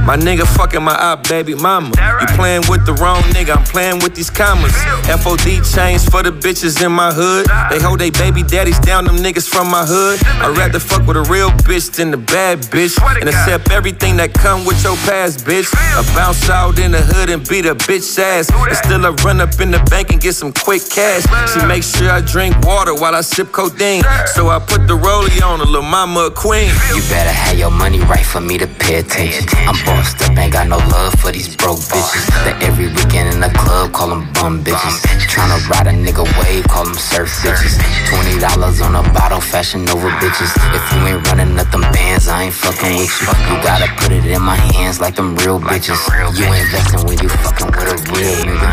My nigga fucking my op baby mama. You playing with the wrong nigga, I'm playing with these commas. FOD chains for the bitches in my hood. They hold they baby daddies down, them niggas from my hood. I'd rather fuck with a real bitch than the bad bitch. And accept everything that come with your past, bitch. I bounce out in the hood and beat a bitch ass. And still I run up in the bank and get some quick cash. She makes sure I drink water while I sip codeine. So I put the rollie on a little mama a queen. You better have your money right for me to pay attention. I'm bossed up, ain't got no love for these broke bitches. That every weekend in the club call them bum bitches. Tryna ride a nigga wave, call them surf bitches. Twenty dollars on a bottle, fashion over bitches. If you ain't running up them bands, I ain't fucking with you. You gotta put it in my hands like them real bitches. You ain't investing when you fucking with a real nigga.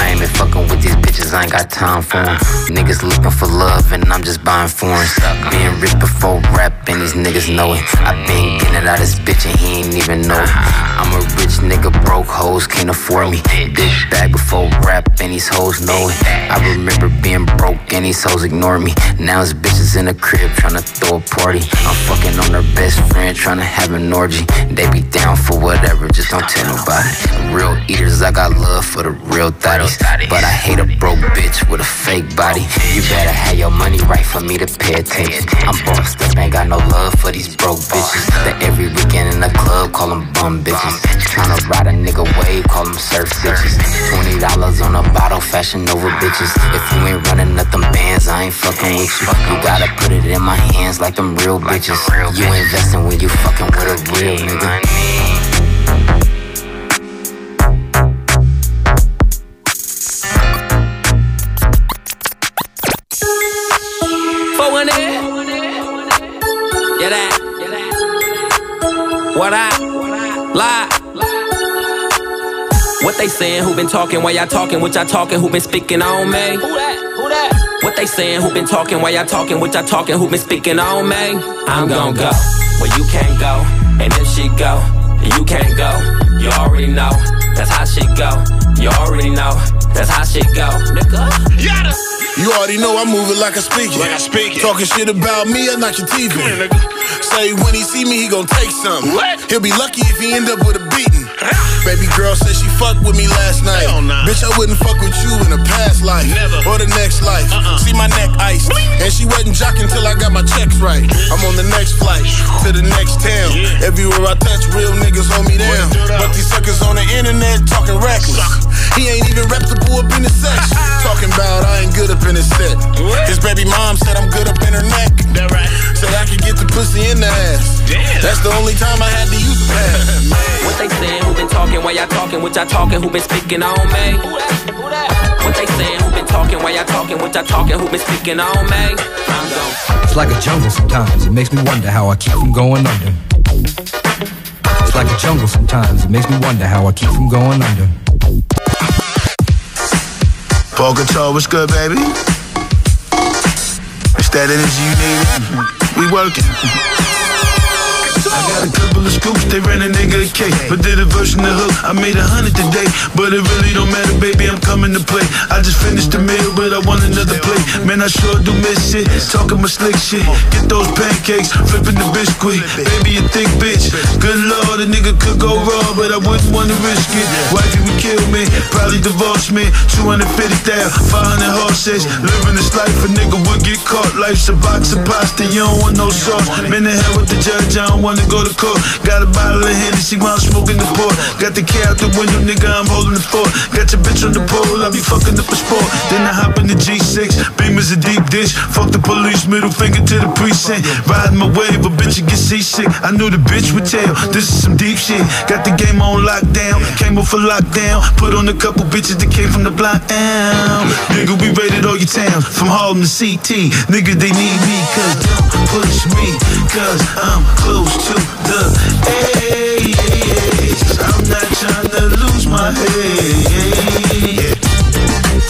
I ain't been fucking with these bitches, I ain't got time for 'em. Niggas looking for love and I'm just buying foreigns. Being rich before rap and these niggas know it. I been getting out his bitch and he ain't even know. I'm a rich nigga, broke hoes can't afford me. Big bag before rap and these hoes know it. I remember being broke and these hoes ignore me. Now his bitches in the crib tryna throw a party. I'm fucking on their best friend tryna have an orgy. They be down for whatever, just don't tell nobody. Real eaters, I got love for the real thotties. But I hate a broke bitch with a fake body. You better have your money right for me to pay attention. I'm bossed up, ain't got no love for these broke bitches. That every weekend in the club call them bum bitches. Tryna ride a nigga wave, call them surf bitches. Twenty dollars on a bottle, fashion over bitches. If you ain't running up them bands, I ain't fucking with you. You gotta put it in my hands like them real bitches. You investing when you fucking with a real nigga. Four one eight. Yeah, that. What I lie. What they saying? Who been talking? Why y'all talking? What y'all talking? Who been speaking on me? Who that? Who that? What they saying? Who been talking? Why y'all talking? What y'all talking? Who been speaking on me? I'm gon' go where you can't go, and if she go, you can't go. You already know that's how she go. You already know that's how she go, nigga. You already know I move it like I speak it. Like I speak it. Talking shit about me, I knock your teeth in. Say when he see me, he gon' take something. What? He'll be lucky if he end up with a beating. Baby girl said she fucked with me last night. Bitch, I wouldn't fuck with you in a past life. Never. Or the next life. See my neck iced. And she wasn't jocking till I got my checks right. I'm on the next flight to the next town. Everywhere I touch, real niggas hold me down. But these suckers on the internet talking reckless. He ain't even reputable up in the sex. Talking about I ain't good up in his set. His baby mom said I'm good up in her neck. That right. Said I could get the pussy in the ass. Damn. That's the only time I had to use the pass. What they saying? Who been talking? Why y'all talking? What y'all talking? Who been speaking on me? What they saying? Who been talking? Why y'all talking? What y'all talking? Who been speaking on me? I'm gon' It's like a jungle sometimes. It makes me wonder how I keep from going under. It's like a jungle sometimes. It makes me wonder how I keep from going under. Guitar, what's good, baby? It's that energy you need. We working. I got a couple of scoops, they ran a nigga a cake. But did a version of hook, I made a hundred today. But it really don't matter, baby, I'm coming to play. I just finished the meal, but I want another plate. Man, I sure do miss it. Talking my slick shit. Get those pancakes, flipping the biscuit. Baby, a thick bitch. Good lord, a nigga could go wrong, but I wouldn't wanna risk it. Wifey would kill me, probably divorce me. 250,000, 500 horses. Living this life, a nigga would get caught. Life's a box of pasta, you don't want no sauce. Man, the hell with the judge, I don't wanna go to court. Got a bottle of while I'm smoking the port. Got the key out the window, nigga, I'm holding the fort. Got your bitch on the pole, I be fucking up a sport. Then I hop in the G6, beam is a deep dish. Fuck the police, middle finger to the precinct. Riding my wave, a bitch, you get seasick. I knew the bitch would tell, this is some deep shit. Got the game on lockdown, came up for lockdown. Put on a couple bitches that came from the block. Ow. Nigga, we raided all your towns, from Harlem to CT. Nigga, they need me, cause don't push me, cause I'm close to the edge. I'm not trying to lose my head.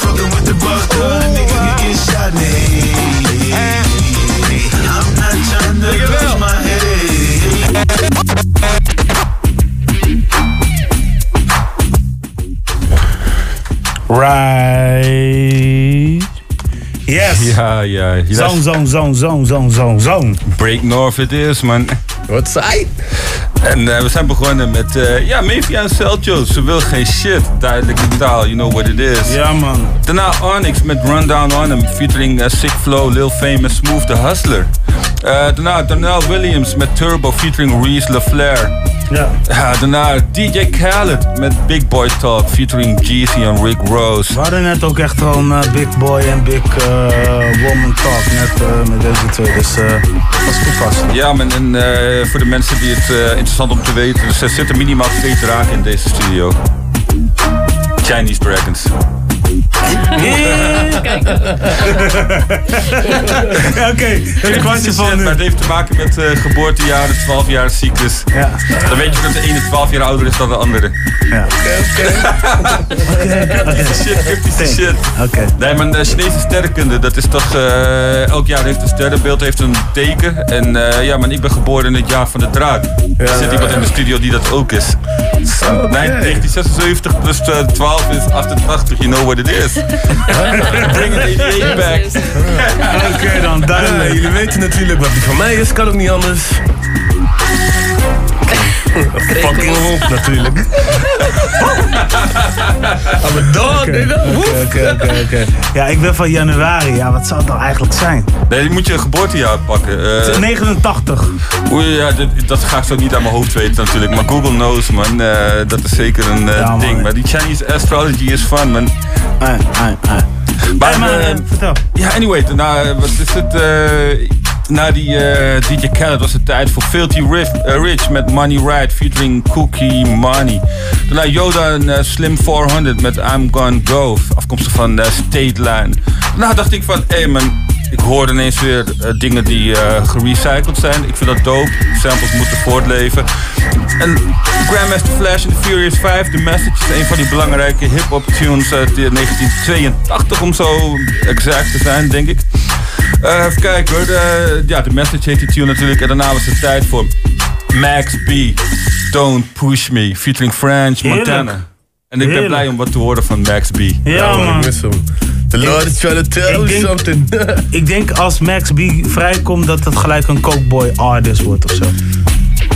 Fucking with the vodka, uh, nigga, you get shot in the head. I'm not trying to lose my head. Right. Yes. Ja, ja. ja. Zo'n, zo'n, zo'n, zo'n, zo'n, zo'n, zo'n. Break North it is, man. Wat saai. En eh, we zijn begonnen met, eh ja, Mafia en Celtio. Ze wil geen shit. Duidelijke taal, you know what it is. Ja, man. Daarna Onyx met Rundown on Him, featuring eh, Sick Flow, Lil Famous, Smooth the Hustler. Eh, daarna Darnell Williams met Turbo, featuring Reese LaFlair. Ja. Ja, daarna DJ Khaled met Big Boy Talk, featuring Jeezy en Rick Rose. We hadden net ook echt gewoon eh, Big Boy en Big eh, Woman Talk net eh, met deze twee. Dus dat is toepasselijk. Ja, man, en voor de mensen die het interessant om te weten, dus er zitten minimaal twee draken in deze studio. Chinese Dragons. Oké, een kwartje van nu. Maar het heeft te maken met eh geboortejaren, 12 jaar cyclus. Ja. Dan weet je dat de ene 12 jaar ouder is dan de andere. Ja. Cryptische shit, cryptische shit. Oké. Nee, maar de Chinese sterrenkunde, dat is toch... eh, elk jaar heeft een sterrenbeeld heeft een teken. En eh, ja, maar ik ben geboren in het jaar van de draak. er zit ja, iemand ja. in de studio die dat ook is. Nee, 1976 plus eh, 12 is 88, you know what it is. Bring it 88 back. Oké dan, duidelijk. jullie weten natuurlijk wat die van mij is, kan ook niet anders. Fucking hond natuurlijk. I'm nigga. Oké, oké, oké, oké. Ja, ik ben van januari. Ja, wat zou het nou eigenlijk zijn? Nee, die moet je geboortejaar pakken. Eh, 89. Oei, ja, dat, dat ga ik zo niet aan mijn hoofd weten natuurlijk. Maar Google knows, man. Eh, dat is zeker een eh, Ja, man. ding. Maar die Chinese astrology is fun, man. Ai, ai, ai. Maar, Hey, maar, eh, eh, vertel. Ja, anyway, eh, wat is het? eh, na die eh, DJ Khaled was het tijd voor Filthy Rich, eh, Rich met Money Right featuring Cookie Money. Daarna Yoda en eh, Slim 400 met I'm Gonna Go, afkomstig van State Line. Daarna dacht ik van, hé hey man, ik hoorde ineens weer eh, dingen die eh, gerecycled zijn. Ik vind dat dope. Samples moeten voortleven. En Grandmaster Flash in The Furious 5, The Message, is een van die belangrijke hip-hop tunes uit eh, 1982, om zo exact te zijn, denk ik. Eh, even kijken hoor. De, ja, The Message heet die tune natuurlijk. En daarna was het tijd voor Max B. Don't Push Me, featuring French Heerlijk. Montana. En ik ben blij om wat te horen van Max B. Ja, man. ik mis hem. The Lord is trying to tell Ik you denk- something. Ik denk als Max B vrijkomt dat het gelijk een Cokeboy artist wordt of zo.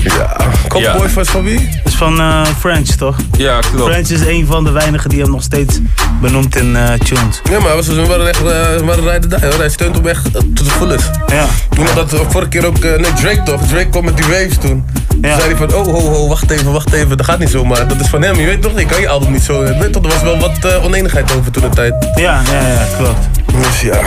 Ja, Cowboy van van wie? Dat is van eh, French, toch? Ja, klopt. French is een van de weinigen die hem nog steeds benoemt in eh, tunes. Ja, maar we waren echt, eh, we waren rijden daar. Hij steunt hem echt eh, tot de fullest. Ja. Toen had dat eh, vorige keer ook, eh, nee Drake toch, Drake kwam met die waves toen. Toen zei hij van, oh ho ho, wacht even, wacht even, dat gaat niet zomaar. Dat is van hem, je weet toch, ik kan je album niet zo, weet toch, er was wel wat eh, oneenigheid over toen de tijd. Ja, ja, ja, klopt. Dus ja.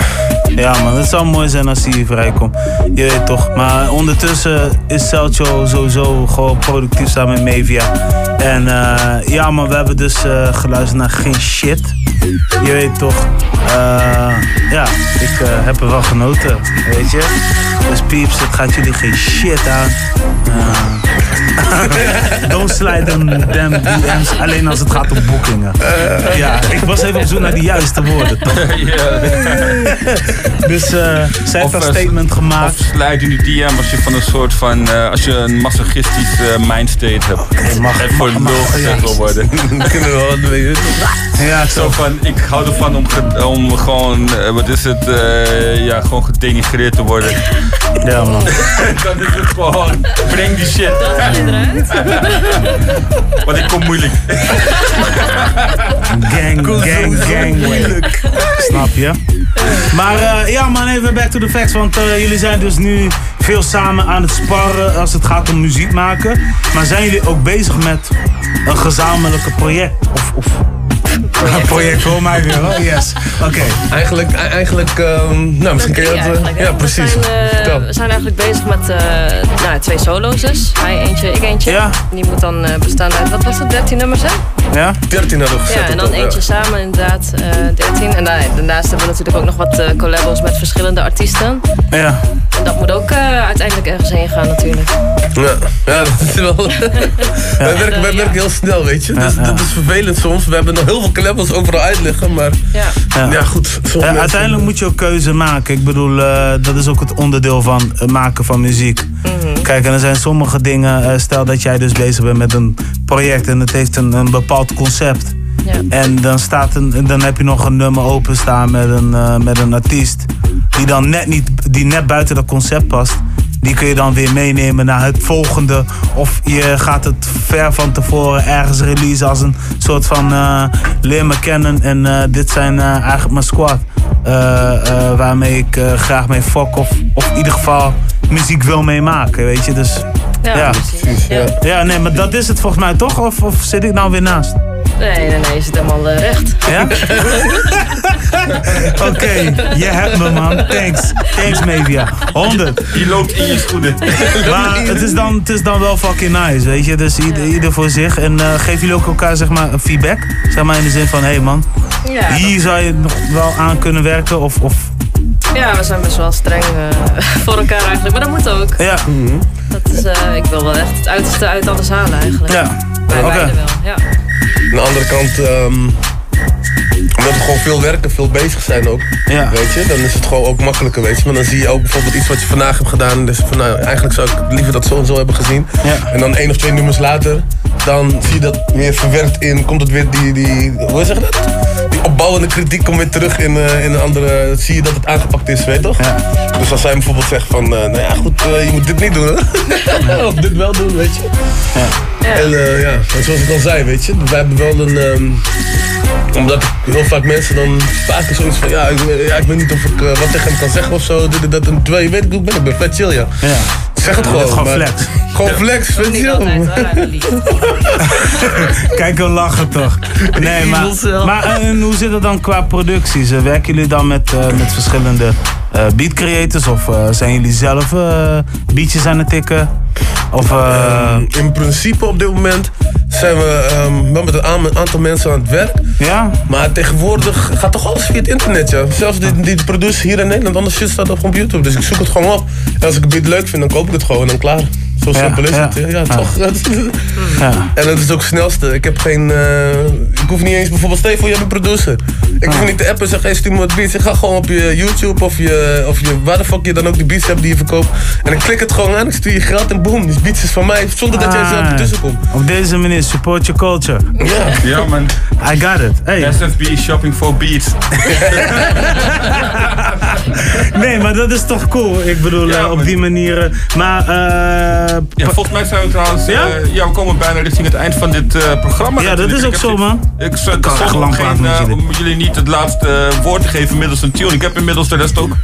Ja man, het zou mooi zijn als hij vrijkomt. Je weet toch. Maar ondertussen is Celcho sowieso gewoon productief samen met Mavia. En eh, ja man, we hebben dus eh, geluisterd naar geen shit. Je weet toch. Eh, ja, ik heb er wel genoten, weet je. Dus pieps, het gaat jullie geen shit aan. Don't slide them, them DM's, alleen als het gaat om boekingen. Ja, ik was even op zoek naar de juiste woorden, toch? Dus zij heeft een statement gemaakt. Of slijt in die DM als je van een soort van, als je een masochistisch eh, mindstate mag- en voor mag- mag- nul gezet wil worden. Kunnen we wel doen. Ja, zo van, ik hou ervan om, ge- om gewoon, eh, wat is het, eh, ja, gewoon gedenigreerd te worden. Ja man. Dan is het gewoon, breng die shit. Want ik kom moeilijk. Gang, gang, gang. Snap je? Maar eh, ja man, even back to the facts. Want eh, jullie zijn dus nu veel samen aan het sparren als het gaat om muziek maken. Maar zijn jullie ook bezig met een gezamenlijke project? Of, of een project voor mij weer, oh yes. Oké. Eigenlijk, e- eigenlijk, ehm, nou misschien kan je dat, eh, ja precies. We zijn, eh, we zijn eigenlijk bezig met eh, nou, twee solo's dus. Hij eentje, ik eentje. Ja. Die moet dan bestaan uit, wat was het, 13 nummers hè? Ja? 13 hadden we gezet Ja, en op dan eentje samen inderdaad, eh 13. En daar- daarnaast hebben we natuurlijk ook nog wat eh collabos met verschillende artiesten. Ja. En dat moet ook eh, uiteindelijk ergens heen gaan natuurlijk. Ja, ja dat is wel. wij werken, wij werken heel snel, weet je. Dus dat is vervelend soms. We hebben nog heel veel collabos overal uitliggen, maar. Ja, ja goed. uiteindelijk moet je ook keuze maken. Ik bedoel, eh, dat is ook het onderdeel van het maken van muziek. Kijk, en er zijn sommige dingen, eh, stel dat jij dus bezig bent met een project en het heeft een, een bepaald concept. Ja. En dan, staat een, dan heb je nog een nummer openstaan met een, eh, met een artiest die dan net, niet, die net buiten dat concept past. Die kun je dan weer meenemen naar het volgende. Of je gaat het ver van tevoren ergens releasen als een soort van eh, leer me kennen. En eh, dit zijn eigenlijk mijn squad. waarmee ik graag mee fok. Of, of in ieder geval muziek wil meemaken, weet je. Dus Ja, ja. precies. Ja. Ja, nee, maar dat is het volgens mij toch? Of, of zit ik nou weer naast? Nee, nee, nee, je zit helemaal eh, recht. Ja? Oké, je hebt me man. Thanks. Thanks Mavia. 100. Je loopt in je schoenen. Maar het is, dan, het is dan wel fucking nice, weet je. Dus ieder, ieder voor zich. En eh geven jullie ook elkaar zeg maar feedback? Zeg maar in de zin van, hé hey man, Ja, hier zou je nog wel aan kunnen werken of... of Ja, we zijn best wel streng eh, voor elkaar eigenlijk. Maar dat moet ook. ja. Dat is, eh, ik wil wel echt het uiterste uit alles halen eigenlijk. Ja. Wij beide wel, ja. Aan de andere kant, ehm, omdat we gewoon veel werken, veel bezig zijn ook. Ja. Weet je, dan is het gewoon ook makkelijker, weet je. Maar dan zie je ook bijvoorbeeld iets wat je vandaag hebt gedaan. Dus van, nou, eigenlijk zou ik liever dat zo en zo hebben gezien. Ja. En dan één of twee nummers later, dan zie je dat weer verwerkt in. Komt het weer die, die hoe zeg je dat? Opbouwende kritiek komt weer terug in, eh, in een andere. Zie je dat het aangepakt is, weet je toch? Ja. Dus als zij bijvoorbeeld zegt van, eh, nou ja, goed, eh, je moet dit niet doen, hè? of dit wel doen, weet je. Ja. En eh, ja, en zoals ik al zei, weet je, wij hebben wel een. ehm, omdat heel vaak mensen dan vaak zoiets van, ja, ik, weet- ja, ik weet niet of ik wat tegen hem kan zeggen of zo. Dit, en dat, en terwijl je weet hoe ik ben, ik ben vet chill, ja. Ja. Zeg het gewoon. gewoon flex. Gewoon flex, uit de liefde. Kijk hem lachen toch. Nee, maar, maar eh, en hoe zit het dan qua producties? Eh, Werken jullie dan met, eh, met verschillende eh beat creators? Of zijn jullie zelf eh beatjes aan het tikken? Of, eh, In principe op dit moment zijn we ehm, wel met een aan- aantal mensen aan het werk. ja? Maar tegenwoordig gaat toch alles via het internet, ja. Zelfs die, die producer hier in Nederland, anders shit staat op op YouTube. Dus ik zoek het gewoon op. En als ik beat leuk vind, dan koop ik het gewoon en dan klaar. Zo Ja, simpel is ja. het. Ja, toch. Ja. En het is ook het snelste. Ik heb geen. eh, ik hoef niet eens bijvoorbeeld. Je hebt een producer. Ik hoef niet te appen en zeggen: hey, stuur me wat beats. Ik ga gewoon op je YouTube of je. Of je waar de fuck je dan ook die beats hebt die je verkoopt. En ik klik het gewoon aan, ik stuur je geld en boom. Die beats is van mij. Zonder dat jij zelf Ah, ertussen komt. Op deze manier, support your culture. Ja. Ja man, I got it. Hey. SFB shopping for beats. Nee, maar dat is toch cool? Ik bedoel, Ja, eh, op die manier. Maar, eh, Ja, volgens mij zijn we trouwens, eh, Ja? ja? we komen bijna richting het eind van dit eh, programma. Ja, dat is ook zo, man. Ik zonder lang geen, eh, om jullie niet het laatste eh, woord te geven middels een tune. Ik heb inmiddels de rest ook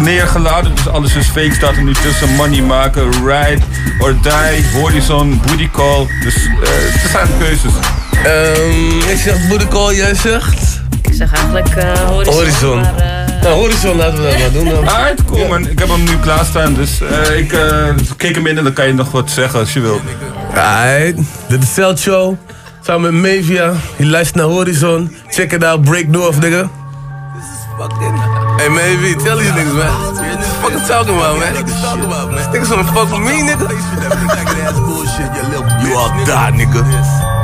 neergeladen, dus alles is fake. Staat er nu tussen Money Maken, Ride or Die, Horizon, Booty Call. Dus eh het zijn keuzes. Ehm, ik zeg Booty Call, jij zegt. Ik zeg eigenlijk eh horizon. Horizon. Maar, Nou, Horizon laten we dat maar doen dan. Alright, cool man. Ik heb hem nu klaarstaan, dus eh, ik eh, keek hem in en dan kan je nog wat zeggen als je wil. Alright, dit is Cell Show. Samen met Mavia. Je luistert naar Horizon. Check it out, break north, nigga. Hey, Mavie, tell these niggas, man. What you fucking talking about, man? Niggas wanna fuck with me, nigga? You all die, nigga.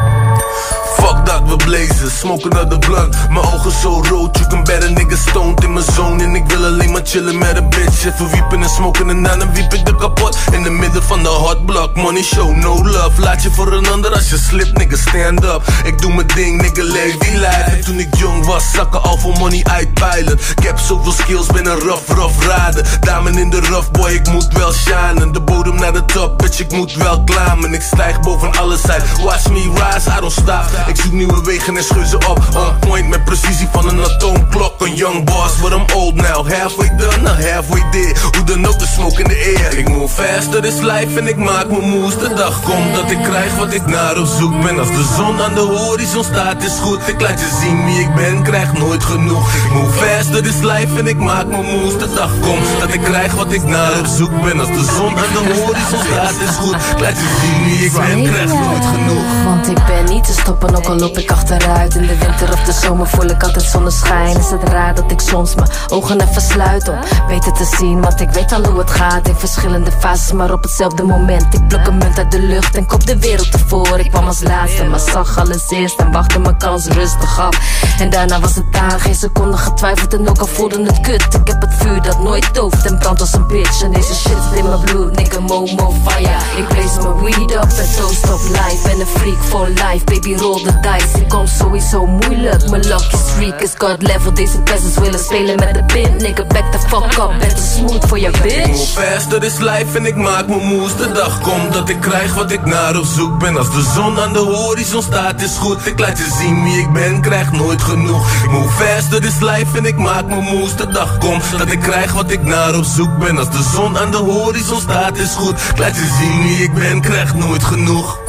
Fuck dat, we blazen, smoken uit de blunt. Mijn ogen zo rood, you can bet a nigga stoned in mijn zone. En ik wil alleen maar chillen met een bitch. Even wiepen en smoken en daarna wiep ik de kapot. In de midden van de hot block, money show, no love. Laat je voor een ander als je slipt, nigga. Stand up. Ik doe mijn ding, nigga. Leef die life En toen ik jong was, zakken al voor money uitpeilen Ik heb zoveel skills, ben een rough, rough raden Damen in de rough, boy, ik moet wel shinen. De bodem naar de top, bitch, ik moet wel klimmen Ik stijg boven alles uit, watch me rise, I don't stop Ik zoek nieuwe wegen en scheur op. On point met precisie van een atoomklok. Een young boss, but I'm old now. Halfway done, not halfway there Hoe dan ook, de smoke in de air. Ik move faster, this life en ik maak mijn moves. De dag komt dat ik krijg wat ik naar op zoek ben. Als de zon aan de horizon staat is goed. Ik laat je zien wie ik ben, krijg nooit genoeg. Ik move faster, this life en ik maak mijn moves. De dag komt dat ik krijg wat ik naar op zoek ben. Als de zon aan de horizon staat is goed. Ik laat je zien wie ik ben, krijg nooit genoeg. Want ik ben niet te stoppen, ook al loop ik achteruit In de winter of de zomer voel ik altijd zonneschijn. Is het raar dat ik soms mijn ogen even sluit om beter te zien? Want ik weet al hoe het gaat in verschillende fases Maar op hetzelfde moment. Ik pluk een munt uit de lucht en kop de wereld ervoor. Ik kwam als laatste, maar zag alles eerst En wachtte mijn kans rustig af. En daarna was het daar, geen seconde getwijfeld En ook al voelde het kut. Ik heb het vuur dat nooit dooft en brandt als een bitch. En deze shit zit in mijn bloed, nigga momo fire. Ik blaze mijn weed up en toast op life. Ben een freak for life, baby the dice Ik kom sowieso moeilijk, mijn lucky streak is god level. Deze peasants willen spelen met de pin. Nigga back the fuck up, ben te smooth voor je bitch. Move faster is life en ik maak mijn moves. De dag komt dat ik krijg wat ik naar op zoek ben. Als de zon aan de horizon staat is goed. Ik laat je zien wie ik ben, krijg nooit genoeg. Ik move faster is life en ik maak mijn moves. De dag komt dat ik krijg wat ik naar op zoek ben. Als de zon aan de horizon staat is goed. Ik laat je zien wie ik ben, krijg nooit genoeg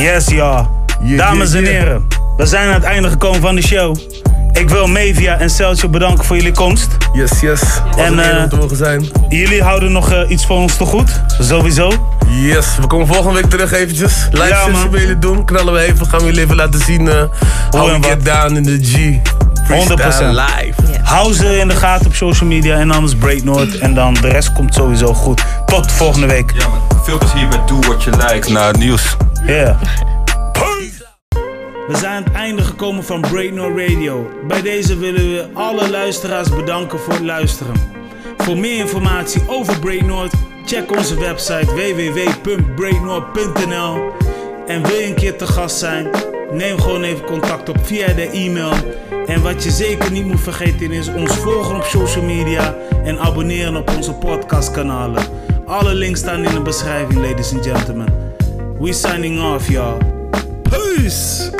Yes, ja. Dames en heren, we zijn aan het einde gekomen van de show. Ik wil Mevia en Celcio bedanken voor jullie komst. Yes, yes. En te mogen zijn. jullie houden nog eh, iets voor ons te goed. Sowieso. Yes, we komen volgende week terug eventjes. Live Ja, sessie bij jullie doen. Knallen we even, gaan we jullie even laten zien eh how we get down in the G. 100%. Freestyle live. Hou ze in de gaten op social media en anders Break North. En dan de rest komt sowieso goed. Tot volgende week. Ja man, veel plezier met Do What You Like naar het nieuws. Yeah. We zijn aan het einde gekomen van Break North Radio. Bij deze willen we alle luisteraars bedanken voor het luisteren. Voor meer informatie over Break North, check onze website www.breaknorth.nl. En wil je een keer te gast zijn? Neem gewoon even contact op via de e-mail. En wat je zeker niet moet vergeten is ons volgen op social media en abonneren op onze podcastkanalen. Alle links staan in de beschrijving, ladies and gentlemen. We signing off, y'all. Peace!